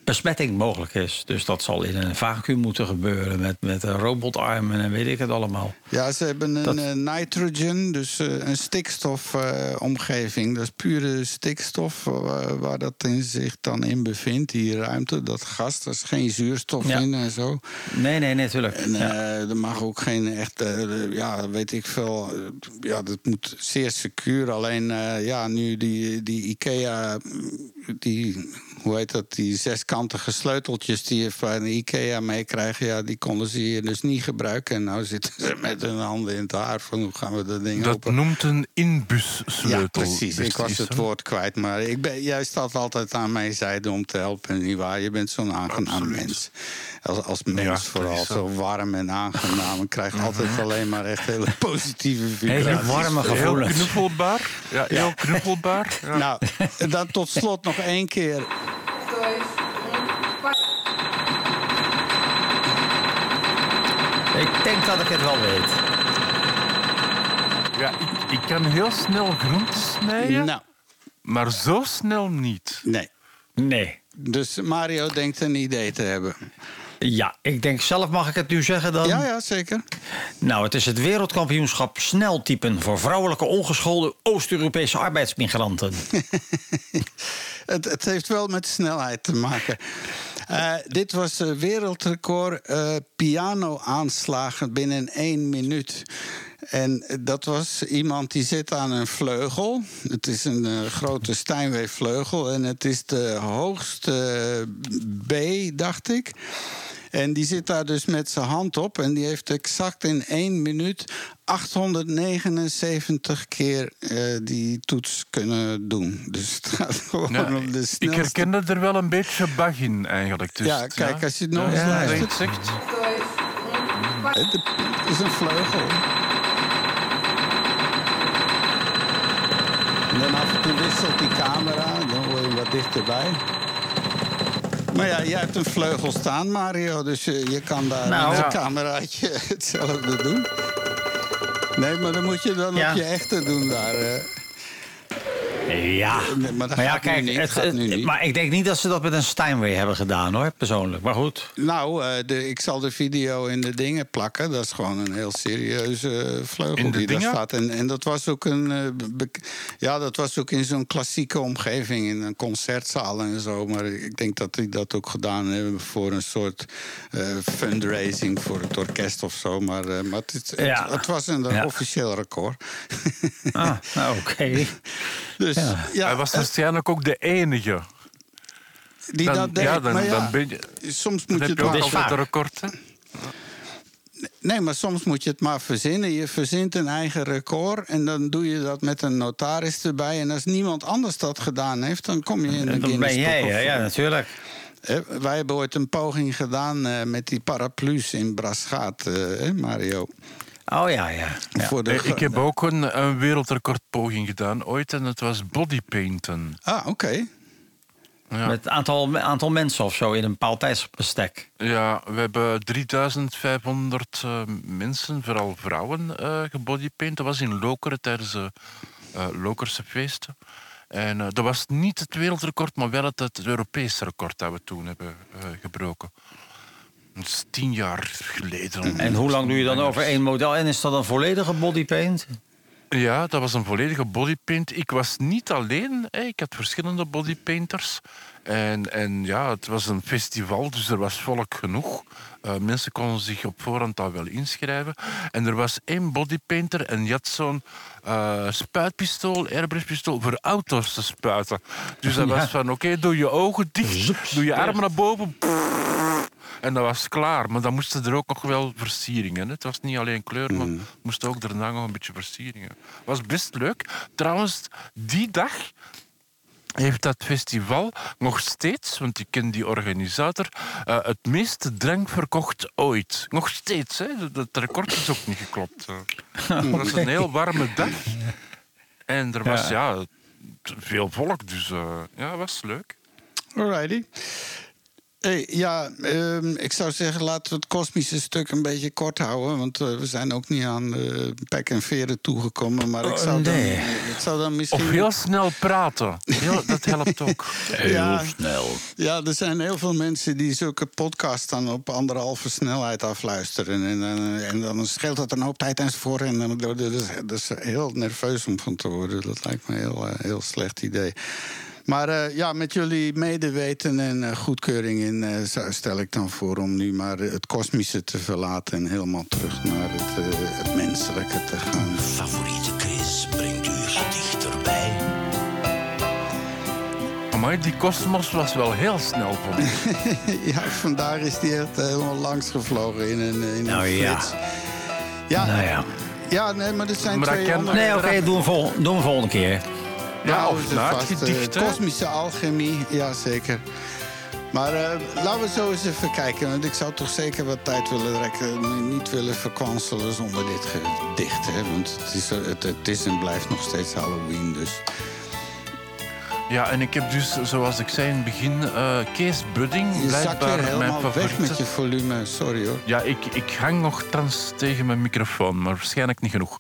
besmetting mogelijk is. Dus dat zal in een vacuüm moeten gebeuren met, met robotarmen en weet ik het allemaal. Ja, ze hebben een Dat- nitrogen, dus eh, een stikstofomgeving. dat is pure stikstof eh, waar dat in zich dan in bevindt, die ruimte, dat gas. Er is geen zuurstof Ja. in en zo. Nee, nee, natuurlijk. En eh, er mag ook geen echt, ja, weet ik veel. ja, dat moet zeer secuur. Alleen, ja, nu die, die IKEA, die, hoe heet dat, die zeskantige sleuteltjes die je van IKEA meekrijgen, ja, die konden ze hier dus niet gebruiken. En nou zitten ze met hun handen in het haar van hoe gaan we dat ding Dat open. noemt een inbussleutel. Ja, precies. Ik was het woord kwijt. Maar ik ben, jij staat altijd aan mijn zijde om te helpen. Niet waar? Je bent zo'n aangenaam Absoluut. mens. Als, als mens Ja, vooral. zo. Zo warm en aangenaam. Ik krijg altijd alleen maar echt hele positieve Hele vibraties. warme Heel gevoelens. knuffelbaar. Ja, heel knuffelbaar. Ja. Nou, en dan tot slot nog één keer. Ik denk dat ik het wel weet. Ja, ik, ik kan heel snel groenten snijden, Nou, maar zo snel niet. nee. Nee. Dus Mario denkt een idee te hebben. Ja, ik denk zelf, mag ik het nu zeggen dan? Ja, ja, zeker. Nou, het is het wereldkampioenschap sneltypen voor vrouwelijke ongeschoolde Oost-Europese arbeidsmigranten. Het, het heeft wel met snelheid te maken. Eh, dit was wereldrecord eh, piano-aanslagen binnen één minuut. En dat was iemand die zit aan een vleugel. Het is een eh, grote Steinway-vleugel. En het is de hoogste B, dacht ik. En die zit daar dus met zijn hand op. En die heeft exact in één minuut 879 keer eh, die toets kunnen doen. Dus het gaat gewoon Ja, om de ik snelste... herkende er wel een beetje bag in eigenlijk. Dus, Ja, kijk, als je het nog eens ja, luistert. het zegt. Het is een vleugel. En dan af en toe wisselt die camera, dan word je wat dichterbij. Maar ja, jij hebt een vleugel staan, Mario, dus je, kan daar Nou, met ja. een cameraatje hetzelfde doen. Nee, maar dan moet je dan Ja. op je echte doen daar. Ja. Maar dat Maar ja, gaat nu kijk, niet, het, gaat nu niet. maar ik denk niet dat ze dat met een Steinway hebben gedaan, hoor, persoonlijk. Maar goed. Nou, eh, de, ik zal de video in de dingen plakken. Dat is gewoon een heel serieuze eh, vleugel In de die daar dingen? staat. En, en dat was ook een. eh, ja, dat was ook in zo'n klassieke omgeving, in een concertzaal en zo. Maar ik denk dat die dat ook gedaan hebben voor een soort fundraising voor het orkest of zo. Maar, maar het, het, Ja. het was een Ja. officieel record. Ah, nou, oké. dus Ja. ja, Hij was eh, waarschijnlijk ook de enige. die Dan, dat deed. ja, dan, maar ja, dan ben je, soms dan moet je het je ook vaak. een record. Hè? Nee, maar soms moet je het maar verzinnen. Je verzint een eigen record en dan doe je dat met een notaris erbij. En als niemand anders dat gedaan heeft, dan kom je in de En dan Guinness ben jij, of- ja, natuurlijk. Eh, Wij hebben ooit een poging gedaan eh, met die paraplu's in Braschaat, eh, Mario. Oh ja, ja. ja. Voor de Eh, Ik heb ook een, een wereldrecordpoging gedaan ooit en het was bodypainten. Ah, oké. Ja. Met een aantal, aantal mensen of zo in een bepaald tijdsbestek. Ja, we hebben 3500 eh, mensen, vooral vrouwen, eh gebodypaint. Dat was in Lokeren tijdens de eh, Lokerse feesten. En eh, dat was niet het wereldrecord, maar wel het, het Europese record dat we toen hebben eh, gebroken. Dat is tien jaar geleden. En hoe lang doe je dan over één model? En is dat een volledige bodypaint? Ja, dat was een volledige bodypaint. Ik was niet alleen, hè. ik had verschillende bodypainters. En, en ja, het was een festival, dus er was volk genoeg. Eh, mensen konden zich op voorhand al wel inschrijven. En er was één bodypainter en die had zo'n eh, spuitpistool, airbrushpistool, voor auto's te spuiten. Dus dat was van, oké, doe je ogen dicht, doe je armen naar boven. En dat was klaar. Maar dan moesten er ook nog wel versieringen. hè. Het was niet alleen kleur, maar moesten ook daarna nog een beetje versieringen. was best leuk. Trouwens, die dag heeft dat festival nog steeds, want ik ken die organisator, eh, het meeste drank verkocht ooit. Nog steeds, hè? Dat- record is ook niet geklopt. eh. Het was een heel warme dag. En er was ja. veel volk, dus eh, ja, was leuk. Alrighty. Hey, ja, ehm, ik zou zeggen, laten we het kosmische stuk een beetje kort houden. Want eh, we zijn ook niet aan uh, pek en veren toegekomen. Maar ik zou, nee. dan, ik zou dan misschien... Of heel snel praten. Heel, dat helpt ook. Heel Ja. snel. Ja, er zijn heel veel mensen die zulke podcasts dan op anderhalve snelheid afluisteren. En, eh, en dan scheelt dat een hoop tijd enzovoort. En dan, dat is, dat is heel nerveus om van te worden. Dat lijkt me een heel, heel slecht idee. Maar eh, ja, met jullie medeweten en eh, goedkeuring in eh, zou- stel ik dan voor om nu maar het kosmische te verlaten en helemaal terug naar het, eh, het menselijke te gaan. Favoriete quiz brengt u dichterbij. Maar die kosmos was wel heel snel voor me. ja, vandaar is die echt helemaal langs gevlogen in een, in Nou een ja. flits. Ja, Nou ja. ja, nee, maar er zijn Maar twee kan- andere... Nee, oké, doe, hem vol, doe hem volgende keer. Ja, Nou, of is het na het vast, gedicht, hè? Kosmische alchemie, ja zeker. Maar eh, laten we zo eens even kijken. Want ik zou toch zeker wat tijd willen rekken. Niet willen verkwanselen zonder dit gedicht. Hè? Want het is, het, het is en blijft nog steeds Halloween. Dus Ja, en ik heb dus, zoals ik zei in het begin, eh, Kees Budding. je zakt mijn helemaal weg favoriete. met je volume. Sorry hoor. Ja, ik, ik hang nog trans tegen mijn microfoon, maar waarschijnlijk niet genoeg.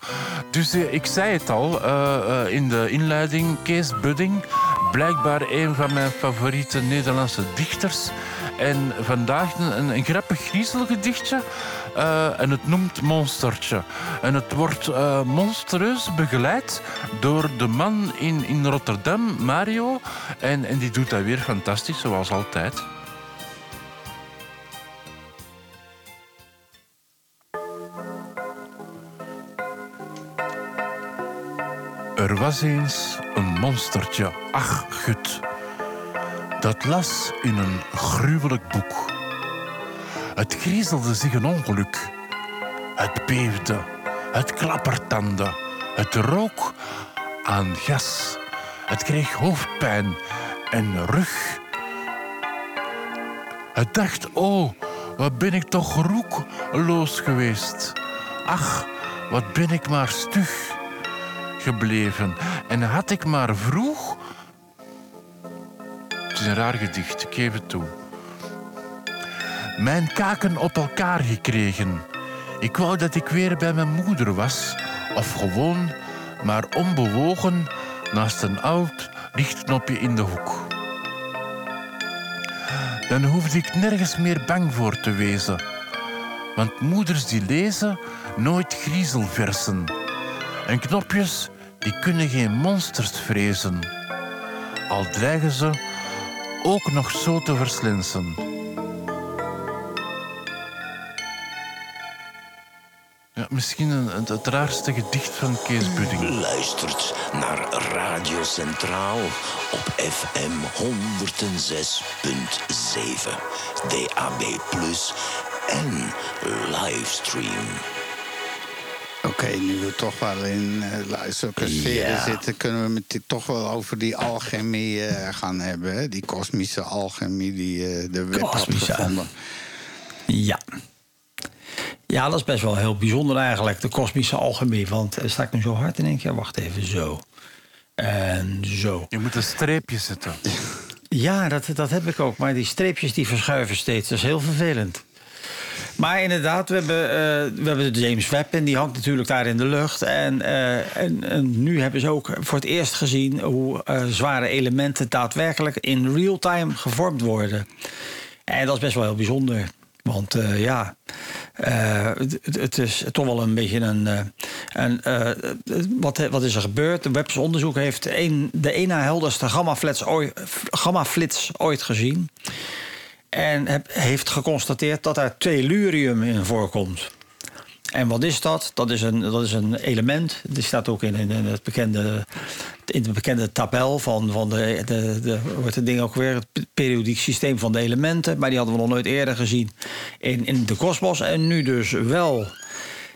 Dus eh, ik zei het al eh, in de inleiding. Kees Budding, blijkbaar een van mijn favoriete Nederlandse dichters. En vandaag een, een grappig griezelgedichtje. Eh en het noemt Monstertje. En het wordt eh, monstereus begeleid door de man in, in Rotterdam, Mario. En, en die doet dat weer fantastisch, zoals altijd. Er was eens een monstertje, ach gut, dat las in een gruwelijk boek. Het griezelde zich een ongeluk. Het beefde, het klappertandde, het rook aan gas. Het kreeg hoofdpijn en rug. Het dacht, oh, wat ben ik toch roekloos geweest. Ach, wat ben ik maar stug gebleven. En had ik maar vroeg... Het is een raar gedicht, ik geef het toe. Mijn kaken op elkaar gekregen. Ik wou dat ik weer bij mijn moeder was. Of gewoon, maar onbewogen, naast een oud lichtknopje in de hoek. Dan hoefde ik nergens meer bang voor te wezen. Want moeders die lezen nooit griezelversen. En knopjes die kunnen geen monsters vrezen. Al dreigen ze ook nog zo te verslinsen. Misschien een, het, het raarste gedicht van Kees Budding. Luistert naar Radio Centraal op FM 106.7, DAB+, en livestream. Oké, nu we toch wel in uh, Ja. zitten... kunnen we het toch wel over die alchemie eh, gaan hebben. Hè? Die kosmische alchemie die eh, de web had Kosmische. gevonden. Ja. Ja, dat is best wel heel bijzonder eigenlijk, de kosmische alchemie. Want sta ik nu zo hard in één keer? Wacht even, zo. En zo. Je moet een streepje zetten. Ja, dat, dat heb ik ook. Maar die streepjes die verschuiven steeds. Dat is heel vervelend. Maar inderdaad, we hebben, eh, we hebben de James Webb en die hangt natuurlijk daar in de lucht. En, eh, en, en nu hebben ze ook voor het eerst gezien hoe eh, zware elementen daadwerkelijk in real time gevormd worden. En dat is best wel heel bijzonder. Want eh, ja, eh, het, het is toch wel een beetje een. eh, eh, wat, wat is er gebeurd? De Webs onderzoek heeft de ene helderste gamma-flits ooit, gamma-flits ooit gezien. En heeft geconstateerd dat daar tellurium in voorkomt. En wat is dat? Dat is een, dat is een element. Die staat ook in, in, het bekende, in de bekende tabel van, van de, de, de, heet het ding ook weer? Het periodiek systeem van de elementen. Maar die hadden we nog nooit eerder gezien in, in de kosmos. En nu dus wel.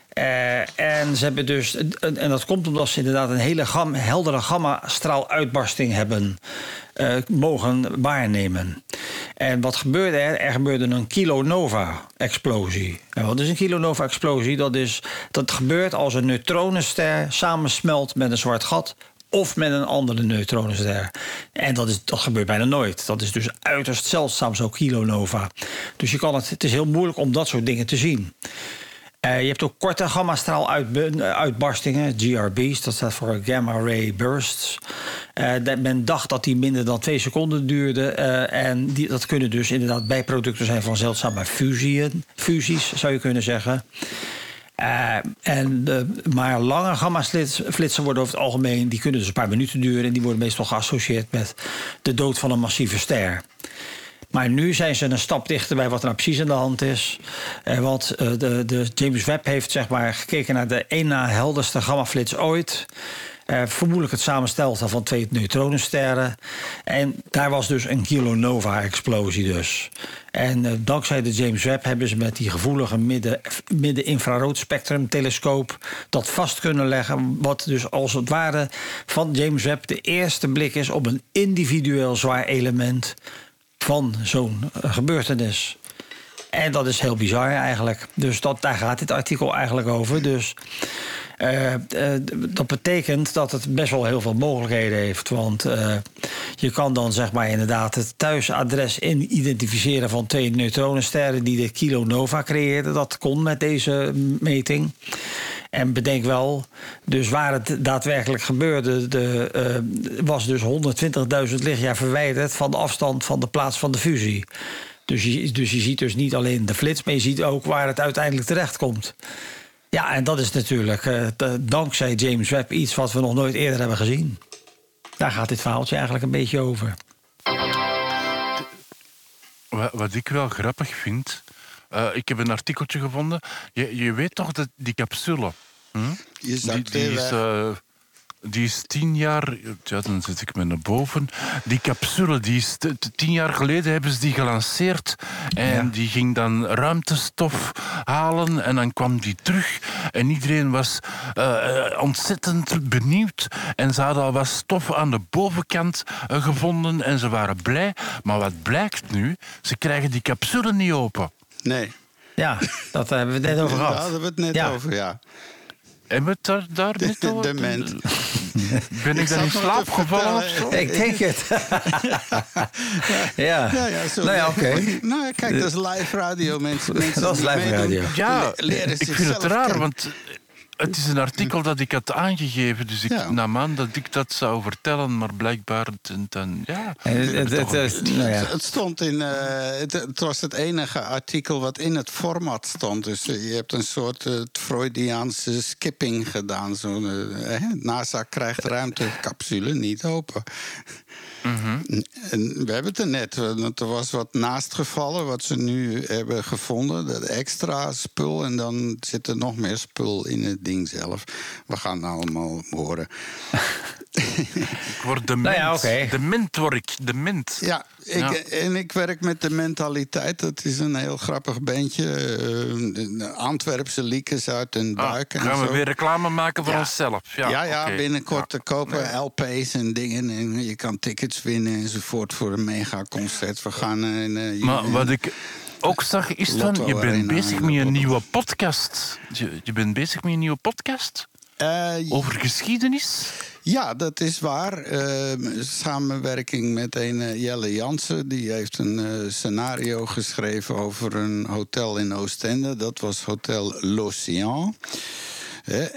Eh, en ze hebben dus, en en dat komt omdat ze inderdaad een hele gam, heldere gamma-straaluitbarsting hebben eh, mogen waarnemen. En wat gebeurde er? Er gebeurde een kilonova-explosie. En wat is een kilonova-explosie? Dat, is, dat gebeurt als een neutronenster samensmelt met een zwart gat of met een andere neutronenster. En dat, is, dat gebeurt bijna nooit. Dat is dus uiterst zeldzaam, zo kilonova. Dus je kan het, het is heel moeilijk om dat soort dingen te zien. Eh, je hebt ook korte gamma-straaluitbarstingen, GRB's, dat staat voor Gamma Ray Bursts. Eh, men dacht dat die minder dan twee seconden duurden. eh, en die, dat kunnen dus inderdaad bijproducten zijn van zeldzame fusieën, fusies, zou je kunnen zeggen. Eh, en de, maar lange gamma-flitsen worden over het algemeen... die kunnen dus een paar minuten duren... en die worden meestal geassocieerd met de dood van een massieve ster. Maar nu zijn ze een stap dichter bij wat er nou precies aan de hand is. Eh, want eh, de, de James Webb heeft zeg maar, gekeken naar de één na helderste gammaflits ooit. Eh, vermoedelijk het samenstelten van twee neutronensterren. En daar was dus een kilonova-explosie dus. En dankzij de James Webb hebben ze met die gevoelige midden- midden-infraroodspectrumtelescoop... dat vast kunnen leggen, wat dus als het ware van James Webb... de eerste blik is op een individueel zwaar element van zo'n eh, gebeurtenis. En dat is heel bizar eigenlijk. Dus dat, daar gaat dit artikel eigenlijk over. Dus eh, eh, dat betekent dat het best wel heel veel mogelijkheden heeft. Want eh, je kan dan zeg maar inderdaad het thuisadres in identificeren van twee neutronensterren die de kilonova creëerden. Dat kon met deze meting. En bedenk wel, dus waar het daadwerkelijk gebeurde, de, was dus 120.000 lichtjaar verwijderd van de afstand van de plaats van de fusie. Dus je, dus je ziet dus niet alleen de flits, maar je ziet ook waar het uiteindelijk terecht komt. Ja, en dat is natuurlijk eh, dankzij James Webb iets wat we nog nooit eerder hebben gezien. Daar gaat dit verhaaltje eigenlijk een beetje over. Wat, wat ik wel grappig vind, eh, ik heb een artikeltje gevonden. Je, je weet toch dat die capsule, hm? Je die, zakt die, weer is. Die is tien jaar, ja, dan zet ik me naar boven. Die capsule, die is tien jaar geleden hebben ze die gelanceerd. En die ging dan ruimtestof halen en dan kwam die terug. En iedereen was eh, ontzettend benieuwd. En ze hadden al wat stof aan de bovenkant eh, gevonden en ze waren blij. Maar wat blijkt nu? Ze krijgen die capsule niet open. Nee. Ja, dat hebben we het net over Daar gehad. hadden we het net Ja. over, ja. Hebben we het daar, daar De, net de, over? dement. Ben ik, Ik dan in slaap gevallen of vertellen. zo? Ik denk het. ja. Ja, ja, zo. Nou ja, oké. Nou, kijk, dat is live radio, mensen. mensen Dat is live radio. Ja, ik vind het raar, want het is een artikel dat ik had aangegeven. Dus ik Ja. nam aan dat ik dat zou vertellen, maar blijkbaar... ten- ten- ja, het, het, nou ja. Het stond in. eh, het, het was het enige artikel wat in het format stond. Dus je hebt een soort eh, Freudiaanse skipping gedaan. Zo, eh, hè, NASA krijgt ruimtecapsule niet open. En we hebben het er net, want er was wat naast gevallen wat ze nu hebben gevonden. Dat extra spul en dan zit er nog meer spul in het ding zelf. We gaan het allemaal horen. ik word de Nou ja, mint. oké. De mint word ik, de mint. Ja, ik, en ik werk met de mentaliteit. Dat is een heel grappig bandje. de Antwerpse liekes uit den Ah, buik. en gaan we zo. weer reclame maken voor onszelf? Ja, Ja, binnenkort te kopen LP's en dingen. En je kan tickets winnen enzovoort voor een megaconcert. We gaan... eh, in, eh, Maar wat ik ook zag, is Lotto je bent bezig met een nieuwe podcast. Je, je bent bezig met een nieuwe podcast? Over geschiedenis? Ja, dat is waar. Eh, samenwerking met een eh, Jelle Jansen. Die heeft een eh, scenario geschreven over een hotel in Oostende. Dat was Hotel L'Océan.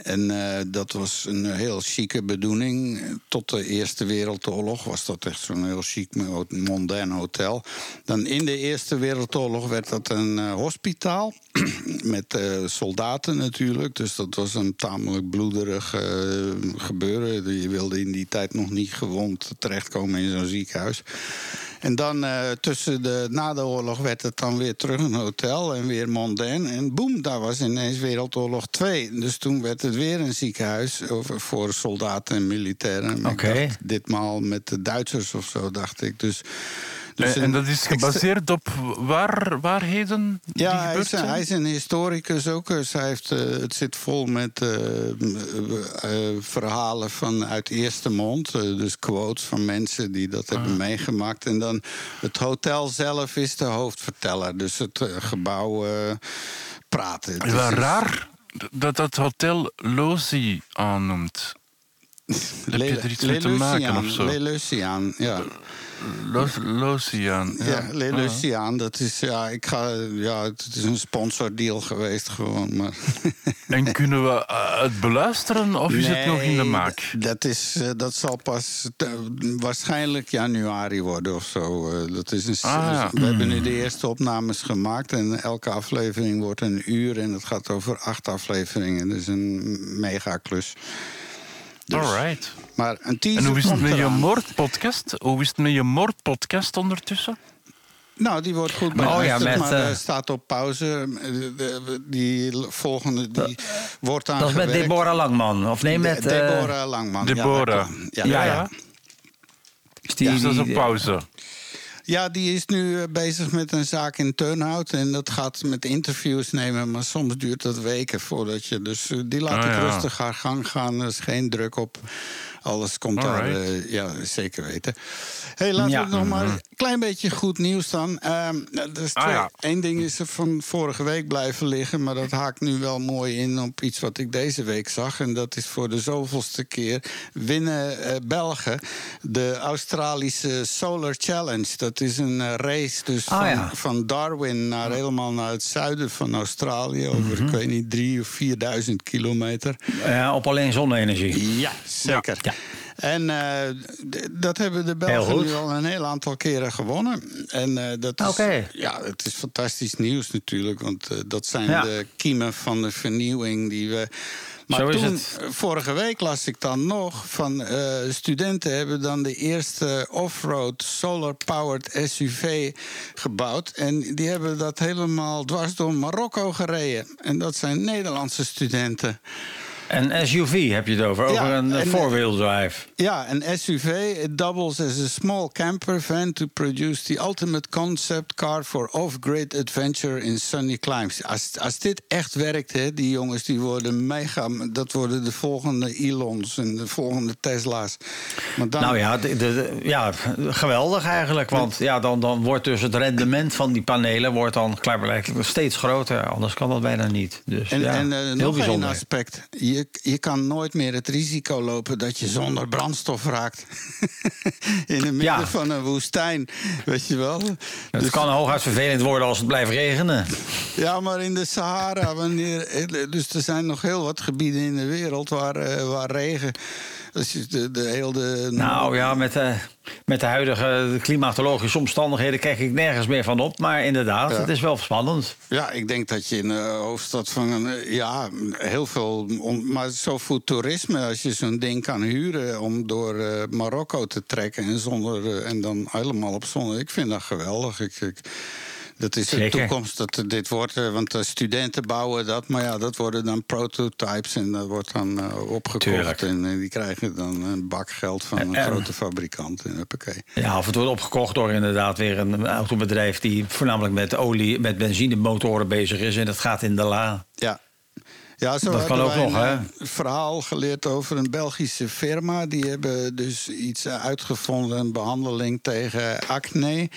En eh, dat was een heel chique bedoeling. Tot de Eerste Wereldoorlog was dat echt zo'n heel chic, mondain hotel. Dan in de Eerste Wereldoorlog werd dat een eh, hospitaal. Met eh, soldaten natuurlijk. Dus dat was een tamelijk bloederig gebeuren. Je wilde in die tijd nog niet gewond terechtkomen in zo'n ziekenhuis. En dan eh, tussen de, na de oorlog werd het dan weer terug een hotel en weer mondain. En boem, daar was ineens Wereldoorlog 2. Dus toen werd het weer een ziekenhuis over, voor soldaten en militairen. Oké. ditmaal met de Duitsers of zo, dacht ik. Dus, dus en, en dat is gebaseerd op waar, waarheden die ja, hij is, hij is een historicus ook. Dus hij heeft, eh, het zit vol met eh, eh, verhalen van uit eerste mond. dus quotes van mensen die dat hebben Ah. meegemaakt. En dan het hotel zelf is de hoofdverteller. Dus het gebouw eh, praat. Het is wel raar dat dat hotel Lozi aannoemt. Heb je er iets mee te maken of zo? Leleuciaan, ja. Los- Loziaan. Ja, Leleuciaan, dat is, ja, ik ga, ja, het is een sponsordeal geweest gewoon, maar... En kunnen we eh, het beluisteren of is het nog in de maak? Dat, is, eh, dat zal pas waarschijnlijk januari worden of zo. Eh, dat is een, Ah, ja. We hebben nu de eerste opnames gemaakt en elke aflevering wordt een uur en het gaat over acht afleveringen. Dus een megaklus. Dus, Alright. Maar een teaser En hoe is het met je moordpodcast? Hoe is het met je moordpodcast ondertussen? Nou, die wordt goed Maar- oh ja, beluisterd, met, maar eh, eh, staat op pauze. Eh, Die volgende die wordt aan Dat is met Deborah Langman. Of nee, met... De- eh, Deborah Langman. Ja, Deborah. klopt. Ja, Ja, ja. ja. is die- Dus dat is op pauze. Ja, die is nu eh, bezig met een zaak in Turnhout. En dat gaat met interviews nemen. Maar soms duurt dat weken voordat je. Dus eh, die laat Ah, ik ja. rustig haar gang gaan. Er is geen druk op. Alles komt daar. Alright. eh, ja, zeker weten. Hey, laten Ja. we nog maar een klein beetje goed nieuws dan. Ehm er is Ah, ja. Eén ding is er van vorige week blijven liggen. Maar dat haakt nu wel mooi in op iets wat ik deze week zag. En dat is voor de zoveelste keer winnen eh, Belgen de Australische Solar Challenge. Dat is een eh, race dus Ah, van, ja. van Darwin naar helemaal naar het zuiden van Australië. Over, Mhm. ik weet niet, drie of vierduizend kilometer. Ja, op alleen zonne-energie. Ja, zeker. Ja. En eh, dat hebben de Belgen nu al een heel aantal keren gewonnen. En eh, dat is, ja, het is fantastisch nieuws natuurlijk. Want eh, dat zijn Ja. de kiemen van de vernieuwing die we. Maar Zo toen, vorige week las ik dan nog van studenten hebben dan de eerste off-road solar-powered SUV gebouwd. En die hebben dat helemaal dwars door Marokko gereden. En dat zijn Nederlandse studenten. Een SUV heb je het over, over Ja, een en- four-wheel drive. Ja, een SUV. It doubles as a small camper van to produce the ultimate concept car for off-grid adventure in sunny climes. Als, als dit echt werkt, hè, die jongens die worden mega. Dat worden de volgende Elons en de volgende Tesla's. Maar dan, Nou ja, de, ja, geweldig eigenlijk. Want ja, dan, dan wordt dus het rendement van die panelen wordt dan klaarblijkelijk steeds groter. Anders kan dat bijna niet. Dus En, ja, en eh, heel nog één bijzonder. aspect. Je, je kan nooit meer het risico lopen dat je zonder brandstof raakt. In het midden Ja. van een woestijn. Weet je wel? Het Dus- kan hooguit vervelend worden als het blijft regenen. Ja, maar in de Sahara, wanneer. Dus er zijn nog heel wat gebieden in de wereld waar, eh, waar regen. Je de, de hele. Nou ja, met de, met de huidige klimatologische omstandigheden kijk ik nergens meer van op. Maar inderdaad, Ja. het is wel spannend. Ja, ik denk dat je in de hoofdstad van. eh, Ja, heel veel. maar zoveel toerisme, als je zo'n ding kan huren om door eh, Marokko te trekken en, zonder, eh, en dan helemaal op zon. Ik vind dat geweldig. Ik, ik, dat is de toekomst dat dit wordt. eh, Want de studenten bouwen dat. Maar ja, dat worden dan prototypes. En dat wordt dan eh, opgekocht. Tuurlijk. En eh, die krijgen dan een bak geld van een En- grote fabrikant. En huppakee. Ja, of het wordt opgekocht door inderdaad weer een autobedrijf die voornamelijk met olie, met benzinemotoren bezig is. En dat gaat in de la. Ja. Ja, zo Dat kan ook nog, een hè? eh, verhaal geleerd over een Belgische firma. Die hebben dus iets eh, uitgevonden, een behandeling tegen acne.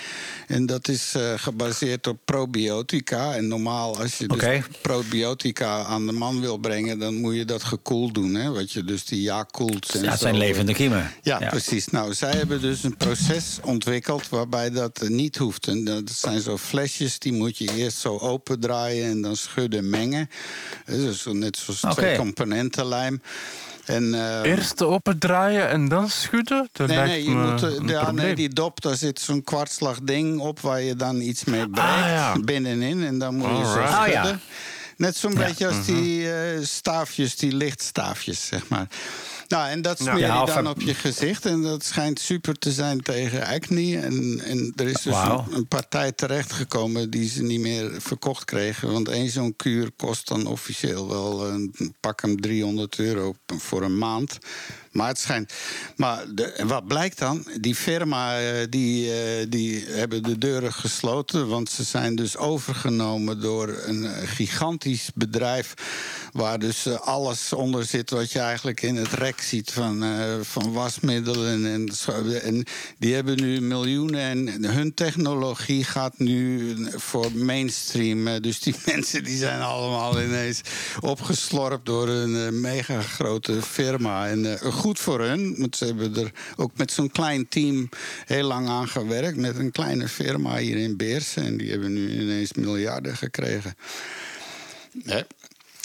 En dat is eh, gebaseerd op probiotica. En normaal, als je dus probiotica aan de man wil brengen... dan moet je dat gekoeld doen, hè? Wat je dus die ja koelt. en Ja, het zo. zijn levende kiemen. Ja, Ja. precies. Nou, zij hebben dus een proces ontwikkeld waarbij dat niet hoeft. En dat zijn zo flesjes, die moet je eerst zo opendraaien en dan schudden mengen. Dus zo, net zoals twee componenten lijm. En, eh, Eerst opendraaien en dan schudden? Dat Nee, nee, je moet, eh, ja, nee, die dop, daar zit zo'n kwartslag ding op waar je dan iets mee breekt. Ah, ja. Binnenin. En dan moet je zo Alright. schudden. Ah, ja. Net zo'n beetje als Mhm. die eh, staafjes, die lichtstaafjes, zeg maar. Nou, en dat smeer je dan op je gezicht. En dat schijnt super te zijn tegen acne. En, en er is dus een partij terechtgekomen die ze niet meer verkocht kregen. Want één zo'n kuur kost dan officieel wel een pak hem 300 euro voor een maand. Maar het schijnt. Maar de, wat blijkt dan? Die firma eh, die, eh, die hebben de deuren gesloten. Want ze zijn dus overgenomen door een gigantisch bedrijf. Waar dus eh, alles onder zit wat je eigenlijk in het rek ziet van, van wasmiddelen. En, en die hebben nu miljoenen. En hun technologie gaat nu voor mainstream. Dus die mensen die zijn allemaal ineens opgeslorpt door een mega grote firma. En goed voor hun, want ze hebben er ook met zo'n klein team heel lang aan gewerkt. Met een kleine firma hier in Beersen. En die hebben nu ineens miljarden gekregen.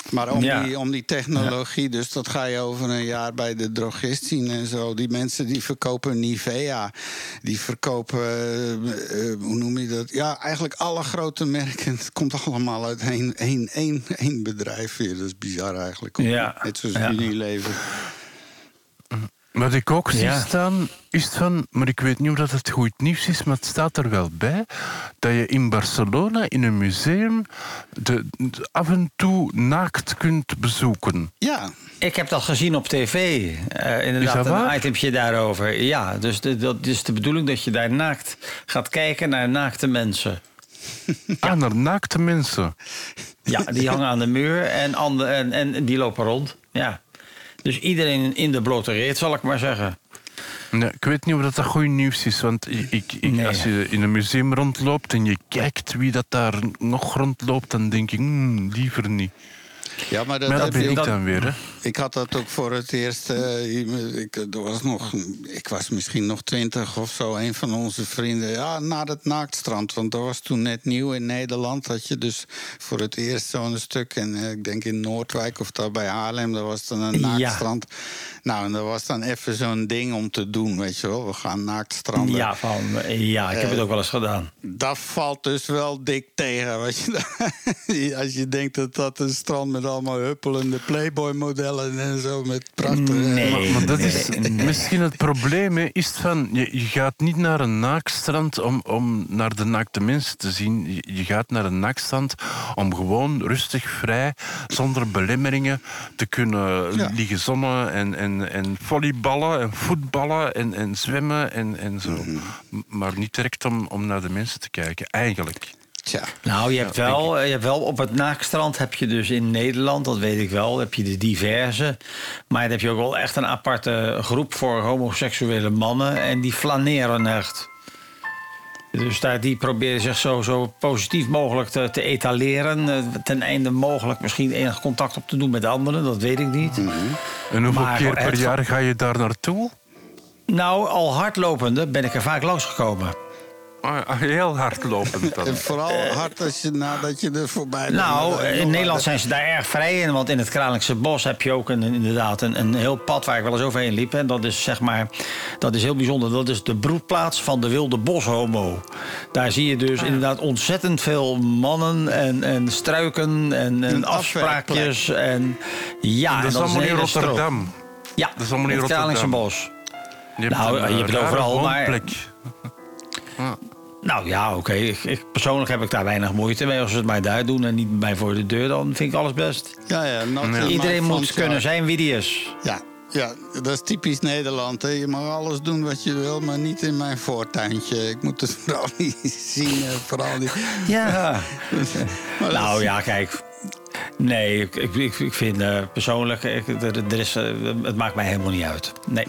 Maar om, Ja. die, om die technologie, dus dat ga je over een jaar bij de drogist zien en zo. Die mensen die verkopen Nivea, die verkopen, eh, eh, hoe noem je dat? Ja, eigenlijk alle grote merken. Het komt allemaal uit één, één, één, één bedrijf weer. Dat is bizar eigenlijk. Ja. Net zoals Ja. Unilever. Wat ik ook zie Ja. staan, is van, maar ik weet niet of dat het goed nieuws is, maar het staat er wel bij, dat je in Barcelona in een museum de, de- af en toe naakt kunt bezoeken. Ja, Ik heb dat gezien op tv. eh, inderdaad, Is dat waar? een itemje daarover. Ja, dus de, dat is de bedoeling dat je daar naakt gaat kijken naar naakte mensen. Ah, naar naakte mensen. Ja, die hangen aan de muur en, ande- en, en die lopen rond. Ja. Dus iedereen in de blote reet, zal ik maar zeggen. Nee, ik weet niet of dat, dat goed nieuws is, want ik, ik, ik- Nee. als je in een museum rondloopt en je kijkt wie dat daar nog rondloopt, dan denk ik, hmm, liever niet. ja maar dat, Maar dat heb ben je ik dan weer, hè. Ik had dat ook voor het eerst. eh, ik, er was nog, ik was misschien nog twintig of zo. Een van onze vrienden. Ja, naar het naaktstrand. Want dat was toen net nieuw in Nederland. Dat je dus voor het eerst zo'n stuk. En eh, ik denk in Noordwijk of daar bij Haarlem. Dat was dan een Ja. naaktstrand. Nou, en dat was dan even zo'n ding om te doen. Weet je wel, we gaan naaktstranden. Ja, van, ja, ik heb het ook wel eens gedaan. Dat valt dus wel dik tegen. Weet je? Als je denkt dat dat een strand met allemaal huppelende Playboy-modellen en zo met prachtige. Nee. Maar, maar dat nee, is nee. misschien het probleem, hè, is van, je, je gaat niet naar een naakstrand om, om naar de naakte mensen te zien. Je, je gaat naar een naakstrand om gewoon rustig, vrij, zonder belemmeringen te kunnen Ja. liggen zonnen en, en, en volleyballen en voetballen en, en zwemmen en, en zo. Mhm. Maar niet direct om, om naar de mensen te kijken, eigenlijk. Tja. Nou, je hebt, wel, je hebt wel op het naakstrand heb je dus in Nederland, dat weet ik wel, heb je de diverse. Maar dan heb je ook wel echt een aparte groep voor homoseksuele mannen. En die flaneren echt. Dus daar, die proberen zich zo, zo positief mogelijk te, te etaleren. eh, Ten einde mogelijk misschien enig contact op te doen met anderen, dat weet ik niet. En hoeveel Maar keer per jaar ga je daar naartoe? Nou, al hardlopende ben ik er vaak langsgekomen. Ah, ah, heel hardlopend dan. En vooral hard als je nadat je er voorbij bent. Nou, Dan- in Nederland zijn ze daar erg vrij in. Want in het Kralingse Bos heb je ook een, inderdaad een, een heel pad waar ik wel eens overheen liep. En dat is zeg maar, dat is heel bijzonder. Dat is de broedplaats van de wilde boshomo. Daar zie je dus inderdaad ontzettend veel mannen en, en struiken en, en afspraakjes. En ja, dat en is een allemaal in. Rotterdam. Ja, Dat is allemaal in het Kralingse Rotterdam. Bos. Je hebt Nou, een, je eh, hebt het rare overal, maar- woonplek. Nou ja, oké. Ik, ik- persoonlijk heb ik daar weinig moeite mee. Als ze het mij daar doen en niet bij mij voor de deur, dan vind ik alles best. Ja, ja, Iedereen moet kunnen zijn wie die is. Ja, ja, dat is typisch Nederland. Hè. Je mag alles doen wat je wil, maar niet in mijn voortuintje. Ik moet het vooral niet zien. eh, Vooral niet. Ja. Maar nou ja, kijk. Nee, ik, ik, ik vind eh, persoonlijk, ik, er, er is, eh, het maakt mij helemaal niet uit. Nee.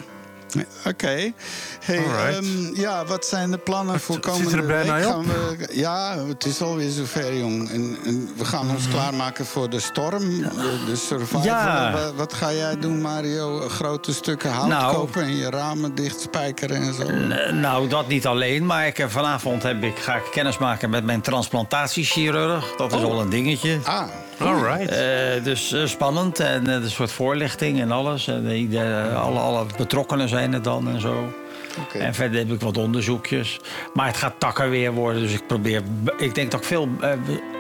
Oké. Hey, ehm, ja, wat zijn de plannen voor zit komende er bijna week? op. Gaan we, ja, het is alweer zover, jong. En, en we gaan ons klaarmaken voor de storm, de, de survival. Ja. Wa- Wat, ga jij doen, Mario? Grote stukken hout Nou. kopen en je ramen dichtspijkeren en zo? Nou, dat niet alleen, maar ik, vanavond heb ik, ga ik kennis maken met mijn transplantatiechirurg. Dat is Oh. al een dingetje. Ah, Alright. Eh, dus eh, spannend en eh, een soort voorlichting en alles. En, alle, alle betrokkenen zijn er dan en zo. Oké. En verder heb ik wat onderzoekjes. Maar het gaat takken weer worden. Dus ik probeer. Ik denk dat ik veel. eh,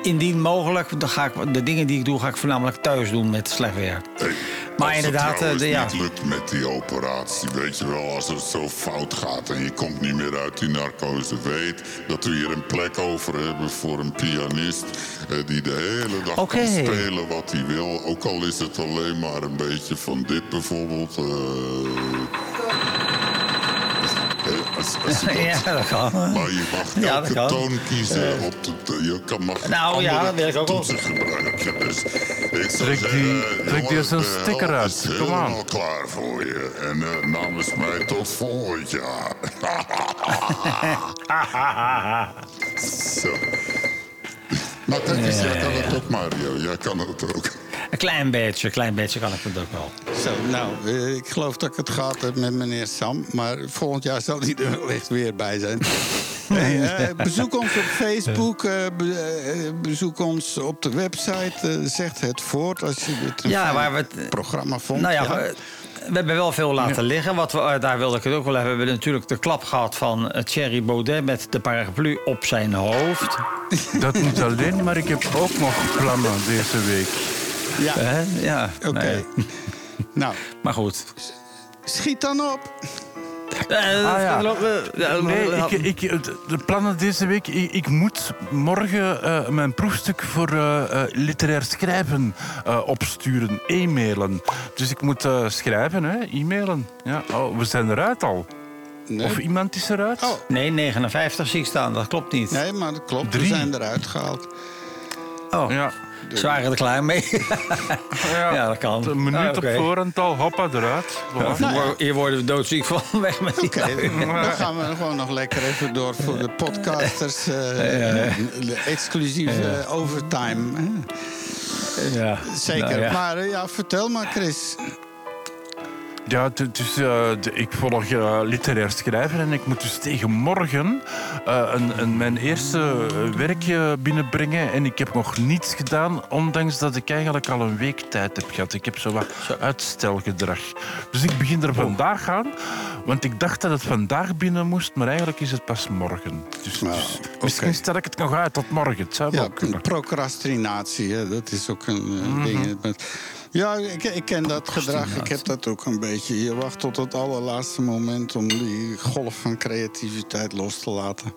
indien mogelijk. Dan ga ik, de dingen die ik doe, ga ik voornamelijk thuis doen met slecht weer. Hey, Maar als inderdaad, het eh, de- ja. niet lukt met die operatie, weet je wel, als het zo fout gaat en je komt niet meer uit die narcose, weet dat we hier een plek over hebben voor een pianist eh, die de hele dag kan spelen wat hij wil. Ook al is het alleen maar een beetje van dit bijvoorbeeld. eh, eh, als- als je dat- Ja, dat kan. Maar je mag Ja, elke kan. toon kiezen. op de, je kan mag Nou, ja, dat weet ik ook wel. gebruiken. Dus ik Trek zeggen, die- eh, trek die eens een de sticker uit. Kom aan. helemaal klaar voor je. En eh, namens mij tot volgend jaar. Zo. Kijk eens, jij kan het ook, Mario. Jij kan het ook. Een klein beetje, een klein beetje kan ik het ook wel. Zo, nou, eh, ik geloof dat ik het gehad heb met meneer Sam. Maar volgend jaar zal hij er wellicht weer bij zijn. Hey, eh, bezoek ons op Facebook. eh, be- bezoek ons op de website. zegt het voort als je het een Ja, fijn waar we het- programma vond. Nou ja, we hebben wel veel laten liggen. Wat we, eh, daar wilde ik het ook wel hebben. We hebben natuurlijk de klap gehad van eh, Thierry Baudet met de paraplu op zijn hoofd. Dat niet alleen, maar ik heb ook nog plannen deze week. ja. Hè? Ja, Oké. nee. Nou, Maar goed. schiet dan op. Eh, Ah, ja. ja, Nee, eh, ik, ik, de plannen deze week. Ik, ik moet morgen eh, mijn proefstuk voor eh, eh, literair schrijven eh, opsturen, e-mailen. Dus ik moet eh, schrijven, hè, e-mailen. Ja, oh, we zijn eruit al. Nee. Of iemand is eruit. Oh. Nee, 59 zie ik staan. Dat klopt niet. Nee, maar dat klopt. Drie. We zijn eruit gehaald. Oh, Ja, ze waren er klaar mee. ja, Ja, dat kan. Een minuut Ah, op voorhand al, hoppa, eruit. Voilà. Hier worden- Hier worden we doodziek van. Weg met die Oké, lui. dan gaan we gewoon nog lekker even door voor de podcasters. eh, de exclusieve overtime. hè. Ja, Zeker. nou ja. Maar eh, ja, vertel maar, Chris. Ja, de- ik volg eh, literair schrijven en ik moet dus tegen morgen eh, een, een, mijn eerste werkje binnenbrengen. En ik heb nog niets gedaan, ondanks dat ik eigenlijk al een week tijd heb gehad. Ik heb zo wat uitstelgedrag. Dus ik begin er vandaag aan, want ik dacht dat het vandaag binnen moest, maar eigenlijk is het pas morgen. Dus, Nou, dus misschien stel ik het nog uit tot morgen. Het zou wel Ja, procrastinatie, hè, dat is ook een Mhm. ding. Ja, ik, ik ken dat gedrag. Ik heb dat ook een beetje. Je wacht tot het allerlaatste moment om die golf van creativiteit los te laten.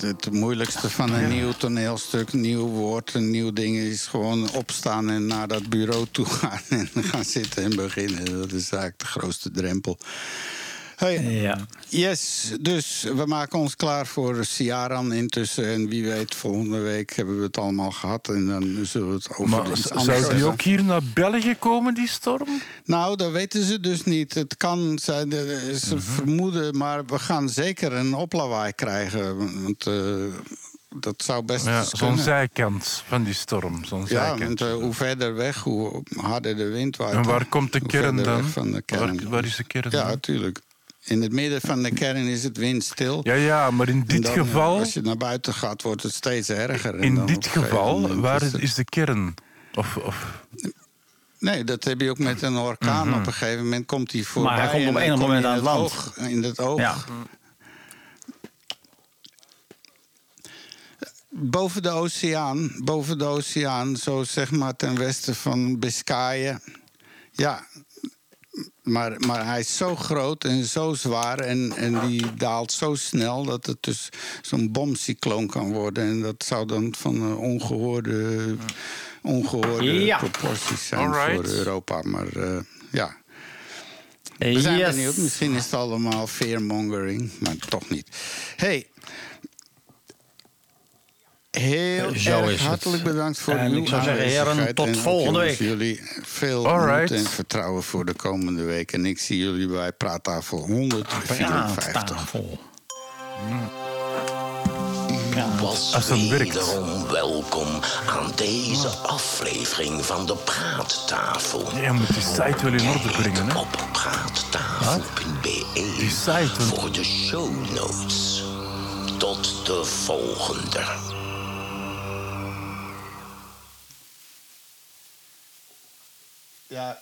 Het moeilijkste van een nieuw toneelstuk, nieuw woord, een nieuw ding is gewoon opstaan en naar dat bureau toe gaan en gaan zitten en beginnen. Dat is eigenlijk de grootste drempel. Hey, Ja. Yes, dus we maken ons klaar voor Ciaran intussen. En wie weet, volgende week hebben we het allemaal gehad. En dan zullen we het over Maar iets anders zou die ook hier naar België komen, die storm? Nou, dat weten ze dus niet. Het kan zijn, eh, ze Mhm. vermoeden, maar we gaan zeker een oplawaai krijgen. Want eh, dat zou best Ja, zo'n zijkant van die storm. Zo'n Ja, zijkant. want eh, hoe verder weg, hoe harder de wind waait. En waar komt de kern dan? weg Van de kern. Waar, waar is de kern Ja, dan? natuurlijk. In het midden van de kern is het windstil. Ja, ja, maar in dit dan, geval, Als je naar buiten gaat, wordt het steeds erger. En in dan dit een geval waar is het- is de kern? Of, of, Nee, dat heb je ook met een orkaan. Op een gegeven moment komt hij voorbij. Mhm. Maar hij komt op kom je moment aan het het oog, in het oog. Ja. Boven de oceaan, boven de oceaan, zo zeg maar ten westen van Biscayen. Ja, maar, maar hij is zo groot en zo zwaar en, en die daalt zo snel dat het dus zo'n bomcycloon kan worden. En dat zou dan van eh, ongehoorde, ongehoorde Ja. proporties zijn Alright. voor Europa. Maar eh, ja, we zijn Yes. benieuwd. Misschien is het allemaal fearmongering, maar toch niet. Hey. Heel Zo erg is het. hartelijk bedankt voor En uw ik zou zeggen, heren, aanwezigheid. tot En ook volgende week. jullie veel Alright. moed en vertrouwen voor de komende week. En ik zie jullie bij praattafel 154. Praattafel. U was Als werkt. wederom welkom aan deze aflevering van de Praattafel. Ja, je moet die site wel in orde brengen, hè? Op praattafel.be Die site, want- voor de show notes. Tot de volgende. Ja,